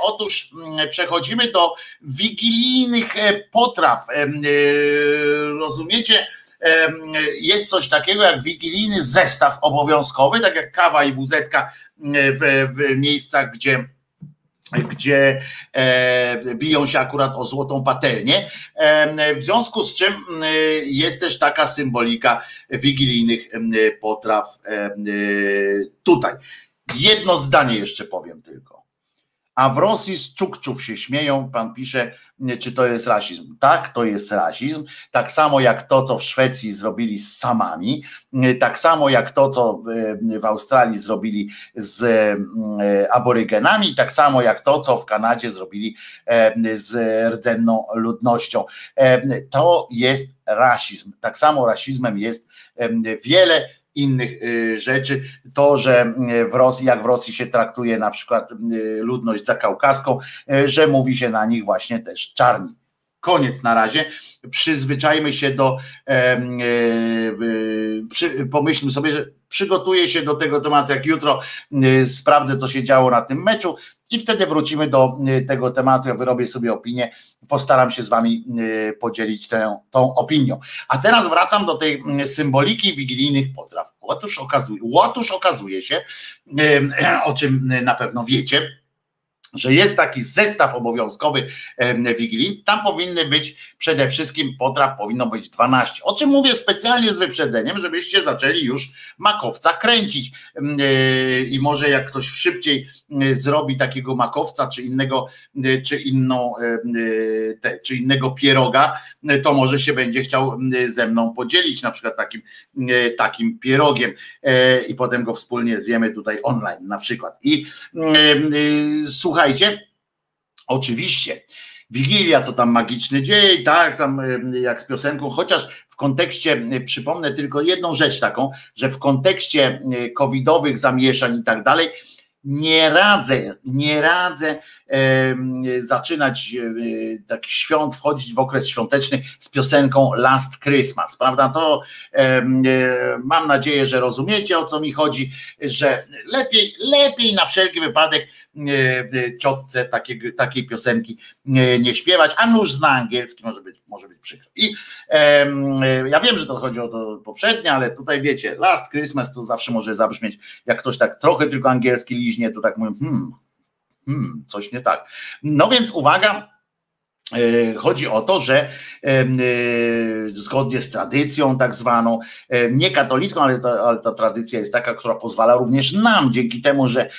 Otóż przechodzimy do wigilijnych e, potraw. Rozumiecie? Jest coś takiego jak wigilijny zestaw obowiązkowy, tak jak kawa i wuzetka w, w miejscach, gdzie gdzie e, biją się akurat o złotą patelnię. E, w związku z czym e, jest też taka symbolika wigilijnych potraw tutaj. Jedno zdanie jeszcze powiem tylko a w Rosji z czukczów się śmieją. Pan pisze, czy to jest rasizm. Tak, to jest rasizm. Tak samo jak to, co w Szwecji zrobili z samami, tak samo jak to, co w Australii zrobili z e, aborygenami, tak samo jak to, co w Kanadzie zrobili e, z rdzenną ludnością. E, to jest rasizm. Tak samo rasizmem jest wiele innych y, rzeczy. To, że y, w Rosji, jak w Rosji się traktuje na przykład y, ludność zakaukaską, że mówi się na nich właśnie też czarni. Koniec na razie. Przyzwyczajmy się do, e, e, przy, pomyślmy sobie, że przygotuję się do tego tematu, jak jutro e, sprawdzę, co się działo na tym meczu i wtedy wrócimy do tego tematu. Ja wyrobię sobie opinię, postaram się z Wami podzielić tę, tą opinią. A teraz wracam do tej symboliki wigilijnych potraw. Otóż okazuje, otóż okazuje się, o czym na pewno wiecie, że jest taki zestaw obowiązkowy Wigilii, tam powinny być przede wszystkim potraw, powinno być 12. O czym mówię specjalnie z wyprzedzeniem, żebyście zaczęli już makowca kręcić. E, I może jak ktoś szybciej zrobi takiego makowca, czy innego, czy inną, czy innego pieroga, to może się będzie chciał ze mną podzielić na przykład takim, takim pierogiem e, i potem go wspólnie zjemy tutaj online na przykład. I słuchaj, słuchajcie, oczywiście, Wigilia to tam magiczny dzień, tak, tam jak z piosenką, chociaż w kontekście, przypomnę tylko jedną rzecz taką, że w kontekście covidowych zamieszań i tak dalej, nie radzę, nie radzę e, zaczynać e, świąt, wchodzić w okres świąteczny z piosenką Last Christmas, prawda? To e, mam nadzieję, że rozumiecie o co mi chodzi, że lepiej, lepiej na wszelki wypadek ciotce takiej, takiej piosenki nie śpiewać, a nuż zna angielski, może być, może być przykro. I ja wiem, że to chodzi o to poprzednie, ale tutaj wiecie, Last Christmas to zawsze może zabrzmieć, jak ktoś tak trochę tylko angielski liźnie, to tak mówię, hmm, hmm, coś nie tak. No więc uwaga, E, chodzi o to, że e, zgodnie z tradycją, tak zwaną, e, nie katolicką, ale ta, ale ta, tradycja jest taka, która pozwala również nam, dzięki temu, że,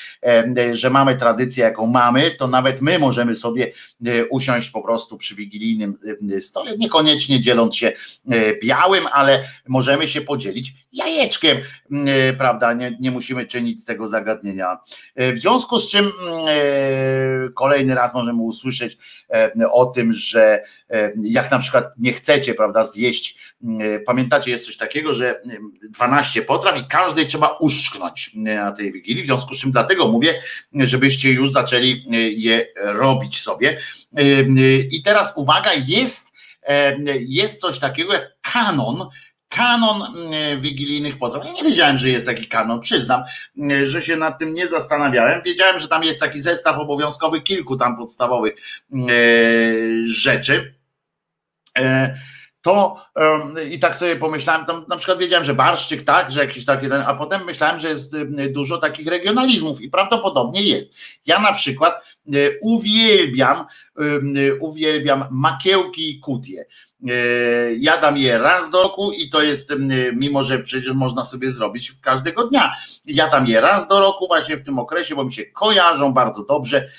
że mamy tradycję, jaką mamy, to nawet my możemy sobie usiąść po prostu przy wigilijnym stole, niekoniecznie dzieląc się białym, ale możemy się podzielić jajeczkiem, prawda? Nie, nie musimy czynić z tego zagadnienia. W związku z czym kolejny raz możemy usłyszeć o tym, tym, że e, jak na przykład nie chcecie, prawda, zjeść, e, pamiętacie, jest coś takiego, że 12 potraw i każdej trzeba uszknąć na tej Wigilii, w związku z czym dlatego mówię, żebyście już zaczęli je robić sobie. E, I teraz uwaga, jest, jest coś takiego jak kanon kanon wigilijnych potraw. Ja nie wiedziałem, że jest taki kanon, przyznam, że się nad tym nie zastanawiałem. Wiedziałem, że tam jest taki zestaw obowiązkowy kilku tam podstawowych rzeczy to i tak sobie pomyślałem, tam na przykład wiedziałem, że barszczyk, tak, że jakiś taki, a potem myślałem, że jest dużo takich regionalizmów i prawdopodobnie jest. Ja na przykład e, uwielbiam, uwielbiam makiełki i kutie. E, jadam je raz do roku i to jest, mimo że przecież można sobie zrobić w każdego dnia. Jadam je raz do roku właśnie w tym okresie, bo mi się kojarzą bardzo dobrze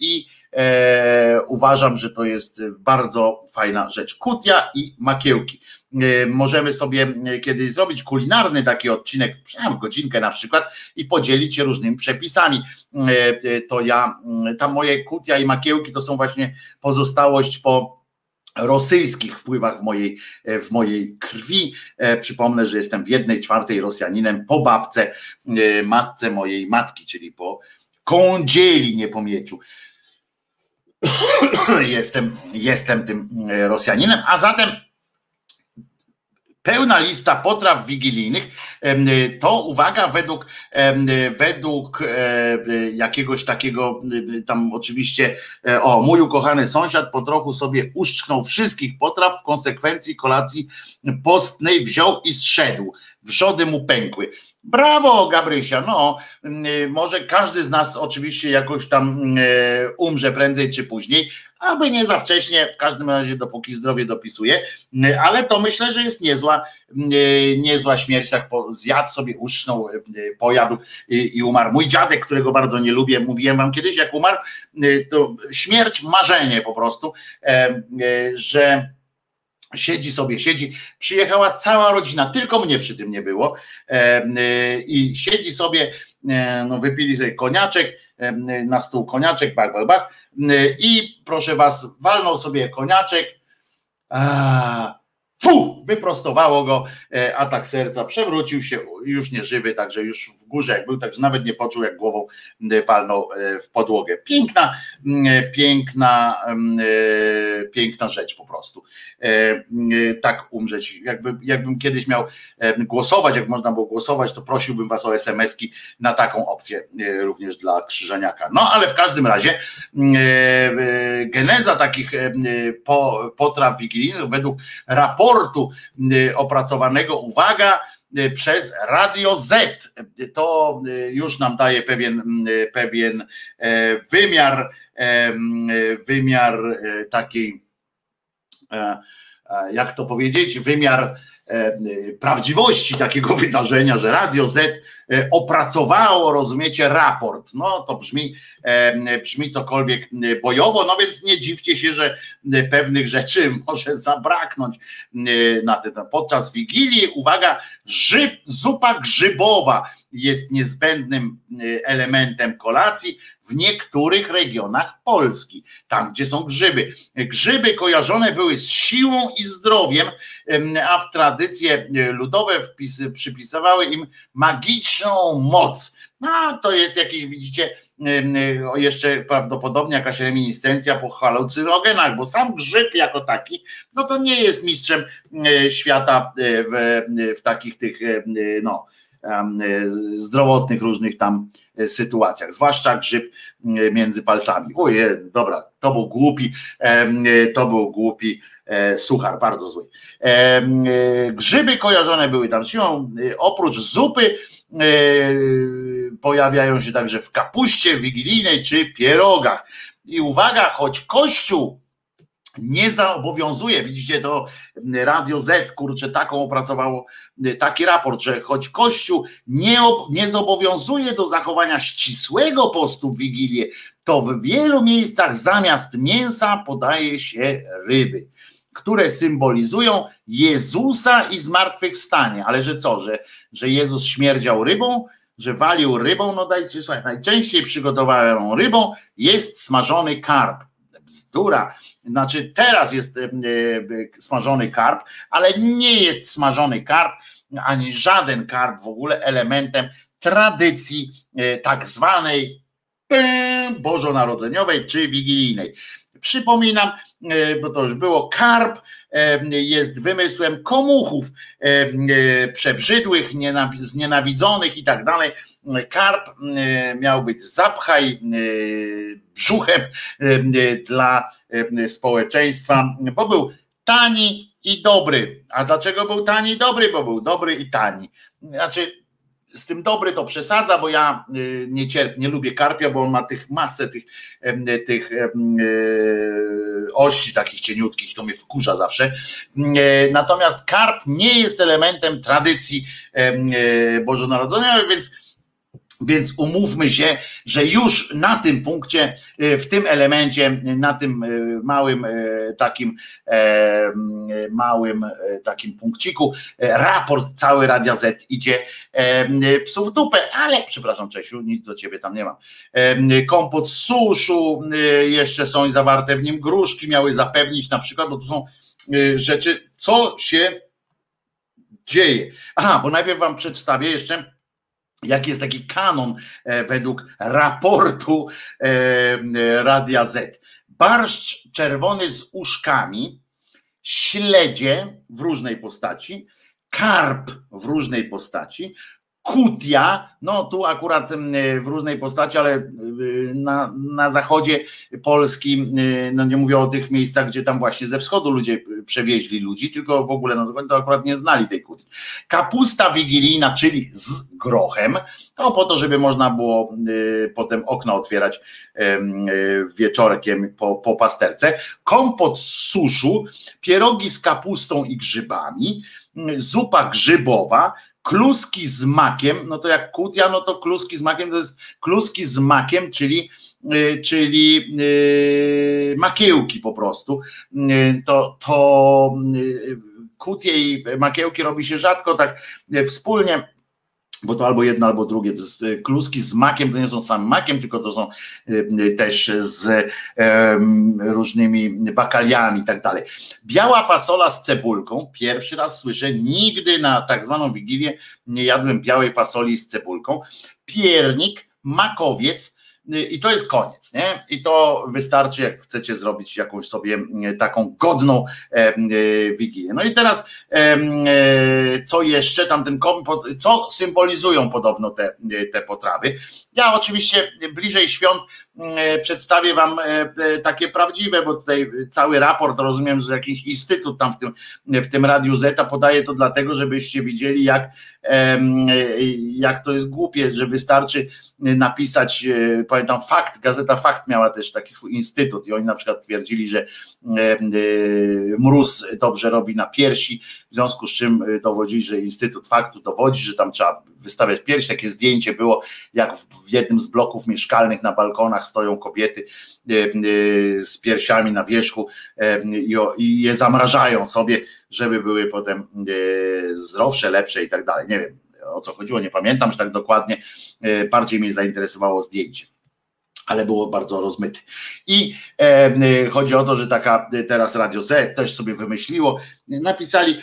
i E, uważam, że to jest bardzo fajna rzecz. Kutia i makiełki. E, możemy sobie kiedyś zrobić kulinarny taki odcinek, przynajmniej godzinkę na przykład, i podzielić się różnymi przepisami. E, to ja, tam moje kutia i makiełki to są właśnie pozostałość po rosyjskich wpływach w mojej, w mojej krwi. Przypomnę, że jestem w jednej czwartej Rosjaninem po babce, matce mojej matki, czyli po kądzieli, nie po mieczu. jestem, jestem tym e, Rosjaninem, a zatem pełna lista potraw wigilijnych, to uwaga, według, według e, jakiegoś takiego, tam oczywiście, e, o, mój ukochany sąsiad po trochu sobie uszczknął wszystkich potraw, w konsekwencji kolacji postnej wziął i zszedł. Wrzody mu pękły. Brawo, Gabrysia. No, może każdy z nas oczywiście jakoś tam umrze prędzej czy później, aby nie za wcześnie, w każdym razie dopóki zdrowie dopisuje, ale to myślę, że jest niezła, niezła śmierć, tak zjadł sobie, usznął, pojadł i, umarł. Mój dziadek, którego bardzo nie lubię, mówiłem wam kiedyś, jak umarł, to śmierć, marzenie po prostu, że Siedzi sobie, siedzi. Przyjechała cała rodzina, tylko mnie przy tym nie było. I siedzi sobie, no wypili sobie koniaczek, na stół koniaczek, bach, bach, bach. I proszę was, walnął sobie koniaczek. A, fu, wyprostowało go, e, atak serca, przewrócił się, już nie żywy, także już w górze jak był, także nawet nie poczuł jak głową walnął e, w podłogę. Piękna, piękna, e, piękna rzecz po prostu. Tak umrzeć. Jakby, jakbym kiedyś miał głosować, jak można było głosować, to prosiłbym was o SMS-ki na taką opcję również dla Krzyżaniaka. No ale w każdym razie geneza takich potraw wigilijnych według raportu raportu y, opracowanego, uwaga, y, przez Radio Z. To y, już nam daje pewien, pewien e, wymiar, e, wymiar e, takiej, jak to powiedzieć, wymiar prawdziwości takiego wydarzenia, że Radio Z e, opracowało, rozumiecie, raport. No to brzmi, e, brzmi cokolwiek bojowo, no więc nie dziwcie się, że pewnych rzeczy może zabraknąć na ten, podczas Wigilii. Uwaga, grzyb, zupa grzybowa jest niezbędnym elementem kolacji w niektórych regionach Polski, tam gdzie są grzyby. Grzyby kojarzone były z siłą i zdrowiem, a w tradycje e, ludowe wpisy, przypisywały im magiczną moc. No to jest jakiś, widzicie, e, jeszcze prawdopodobnie jakaś reminiscencja po halucynogenach, bo sam grzyb jako taki, no to nie jest mistrzem e, świata w, w takich tych, no, zdrowotnych różnych tam e, sytuacjach, zwłaszcza grzyb między palcami. Ojej, dobra, to był głupi, e, to był głupi e, suchar, bardzo zły. Grzyby kojarzone były tam siłą, oprócz zupy pojawiają się także w kapuście wigilijnej czy pierogach. I uwaga, choć Kościół nie zobowiązuje, widzicie to Radio Z, kurczę, taką opracowało taki raport, że choć Kościół nie, nie zobowiązuje do zachowania ścisłego postu w Wigilię, to w wielu miejscach zamiast mięsa podaje się ryby, które symbolizują Jezusa i zmartwychwstanie. Ale że co, że, że Jezus śmierdział rybą? że walił rybą, no dajcie słuchaj, najczęściej przygotowaną rybą jest smażony karp bzdura. Znaczy, teraz jest e, e, smażony karp, ale nie jest smażony karp, ani żaden karp w ogóle elementem tradycji e, tak zwanej bożonarodzeniowej czy wigilijnej. Przypominam, bo to już było, karp jest wymysłem komuchów przebrzydłych, znienawidzonych i tak dalej. Karp miał być zapchaj brzuchem dla społeczeństwa, bo był tani i dobry. A dlaczego był tani i dobry? Bo był dobry i tani. Znaczy, z tym dobry to przesadza, bo ja y, nie, cierp, nie lubię karpia, bo on ma tych masę tych, tych e, ości takich cieniutkich, to mnie wkurza zawsze. E, natomiast karp nie jest elementem tradycji bożonarodzeniowej, więc więc umówmy się, że już na tym punkcie, e, w tym elemencie, na tym e, małym e, takim małym takim punkciku, raport cały Radia Z idzie psów w dupę, ale przepraszam Czesiu, nic do ciebie tam nie mam. Kompot z suszu, jeszcze są zawarte w nim gruszki, miały zapewnić na przykład, bo tu są rzeczy, co się dzieje. Aha, bo najpierw wam przedstawię jeszcze jaki jest taki kanon e, według raportu e, Radia Z. Barszcz czerwony z uszkami, śledzie w różnej postaci, karp w różnej postaci, Kutia, no tu akurat w różnej postaci, ale y, na, na zachodzie Polski, y, no nie mówię o tych miejscach, gdzie tam właśnie ze wschodu ludzie przewieźli ludzi, tylko w ogóle na zachodzie to akurat nie znali tej kutii. Kapusta wigilijna, czyli z grochem, to po to, żeby można było potem okna otwierać wieczorkiem po, po pasterce. Kompot z suszu, pierogi z kapustą i grzybami, zupa grzybowa, kluski z makiem, no to jak kutia, no to kluski z makiem to jest kluski z makiem, czyli, y, czyli yy, makiełki po prostu. Yy, to, to kutie i makiełki robi się rzadko tak wspólnie bo to albo jedno, albo drugie. E, kluski z makiem, to nie są sam makiem, tylko to są e, też z różnymi bakaliami i tak dalej. Biała fasola z cebulką, pierwszy raz słyszę, nigdy na tak zwaną wigilię nie jadłem białej fasoli z cebulką. Piernik, makowiec, i to jest koniec, nie? I to wystarczy, jak chcecie zrobić jakąś sobie taką godną e, wigilię. No i teraz, e, co jeszcze, tamten kompot, co symbolizują podobno te, te potrawy? Ja oczywiście bliżej świąt E, przedstawię wam e, e, takie prawdziwe, bo tutaj cały raport rozumiem, że jakiś instytut tam w tym, w tym Radiu Zeta podaje to dlatego, żebyście widzieli jak, jak to jest głupie, że wystarczy napisać, pamiętam fakt, gazeta Fakt miała też taki swój instytut i oni na przykład twierdzili, że mróz dobrze robi na piersi, w związku z czym dowodzi, że Instytut Faktu dowodzi, że tam trzeba wystawiać piersi, takie zdjęcie było, jak w jednym z bloków mieszkalnych na balkonach stoją kobiety e, e, z piersiami na wierzchu i je zamrażają sobie, żeby były potem zdrowsze, lepsze i tak dalej. Nie wiem o co chodziło, nie pamiętam, że tak dokładnie. Bardziej mnie zainteresowało zdjęcie ale było bardzo rozmyte. I e, chodzi o to, że taka teraz Radio Z też sobie wymyśliło, napisali,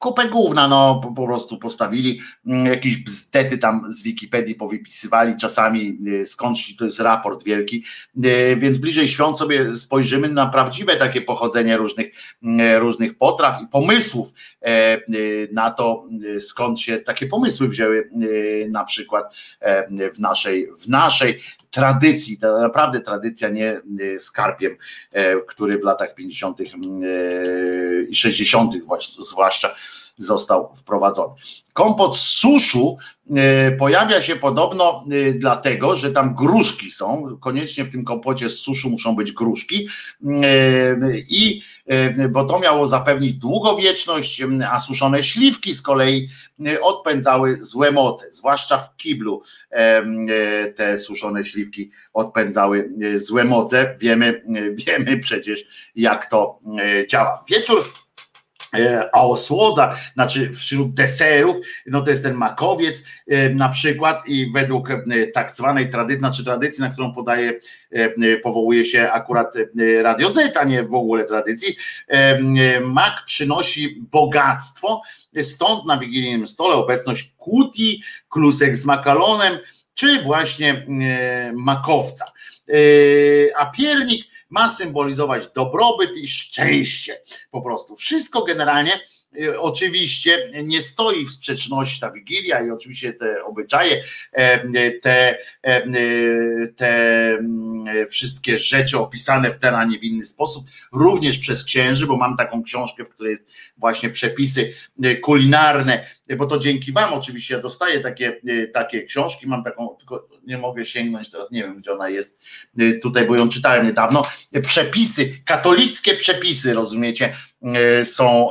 kupę główna, no po, prostu postawili, mm, jakieś bzdety tam z Wikipedii powypisywali czasami, y, skądś to jest raport wielki, y, więc bliżej świąt sobie spojrzymy na prawdziwe takie pochodzenie różnych, mm, różnych potraw i pomysłów e, y, na to, skąd się takie pomysły wzięły na przykład e, w naszej, w naszej tradycji, to naprawdę tradycja nie z karpiem, e, który w latach 50. i 60. zwłaszcza został wprowadzony. Kompot z suszu e, pojawia się podobno e, dlatego, że tam gruszki są, koniecznie w tym kompocie z suszu muszą być gruszki i bo to miało zapewnić długowieczność, a suszone śliwki z kolei odpędzały złe moce, zwłaszcza w kiblu te suszone śliwki odpędzały złe moce. Wiemy, wiemy przecież jak to działa. Wieczór E, a osłoda, znaczy wśród deserów, no to jest ten makowiec e, na przykład i według e, tak zwanej tradycji, znaczy tradycji, na którą podaje, powołuje się akurat Radio Z, a nie w ogóle tradycji, mak przynosi bogactwo, stąd na wigilijnym stole obecność kuti, klusek z makalonem, czy właśnie makowca. A piernik ma symbolizować dobrobyt i szczęście. Po prostu wszystko generalnie oczywiście nie stoi w sprzeczności ta Wigilia i oczywiście te obyczaje, te, te mm, wszystkie rzeczy opisane w ten, a nie w inny sposób, również przez księży, bo mam taką książkę, w której jest właśnie przepisy y, kulinarne, bo to dzięki Wam oczywiście ja dostaję takie, y, takie książki, mam taką, tylko nie mogę sięgnąć teraz, nie wiem gdzie ona jest tutaj, bo ją czytałem niedawno, przepisy, katolickie przepisy, rozumiecie, E, są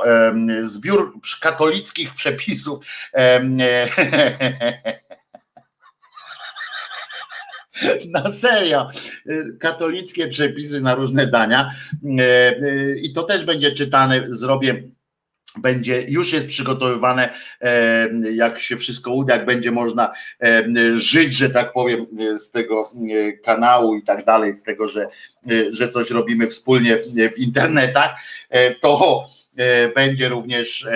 zbiór katolickich przepisów. Na serio, katolickie przepisy na różne dania e, e, i to też będzie czytane, zrobię będzie, już jest przygotowywane, jak się wszystko uda, jak będzie można żyć, że tak powiem, z tego kanału i tak dalej, z tego, że, że coś robimy wspólnie w internetach, to będzie również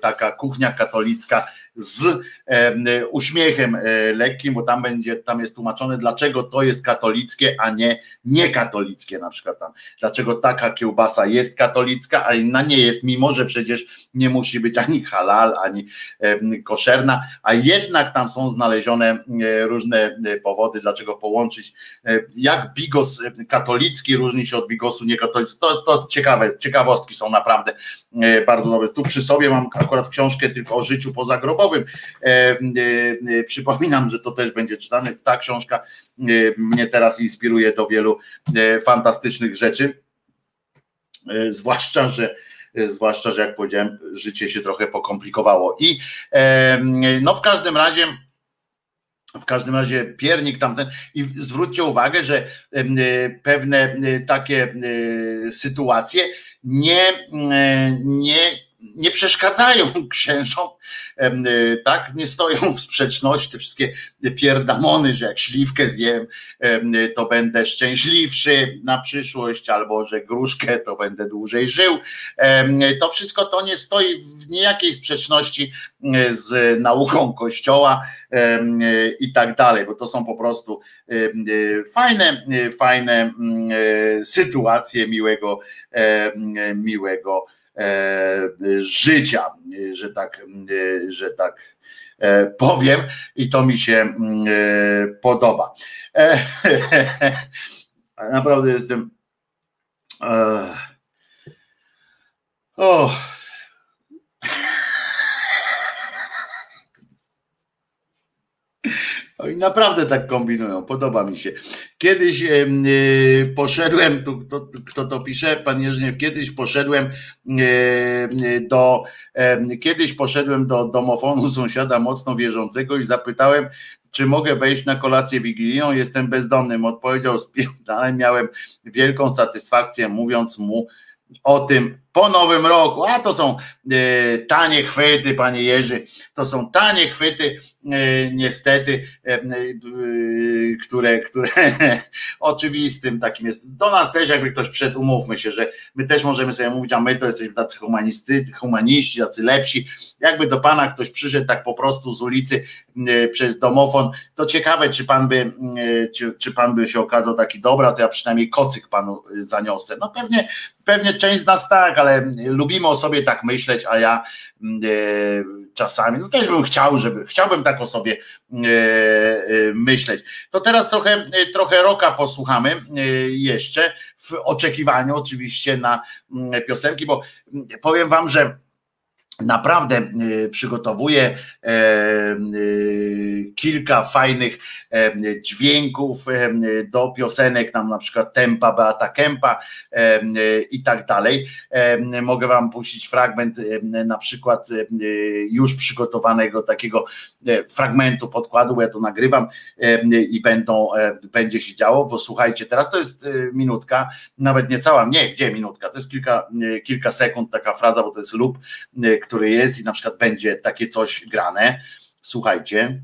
taka kuchnia katolicka z uśmiechem e, lekkim, bo tam będzie, tam jest tłumaczone, dlaczego to jest katolickie, a nie niekatolickie na przykład tam. Dlaczego taka kiełbasa jest katolicka, a inna nie jest, mimo że przecież nie musi być ani halal, ani koszerna, a jednak tam są znalezione e, różne e, powody, dlaczego połączyć, jak bigos katolicki różni się od bigosu niekatolickiego. To, to ciekawe, ciekawostki są naprawdę bardzo dobre. Tu przy sobie mam akurat książkę tylko o życiu pozagrobowym, E, e, przypominam, że to też będzie czytane. Ta książka e, mnie teraz inspiruje do wielu fantastycznych rzeczy. Zwłaszcza, że zwłaszcza, że jak powiedziałem, życie się trochę pokomplikowało. I no w każdym razie w każdym razie piernik tamten i zwróćcie uwagę, że pewne takie sytuacje nie, nie nie przeszkadzają księżom, y, tak, nie stoją w sprzeczności te wszystkie pierdamony, że jak śliwkę zjem, to będę szczęśliwszy na przyszłość, albo że gruszkę, to będę dłużej żył. To wszystko to nie stoi w niejakiej sprzeczności y, z nauką Kościoła y, i tak dalej, bo to są po prostu fajne, fajne mm, sytuacje miłego, miłego życia, że tak, że tak e, powiem, i to mi się mm, e, podoba. Naprawdę jestem. O. Oni naprawdę tak kombinują, podoba mi się. Kiedyś e, poszedłem, tu, to, kto to pisze, pan Jerzyniew, kiedyś poszedłem e, do, kiedyś poszedłem do domofonu sąsiada mocno wierzącego i zapytałem, czy mogę wejść na kolację wigilijną, jestem bezdomnym. Odpowiedział, ale miałem wielką satysfakcję mówiąc mu o tym, po nowym roku, a to są e, tanie chwyty, panie Jerzy, to są tanie chwyty, e, niestety, e, które, które oczywistym takim jest. Do nas też jakby ktoś przed, umówmy się, że my też możemy sobie mówić, a my to jesteśmy tacy humanisty, humaniści, tacy lepsi. Jakby do pana ktoś przyszedł tak po prostu z ulicy przez domofon, to ciekawe, czy pan by, czy, czy pan by się okazał taki dobra, to ja przynajmniej kocyk panu zaniosę. No pewnie, pewnie część z nas tak, ale lubimy o sobie tak myśleć, a ja mm, e, czasami, no też bym chciał, żeby, chciałbym tak o sobie e, e, myśleć. To teraz trochę, trochę roka posłuchamy jeszcze, w oczekiwaniu oczywiście na mm, piosenki, bo mm, powiem wam, że naprawdę y, przygotowuje e, y, kilka fajnych e, dźwięków e, do piosenek, tam na przykład Tempa Beata Kempa i tak dalej. Mogę wam puścić fragment na przykład już przygotowanego takiego fragmentu podkładu, ja to nagrywam i będą, będzie się działo, bo słuchajcie, teraz to jest minutka, nawet nie cała, nie, gdzie minutka, to jest kilka, kilka sekund taka fraza, bo to jest lub który jest i na przykład będzie takie coś grane. Słuchajcie.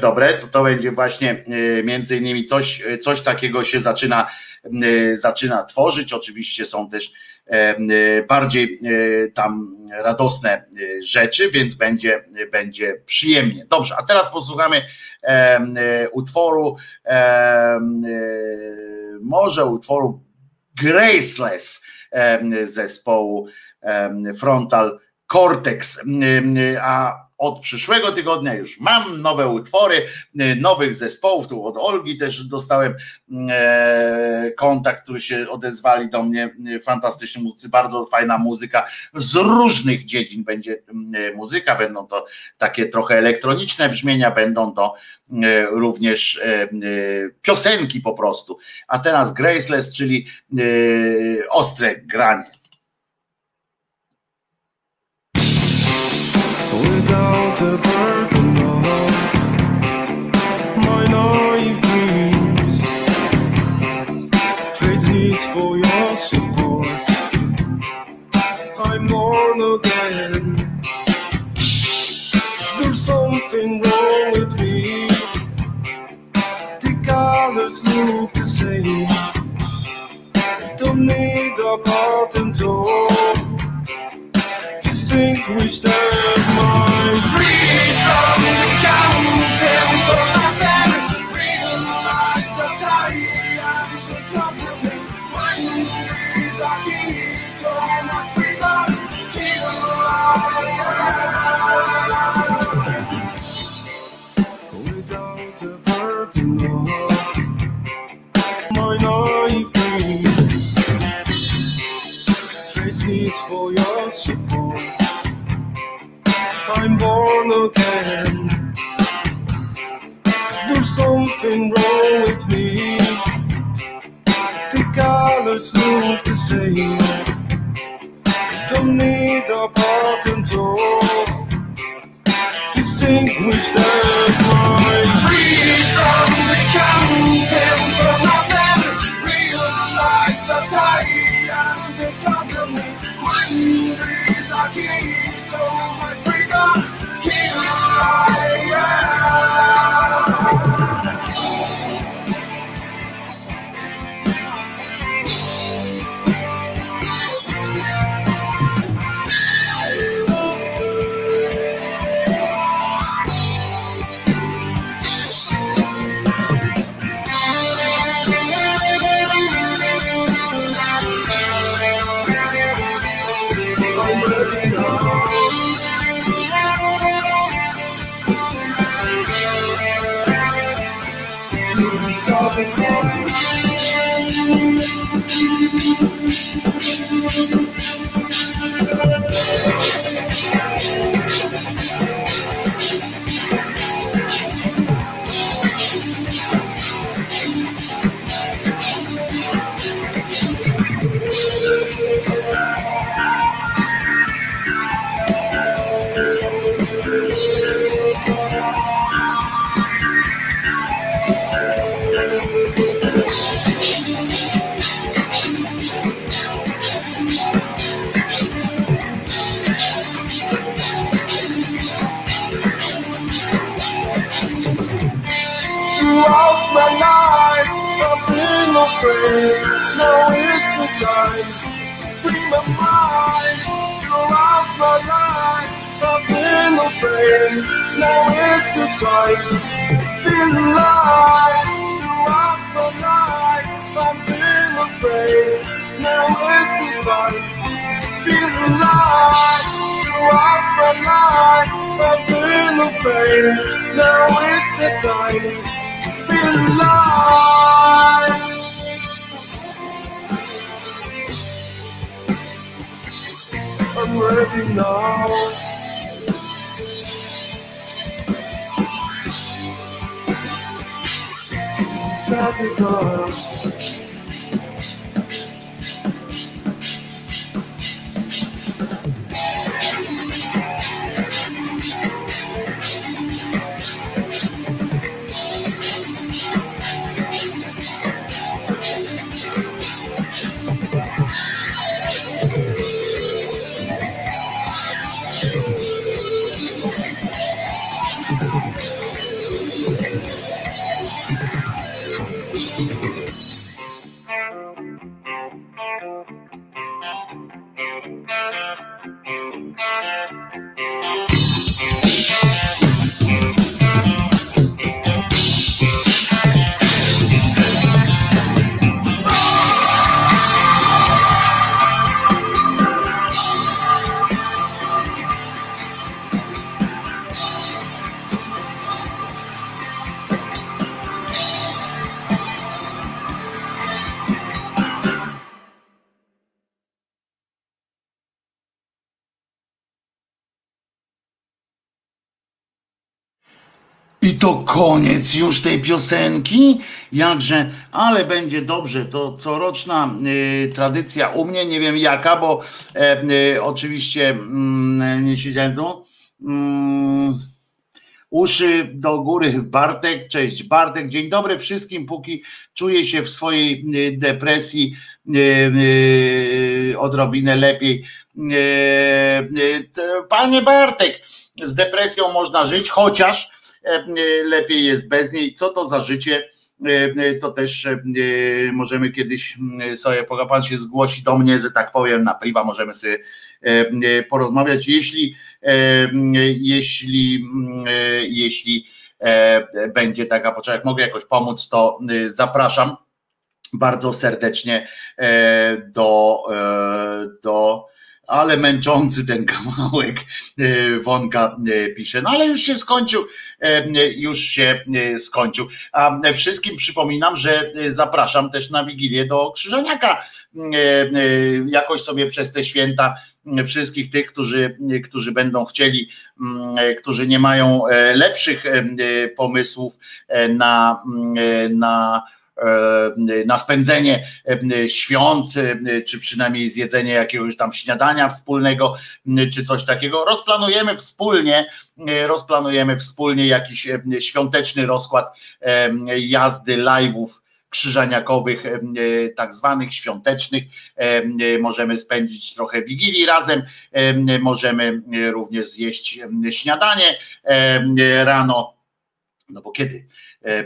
Dobre, to to będzie właśnie między innymi coś, coś takiego się zaczyna, zaczyna tworzyć. Oczywiście są też bardziej tam radosne rzeczy, więc będzie, będzie przyjemnie. Dobrze, a teraz posłuchamy utworu, może utworu Graceless zespołu Frontal Cortex, a od przyszłego tygodnia już mam nowe utwory, nowych zespołów, tu od Olgi też dostałem kontakt, którzy się odezwali do mnie, fantastyczni muzycy, bardzo fajna muzyka, z różnych dziedzin będzie muzyka, będą to takie trochę elektroniczne brzmienia, będą to również piosenki po prostu, a teraz Graceless, czyli ostre granie. A burden of my naive dreams. For your support. I'm. Is there something wrong with me? The colors look the same. Don't need a patent or distinguish extinguished my from the count. Born again. Is there something wrong with me? The colors look the same. Don't need a button to distinguish mind. Free from the counting afraid. Now is the time. Free my mind. Throughout my life, I've been afraid. Now is the time. Feel alive. Throughout my life, I've been afraid. Now is the time. Feel alive. Throughout my life, I've been afraid. Now is the time. Feel alive. unworthy, Lord. It's not I to koniec już tej piosenki? Jakże, ale będzie dobrze. To coroczna y, tradycja u mnie, nie wiem jaka, bo e, y, oczywiście mm, nie siedziałem tu. Mm, uszy do góry. Bartek, cześć. Bartek, dzień dobry wszystkim, póki czuję się w swojej y, depresji odrobinę lepiej. Panie Bartek, z depresją można żyć, chociaż lepiej jest bez niej. Co to za życie? E, to też e, możemy kiedyś sobie, pan się zgłosi do mnie, że tak powiem, na priwa możemy sobie porozmawiać. Jeśli, jeśli, jeśli będzie taka potrzeba, jak mogę jakoś pomóc, to zapraszam bardzo serdecznie do, do ale męczący ten kawałek e, Wonka e, pisze. No ale już się skończył, e, już się skończył. A wszystkim przypominam, że zapraszam też na Wigilię do Krzyżaniaka. Jakoś sobie przez te święta wszystkich tych, którzy, którzy będą chcieli, którzy nie mają lepszych pomysłów na, na na spędzenie e, świąt, e, czy przynajmniej zjedzenie jakiegoś tam śniadania wspólnego, czy coś takiego. Rozplanujemy wspólnie, rozplanujemy wspólnie jakiś świąteczny rozkład jazdy live'ów krzyżaniakowych, tak zwanych świątecznych. Możemy spędzić trochę wigilii razem, możemy również zjeść śniadanie rano. No bo kiedy? E, e,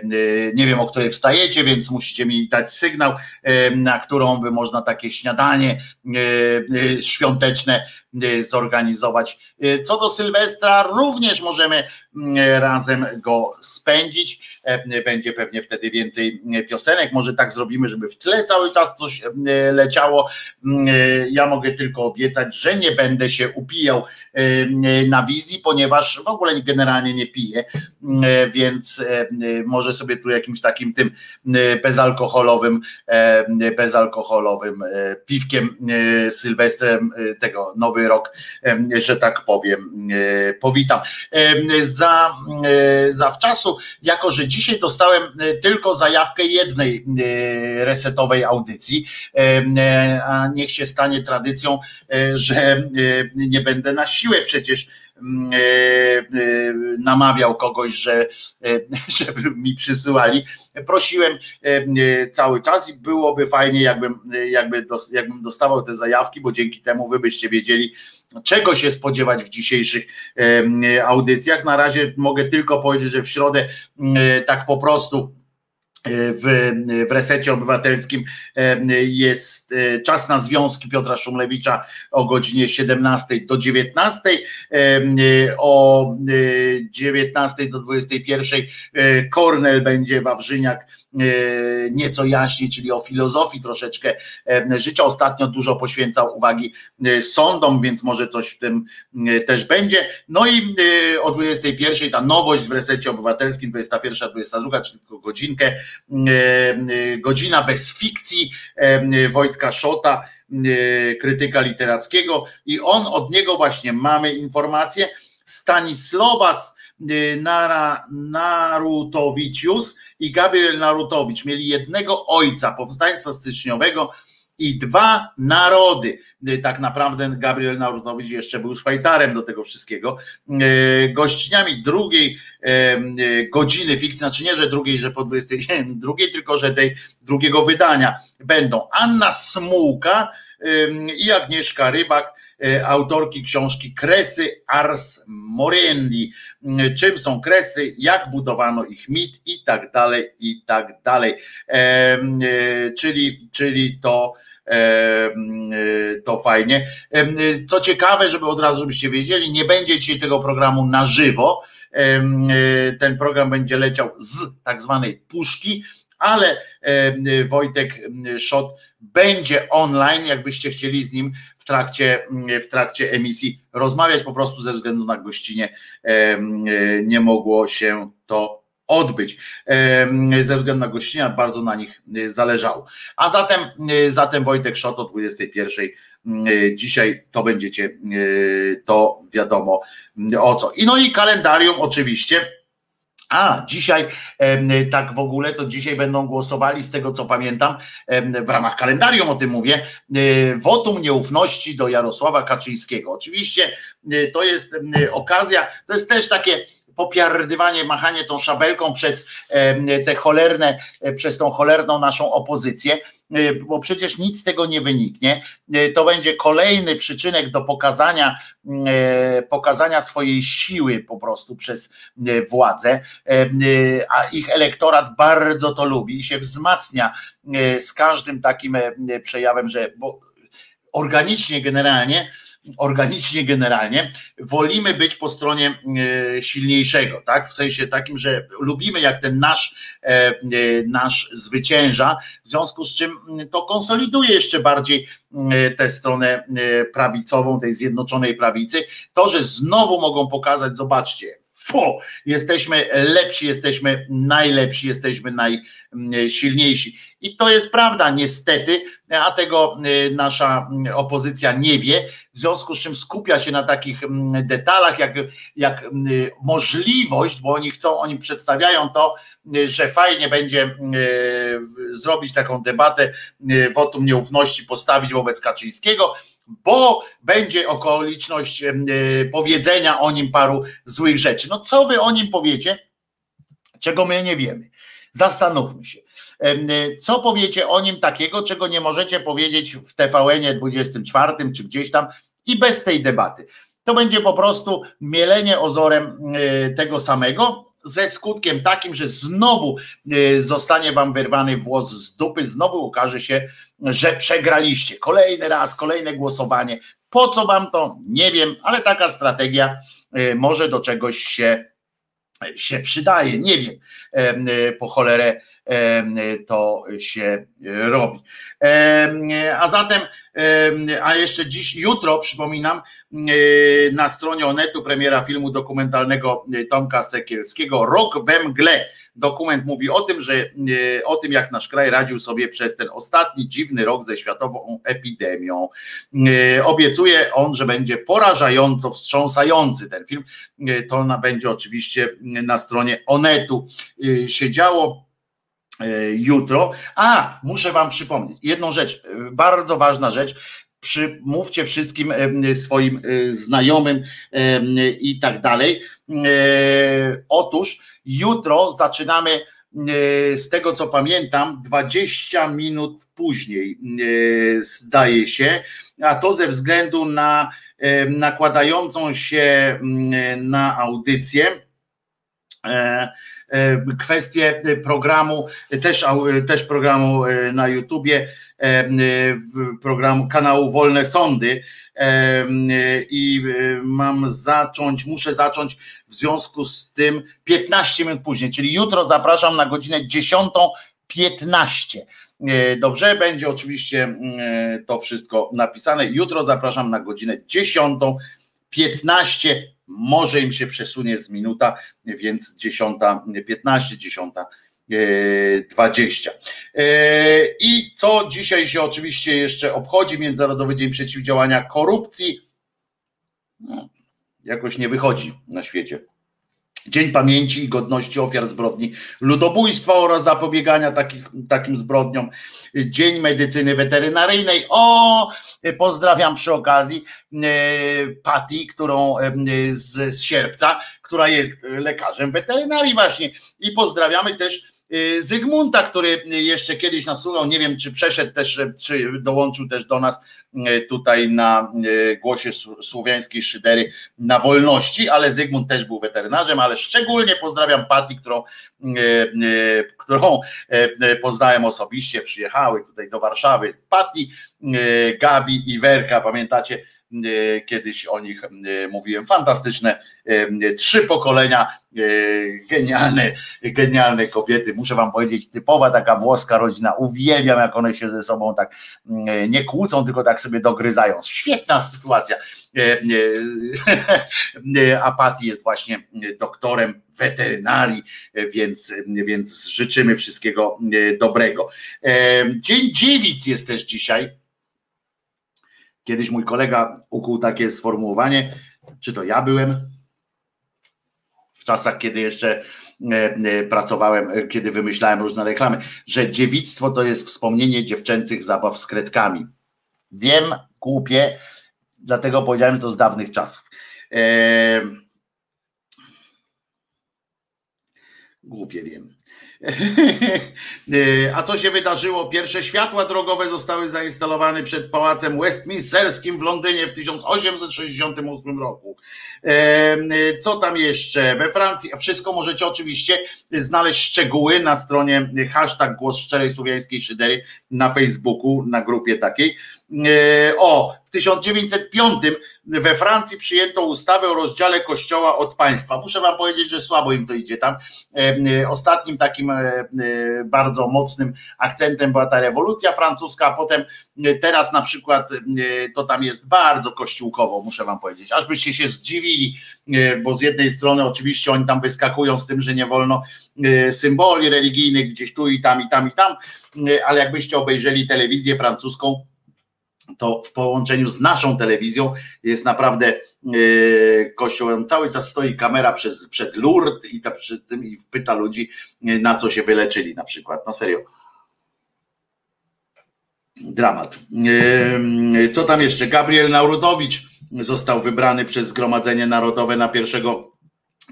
nie wiem, o której wstajecie, więc musicie mi dać sygnał, e, na którą by można takie śniadanie świąteczne zorganizować. Co do Sylwestra, również możemy razem go spędzić. Będzie pewnie wtedy więcej piosenek. Może tak zrobimy, żeby w tle cały czas coś leciało. Ja mogę tylko obiecać, że nie będę się upijał na wizji, ponieważ w ogóle generalnie nie piję, więc może sobie tu jakimś takim tym e, bezalkoholowym, e, bezalkoholowym e, piwkiem Sylwestrem tego nowy rok, że tak powiem, powitam. Za, zawczasu, jako że dzisiaj dostałem tylko zajawkę jednej resetowej audycji, a niech się stanie tradycją, że nie będę na siłę przecież Mm, e, e, namawiał kogoś, że, e, żeby mi przysyłali. Prosiłem cały czas i byłoby fajnie, jakbym, jakby jakbym dostawał te zajawki, bo dzięki temu wy byście wiedzieli, czego się spodziewać w dzisiejszych audycjach. Na razie mogę tylko powiedzieć, że w środę tak po prostu w, w resecie obywatelskim jest e, czas na związki Piotra Szumlewicza o godzinie 17 do 19, o 19 e, do 21 e, Kornel będzie Wawrzyniak nieco jaśniej, czyli o filozofii troszeczkę życia. Ostatnio dużo poświęcał uwagi sądom, więc może coś w tym też będzie. No i o 21 ta nowość w resecie obywatelskim, 21, 22, czyli tylko godzinkę E, e, godzina bez fikcji e, Wojtka Szota, krytyka literackiego. I on od niego właśnie mamy informację Stanisławas Nara, Narutowicius i Gabriel Narutowicz mieli jednego ojca powstańca styczniowego i dwa narody. Tak naprawdę Gabriel Narutowicz jeszcze był Szwajcarem do tego wszystkiego. E, gościniami drugiej e, godziny fikcji, znaczy nie, że drugiej, że po 22, tylko że tej drugiego wydania będą Anna Smułka i Agnieszka Rybak, e, autorki książki Kresy Ars Morendi. Czym są kresy, jak budowano ich mit i tak dalej, i tak dalej. Czyli, czyli to to fajnie. Co ciekawe, żeby od razu, żebyście wiedzieli, nie będzie dzisiaj tego programu na żywo. Ten program będzie leciał z tak zwanej puszki, ale Wojtek Szot będzie online, jakbyście chcieli z nim w trakcie, w trakcie emisji rozmawiać, po prostu ze względu na gościnie nie mogło się to odbyć. Ze względu na gościnę bardzo na nich e, zależało. A zatem, e, zatem Wojtek Szot o 21 e, dzisiaj to będziecie, to wiadomo o co. I no i kalendarium oczywiście A, dzisiaj tak w ogóle, to dzisiaj będą głosowali, z tego co pamiętam, w ramach kalendarium o tym mówię, wotum nieufności do Jarosława Kaczyńskiego. Oczywiście to jest okazja, to jest też takie popiardywanie, machanie tą szabelką przez te cholerne, przez tą cholerną naszą opozycję, E, bo przecież nic z tego nie wyniknie. E, to będzie kolejny przyczynek do pokazania, e, pokazania swojej siły po prostu przez władzę, a ich elektorat bardzo to lubi i się wzmacnia z każdym takim przejawem, że organicznie generalnie organicznie generalnie, wolimy być po stronie e, silniejszego, tak? W sensie takim, że lubimy jak ten nasz, e, e, nasz zwycięża, w związku z czym to konsoliduje jeszcze bardziej tę stronę prawicową, tej zjednoczonej prawicy. To, że znowu mogą pokazać, zobaczcie, fu, jesteśmy lepsi, jesteśmy najlepsi, jesteśmy najsilniejsi. I to jest prawda, niestety, a tego y, nasza y, opozycja nie wie, w związku z czym skupia się na takich mm, detalach, jak, jak y, możliwość, bo oni chcą, oni przedstawiają to, że fajnie będzie zrobić taką debatę, wotum nieufności postawić wobec Kaczyńskiego, bo będzie okoliczność powiedzenia o nim paru złych rzeczy. No co wy o nim powiecie, czego my nie wiemy? Zastanówmy się. Co powiecie o nim takiego, czego nie możecie powiedzieć w TVN 24 czy gdzieś tam i bez tej debaty? To będzie po prostu mielenie ozorem tego samego, ze skutkiem takim, że znowu zostanie wam wyrwany włos z dupy, znowu okaże się, że przegraliście. Kolejny raz, kolejne głosowanie. Po co wam to? Nie wiem, ale taka strategia może do czegoś się, się przydaje. Nie wiem. Po cholerę to się robi. A zatem, a jeszcze dziś, jutro przypominam, na stronie Onetu premiera filmu dokumentalnego Tomka Sekielskiego Rok we mgle. Dokument mówi o tym, że o tym, jak nasz kraj radził sobie przez ten ostatni dziwny rok ze światową epidemią. Obiecuje on, że będzie porażająco wstrząsający ten film. To będzie oczywiście na stronie Onetu. Siedziało E, jutro. A, muszę Wam przypomnieć jedną rzecz, e, bardzo ważna rzecz. Mówcie wszystkim e, swoim znajomym i tak dalej. Otóż jutro zaczynamy z tego co pamiętam, 20 minut później, zdaje się, a to ze względu na nakładającą się na audycję E, kwestie programu, też, też programu e, na YouTubie, e, programu kanału Wolne Sądy i mam zacząć, muszę zacząć w związku z tym 15 minut później, czyli jutro zapraszam na godzinę 10.15. Dobrze, będzie oczywiście to wszystko napisane. Jutro zapraszam na godzinę 10.15 może im się przesunie z minuta, więc 10.15, 10.20. E, I co dzisiaj się oczywiście jeszcze obchodzi? Międzynarodowy Dzień Przeciwdziałania Korupcji. No, jakoś nie wychodzi na świecie. Dzień Pamięci i Godności Ofiar Zbrodni Ludobójstwa oraz zapobiegania takich, takim zbrodniom. Dzień Medycyny Weterynaryjnej. O, pozdrawiam przy okazji e, Patti, którą e, z, z sierpca, która jest lekarzem weterynarii właśnie. I pozdrawiamy też Zygmunta, który jeszcze kiedyś nas słuchał, nie wiem czy przeszedł też, czy dołączył też do nas y, tutaj na y, głosie słowiańskiej szydery na wolności, ale Zygmunt też był weterynarzem, ale szczególnie pozdrawiam Pati, którą, którą poznałem osobiście, przyjechały tutaj do Warszawy. Pati, Gabi i Werka, pamiętacie? E, kiedyś o nich e, mówiłem, fantastyczne e, trzy pokolenia, genialne, genialne kobiety, muszę wam powiedzieć, typowa taka włoska rodzina, uwielbiam jak one się ze sobą tak nie kłócą, tylko tak sobie dogryzają, świetna sytuacja, Apati jest właśnie doktorem weterynarii, więc, więc życzymy wszystkiego dobrego. Dzień Dziewic jest też dzisiaj, Kiedyś mój kolega ukuł takie sformułowanie, czy to ja byłem, w czasach, kiedy jeszcze pracowałem, kiedy wymyślałem różne reklamy, że dziewictwo to jest wspomnienie dziewczęcych zabaw z kredkami. Wiem, głupie, dlatego powiedziałem, to z dawnych czasów. Głupie wiem. A co się wydarzyło? Pierwsze światła drogowe zostały zainstalowane przed pałacem Westminsterskim w Londynie w 1868 roku. Co tam jeszcze? We Francji, wszystko możecie oczywiście znaleźć szczegóły na stronie hashtag Głos Szczerej Słowiańskiej Szydery na Facebooku, na grupie takiej. E, o, w 1905 we Francji przyjęto ustawę o rozdziale kościoła od państwa. Muszę wam powiedzieć, że słabo im to idzie tam. E, e, ostatnim takim bardzo mocnym akcentem była ta rewolucja francuska, a potem teraz na przykład to tam jest bardzo kościółkowo, muszę wam powiedzieć. Aż byście się zdziwili, bo z jednej strony oczywiście oni tam wyskakują z tym, że nie wolno symboli religijnych gdzieś tu i tam i tam i tam, ale jakbyście obejrzeli telewizję francuską, to w połączeniu z naszą telewizją jest naprawdę yy, kościołem. Cały czas stoi kamera przez, przed Lourdes i, ta, tym, i pyta ludzi, e, na co się wyleczyli na przykład. Na serio. Dramat. Yy, co tam jeszcze? Gabriel Naurudowicz został wybrany przez Zgromadzenie Narodowe na pierwszego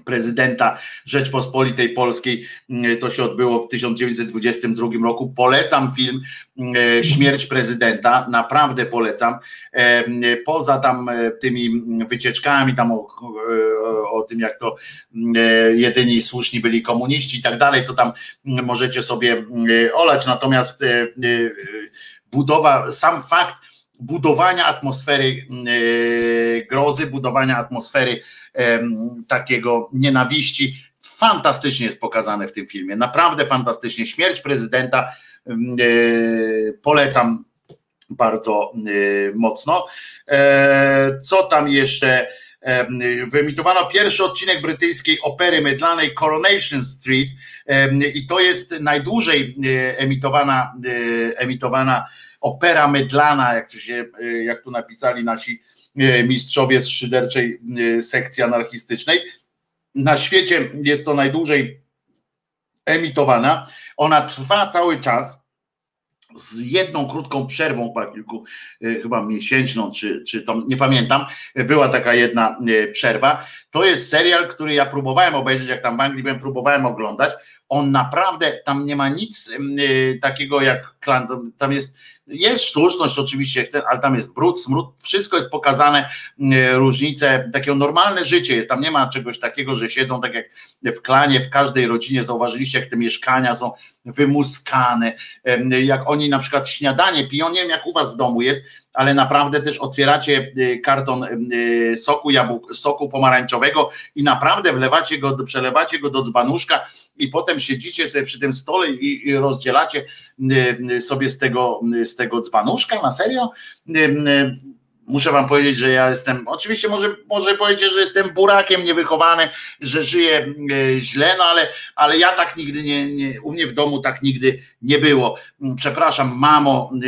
prezydenta Rzeczpospolitej Polskiej. Mm, to się odbyło w 1922 roku. Polecam film mm, Śmierć prezydenta, naprawdę polecam. E, poza tam e, tymi wycieczkami, tam o, e, o tym, jak to jedyni słuszni byli komuniści i tak dalej, to tam możecie sobie olać. Natomiast budowa, sam fakt budowania atmosfery grozy, budowania atmosfery takiego nienawiści. Fantastycznie jest pokazane w tym filmie, naprawdę fantastycznie. Śmierć prezydenta e, polecam bardzo e, mocno. E, co tam jeszcze? Wyemitowano pierwszy odcinek brytyjskiej opery mydlanej Coronation Street i to jest najdłużej emitowana, emitowana opera mydlana, jak, się, jak tu napisali nasi E, mistrzowie z szyderczej e, sekcji anarchistycznej. Na świecie jest to najdłużej emitowana. Ona trwa cały czas z jedną krótką przerwą, kilku, e, chyba miesięczną, czy, czy to nie pamiętam, była taka jedna przerwa. To jest serial, który ja próbowałem obejrzeć, jak tam w Anglii byłem, próbowałem oglądać. On naprawdę, tam nie ma nic takiego jak klan, tam jest jest sztuczność oczywiście, ale tam jest brud, smród, wszystko jest pokazane, mm, różnice, takie normalne życie jest, tam nie ma czegoś takiego, że siedzą tak jak w klanie, w każdej rodzinie, zauważyliście jak te mieszkania są wymuskane, jak oni na przykład śniadanie piją, nie wiem jak u was w domu jest, ale naprawdę też otwieracie y, karton y, soku jabłk, soku pomarańczowego i naprawdę wlewacie go, przelewacie go do dzbanuszka i potem siedzicie sobie przy tym stole i, i rozdzielacie y, sobie z tego, z tego dzbanuszka, na serio? Muszę wam powiedzieć, że ja jestem, oczywiście może, może powiedzieć, że jestem burakiem niewychowany, że żyję e, źle, no ale, ale ja tak nigdy nie, nie, u mnie w domu tak nigdy nie było. Mm, przepraszam, mamo, e,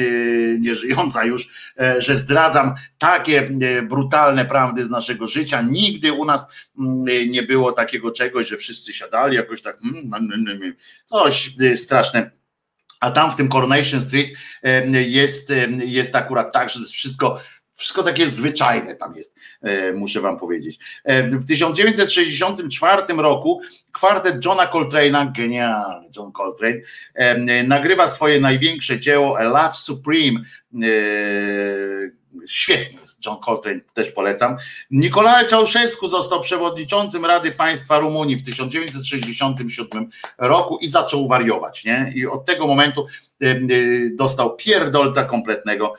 nieżyjąca już, e, że zdradzam takie brutalne prawdy z naszego życia. Nigdy u nas mm, nie było takiego czegoś, że wszyscy siadali jakoś tak, mm, coś straszne. A tam w tym Coronation Street jest, jest akurat tak, że jest wszystko wszystko takie zwyczajne tam jest, e, muszę wam powiedzieć. E, w 1964 roku kwartet Johna Coltrane'a, genialny John Coltrane, e, nagrywa swoje największe dzieło A Love Supreme. Świetnie jest, John Coltrane też polecam. Nikolaj Czałszewski został przewodniczącym Rady Państwa Rumunii w 1967 roku i zaczął wariować. Nie? I od tego momentu dostał pierdolca kompletnego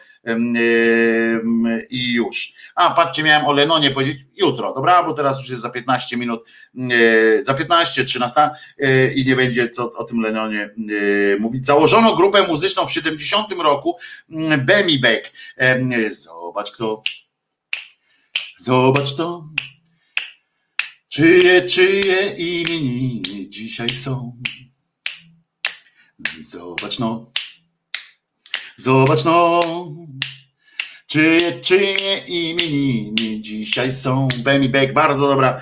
i już. A patrzcie, miałem o Lenonie powiedzieć jutro, dobra, bo teraz już jest za 15 minut, za 15, 13 e, i nie będzie co o tym Lenonie mówić. Założono grupę muzyczną w 70 roku Bemi Beck. Zobacz kto, zobacz to, czyje, czyje imieniny dzisiaj są. Zobacz no, Zobacz no, czyje, czyje imieniny dzisiaj są. Benny Beck, bardzo dobra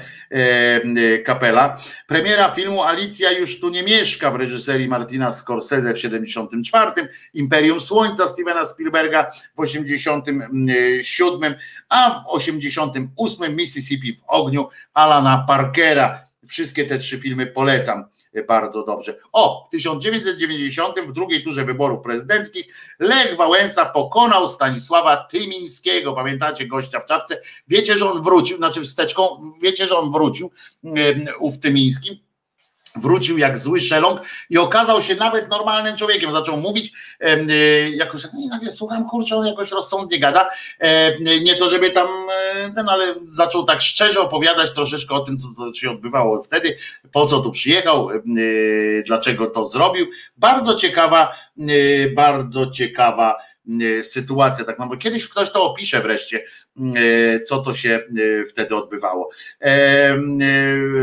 Kapela. Premiera filmu Alicja już tu nie mieszka w reżyserii Martina Scorsese w 74, Imperium Słońca Stevena Spielberga w 87, a w 88 Mississippi w ogniu Alana Parkera. Wszystkie te trzy filmy polecam bardzo dobrze. O, w 1990 w drugiej turze wyborów prezydenckich Lech Wałęsa pokonał Stanisława Tymińskiego. Pamiętacie gościa w czapce? Wiecie, że on wrócił, znaczy wsteczką, wiecie, że on wrócił ów Tymiński wrócił jak zły szeląg i okazał się nawet normalnym człowiekiem. Zaczął mówić, e, jakoś tak, nagle słucham, kurczę, on jakoś rozsądnie gada. Nie to, żeby tam e, ten, ale zaczął tak szczerze opowiadać troszeczkę o tym, co się odbywało wtedy, po co tu przyjechał, e, dlaczego to zrobił. Bardzo ciekawa, bardzo ciekawa sytuacja. Tak, no bo kiedyś ktoś to opisze wreszcie, co to się wtedy odbywało.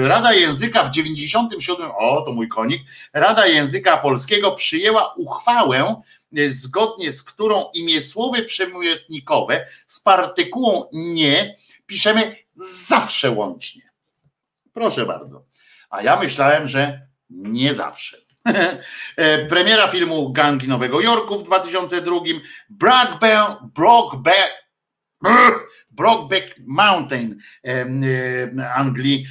Rada Języka w 97, o to mój konik, Rada Języka Polskiego przyjęła uchwałę, zgodnie z którą imię słowy przemiotnikowe z partykułą nie piszemy zawsze łącznie. Proszę bardzo. A ja myślałem, że nie zawsze. Premiera filmu Gangi Nowego Jorku w 2002, Brockback, Brockback, Brockback Mountain Anglii,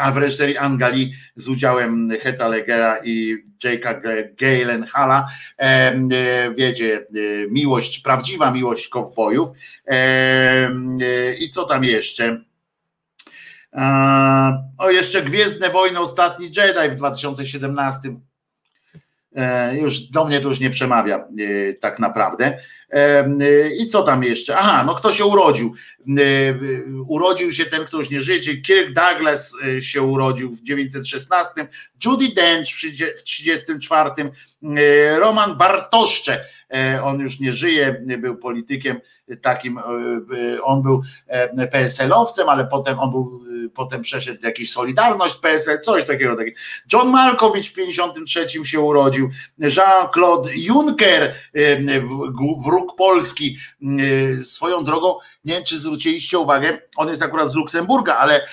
a w reżyserii Angali z udziałem Heta Legera i Jake'a Galenhala. Wiecie, miłość, prawdziwa miłość kowbojów. I co tam jeszcze? O, jeszcze Gwiezdne Wojny, Ostatni Jedi w 2017 E, już do mnie to już nie przemawia e, tak naprawdę. E, I co tam jeszcze? Aha, no kto się urodził? Urodził się ten, kto już nie żyje, Kirk Douglas się urodził w 916, Judy Dench w 34, Roman Bartoszcze, on już nie żyje, był politykiem takim, on był PSL-owcem, ale potem on był potem przeszedł jakiś Solidarność, PSL, coś takiego. John Malkowicz w 53 się urodził, Jean-Claude Juncker, wróg Polski, swoją drogą, nie wiem czy zwróciliście uwagę, on jest akurat z Luksemburga, ale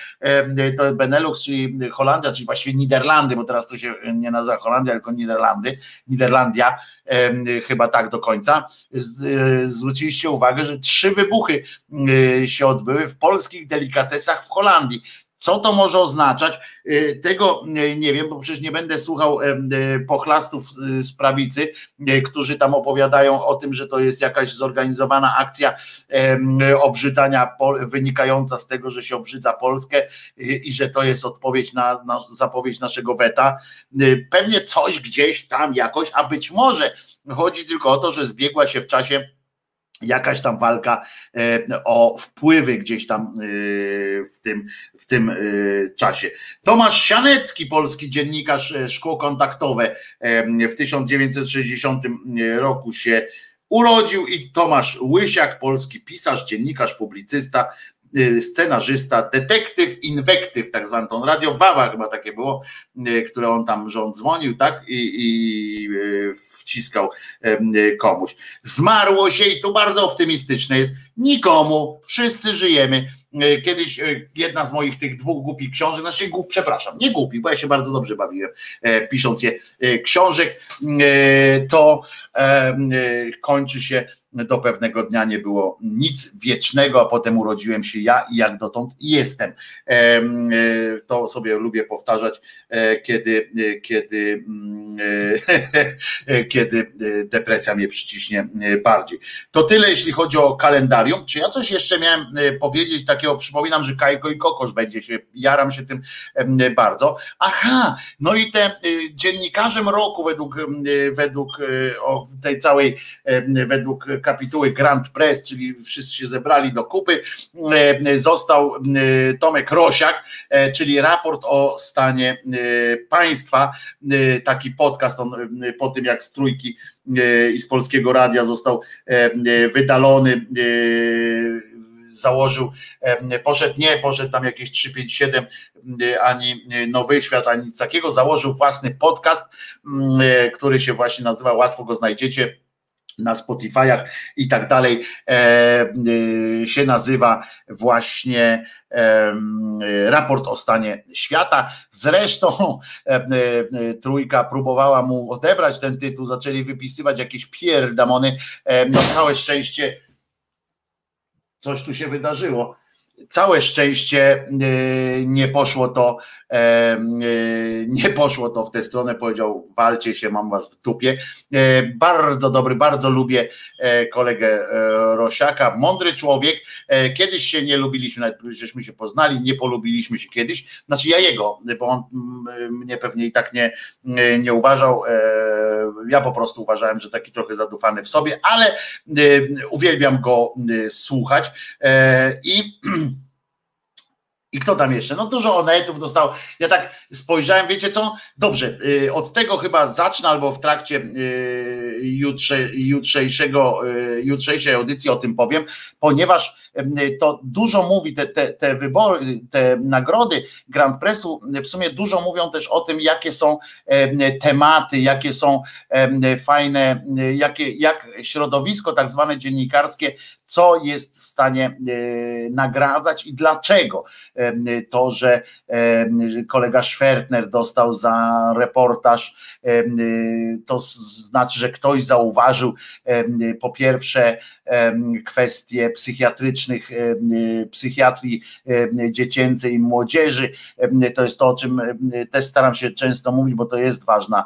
to Benelux, czyli Holandia, czyli właściwie Niderlandy, bo teraz to się nie nazywa Holandia, tylko Niderlandy, Niderlandia, chyba tak do końca. Zwróciliście uwagę, że trzy wybuchy się odbyły w polskich delikatesach w Holandii. Co to może oznaczać? Y, tego nie wiem, bo przecież nie będę słuchał y, pochlastów z prawicy, y, którzy tam opowiadają o tym, że to jest jakaś zorganizowana akcja obrzydzania wynikająca z tego, że się obrzydza Polskę i że to jest odpowiedź na, na zapowiedź naszego weta. Pewnie coś gdzieś tam jakoś, a być może chodzi tylko o to, że zbiegła się w czasie jakaś tam walka e, o wpływy gdzieś tam e, w tym, w tym e, czasie. Tomasz Sianecki, polski dziennikarz szkół kontaktowe w 1960 roku się urodził i Tomasz Łysiak, polski pisarz, dziennikarz, publicysta, scenarzysta, detektyw, inwektyw, tak zwany tą radiowawa chyba takie było, y, które on tam, on dzwonił, tak, i, i y, wciskał komuś. Zmarło się i tu bardzo optymistyczne jest, nikomu, wszyscy żyjemy. Kiedyś jedna z moich tych dwóch głupich książek, znaczy głup, przepraszam, nie głupi, bo ja się bardzo dobrze bawiłem e, pisząc je książek, to kończy się do pewnego dnia nie było nic wiecznego, a potem urodziłem się ja i jak dotąd jestem. E, to sobie lubię powtarzać, e, kiedy, e, kiedy, mm, kiedy depresja mnie przyciśnie bardziej. To tyle, jeśli chodzi o kalendarium. Czy ja coś jeszcze miałem powiedzieć takiego? Przypominam, że Kajko i Kokosz będzie się, jaram się tym bardzo. Aha, no i te dziennikarzem roku według, według tej całej, według kapituły Grand Press, czyli wszyscy się zebrali do kupy, e, został e, Tomek Rosiak, e, czyli raport o stanie państwa, taki podcast on po tym jak z trójki i z polskiego radia został wydalony założył, poszedł nie, poszedł tam jakieś 357, ani Nowy Świat, ani nic takiego, założył własny podcast, który się właśnie nazywa, łatwo go znajdziecie, na Spotify'ach i tak dalej e, y, się nazywa właśnie e, raport o stanie świata. Zresztą e, trójka próbowała mu odebrać ten tytuł, zaczęli wypisywać jakieś pierdamony. No całe szczęście coś tu się wydarzyło. Całe szczęście nie poszło to E, nie poszło to w tę stronę, powiedział walcie się, mam was w dupie. E, bardzo dobry, bardzo lubię e, kolegę Rosiaka, mądry człowiek. Kiedyś się nie lubiliśmy, żeśmy się poznali, nie polubiliśmy się kiedyś. Znaczy ja jego, bo on mm, mnie pewnie i tak nie, nie uważał. Ja po prostu uważałem, że taki trochę zadufany w sobie, ale uwielbiam go słuchać i I kto tam jeszcze? No dużo onetów dostał. Ja tak spojrzałem, wiecie co? Dobrze, y, od tego chyba zacznę albo w trakcie y, jutrze, jutrzejszego, y, jutrzejszej audycji o tym powiem, ponieważ to dużo mówi, te, te, te wybory, te nagrody Grand Pressu w sumie dużo mówią też o tym, jakie są tematy, jakie są fajne, jakie, jak środowisko tak zwane dziennikarskie, co jest w stanie nagradzać i dlaczego to, że kolega Schwertner dostał za reportaż, to znaczy, że ktoś zauważył po pierwsze kwestie psychiatrycznych, psychiatrii dziecięcej i młodzieży. To jest to, o czym też staram się często mówić, bo to jest ważna,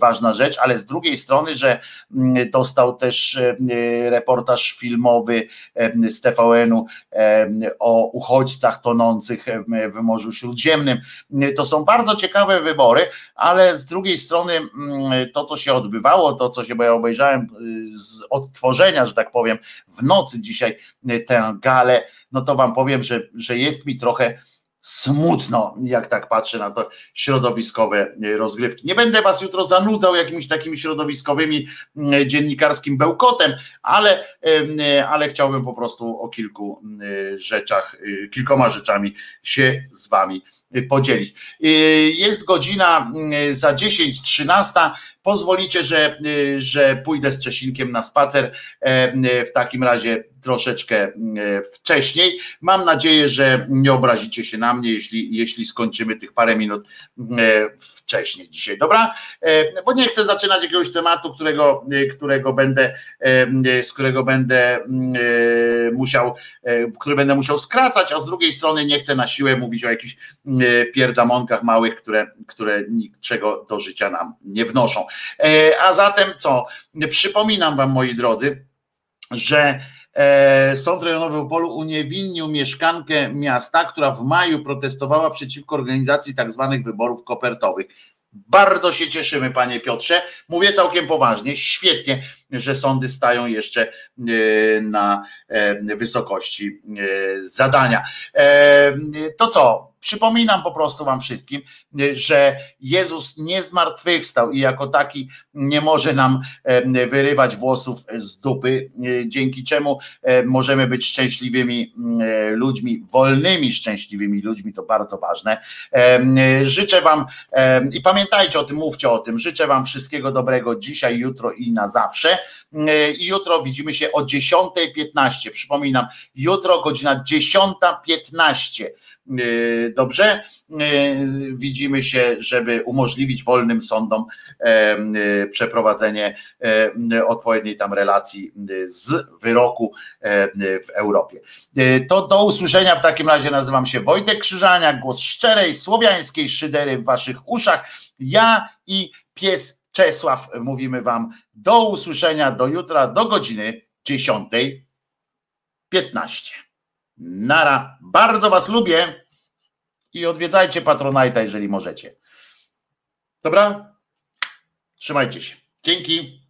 ważna rzecz, ale z drugiej strony, że dostał też reportaż filmowy z TVN-u o uchodźcach tonących w Morzu Śródziemnym. To są bardzo ciekawe wybory, ale z drugiej strony to, co się odbywało, to, co się, bo ja obejrzałem z odtworzenia, że tak powiem, w nocy dzisiaj e, tę galę, no to wam powiem, że, że jest mi trochę smutno, jak tak patrzę na to środowiskowe e, rozgrywki. Nie będę was jutro zanudzał jakimiś takimi środowiskowymi e, dziennikarskim bełkotem, ale, ale chciałbym po prostu o kilku rzeczach, kilkoma rzeczami się z wami podzielić. Jest godzina za 10.13 pozwolicie, że, że pójdę z Czesinkiem na spacer e, w takim razie troszeczkę e, wcześniej. Mam nadzieję, że nie obrazicie się na mnie, jeśli, jeśli skończymy tych parę minut e, wcześniej dzisiaj, dobra? Bo nie chcę zaczynać jakiegoś tematu, którego, którego będę, z którego będę musiał, który będę musiał skracać, a z drugiej strony nie chcę na siłę mówić o jakichś pierdamonkach małych, które, które niczego do życia nam nie wnoszą. E, a zatem co? Przypominam Wam, moi drodzy, że e, Sąd Rejonowy w Polu uniewinnił mieszkankę miasta, która w maju protestowała przeciwko organizacji tak zwanych wyborów kopertowych. Bardzo się cieszymy, panie Piotrze. Mówię całkiem poważnie. Świetnie, że sądy stają jeszcze e, na wysokości zadania. To co? Przypominam po prostu Wam wszystkim, że Jezus nie zmartwychwstał i jako taki nie może nam wyrywać włosów z dupy, dzięki czemu możemy być szczęśliwymi ludźmi, wolnymi, szczęśliwymi ludźmi, to bardzo ważne. Życzę Wam i pamiętajcie o tym, mówcie o tym. Życzę Wam wszystkiego dobrego dzisiaj, jutro i na zawsze. I jutro widzimy się o 10.15. Przypominam, jutro godzina 10.15 E, dobrze. E, widzimy się, żeby umożliwić wolnym sądom przeprowadzenie odpowiedniej tam relacji z wyroku w Europie. To do usłyszenia w takim razie nazywam się Wojtek Krzyżania, głos szczerej słowiańskiej szydery w waszych uszach. Ja i pies Czesław mówimy wam do usłyszenia do jutra do godziny 10.15. Nara, bardzo Was lubię i odwiedzajcie Patronite'a, jeżeli możecie. Dobra? Trzymajcie się. Dzięki.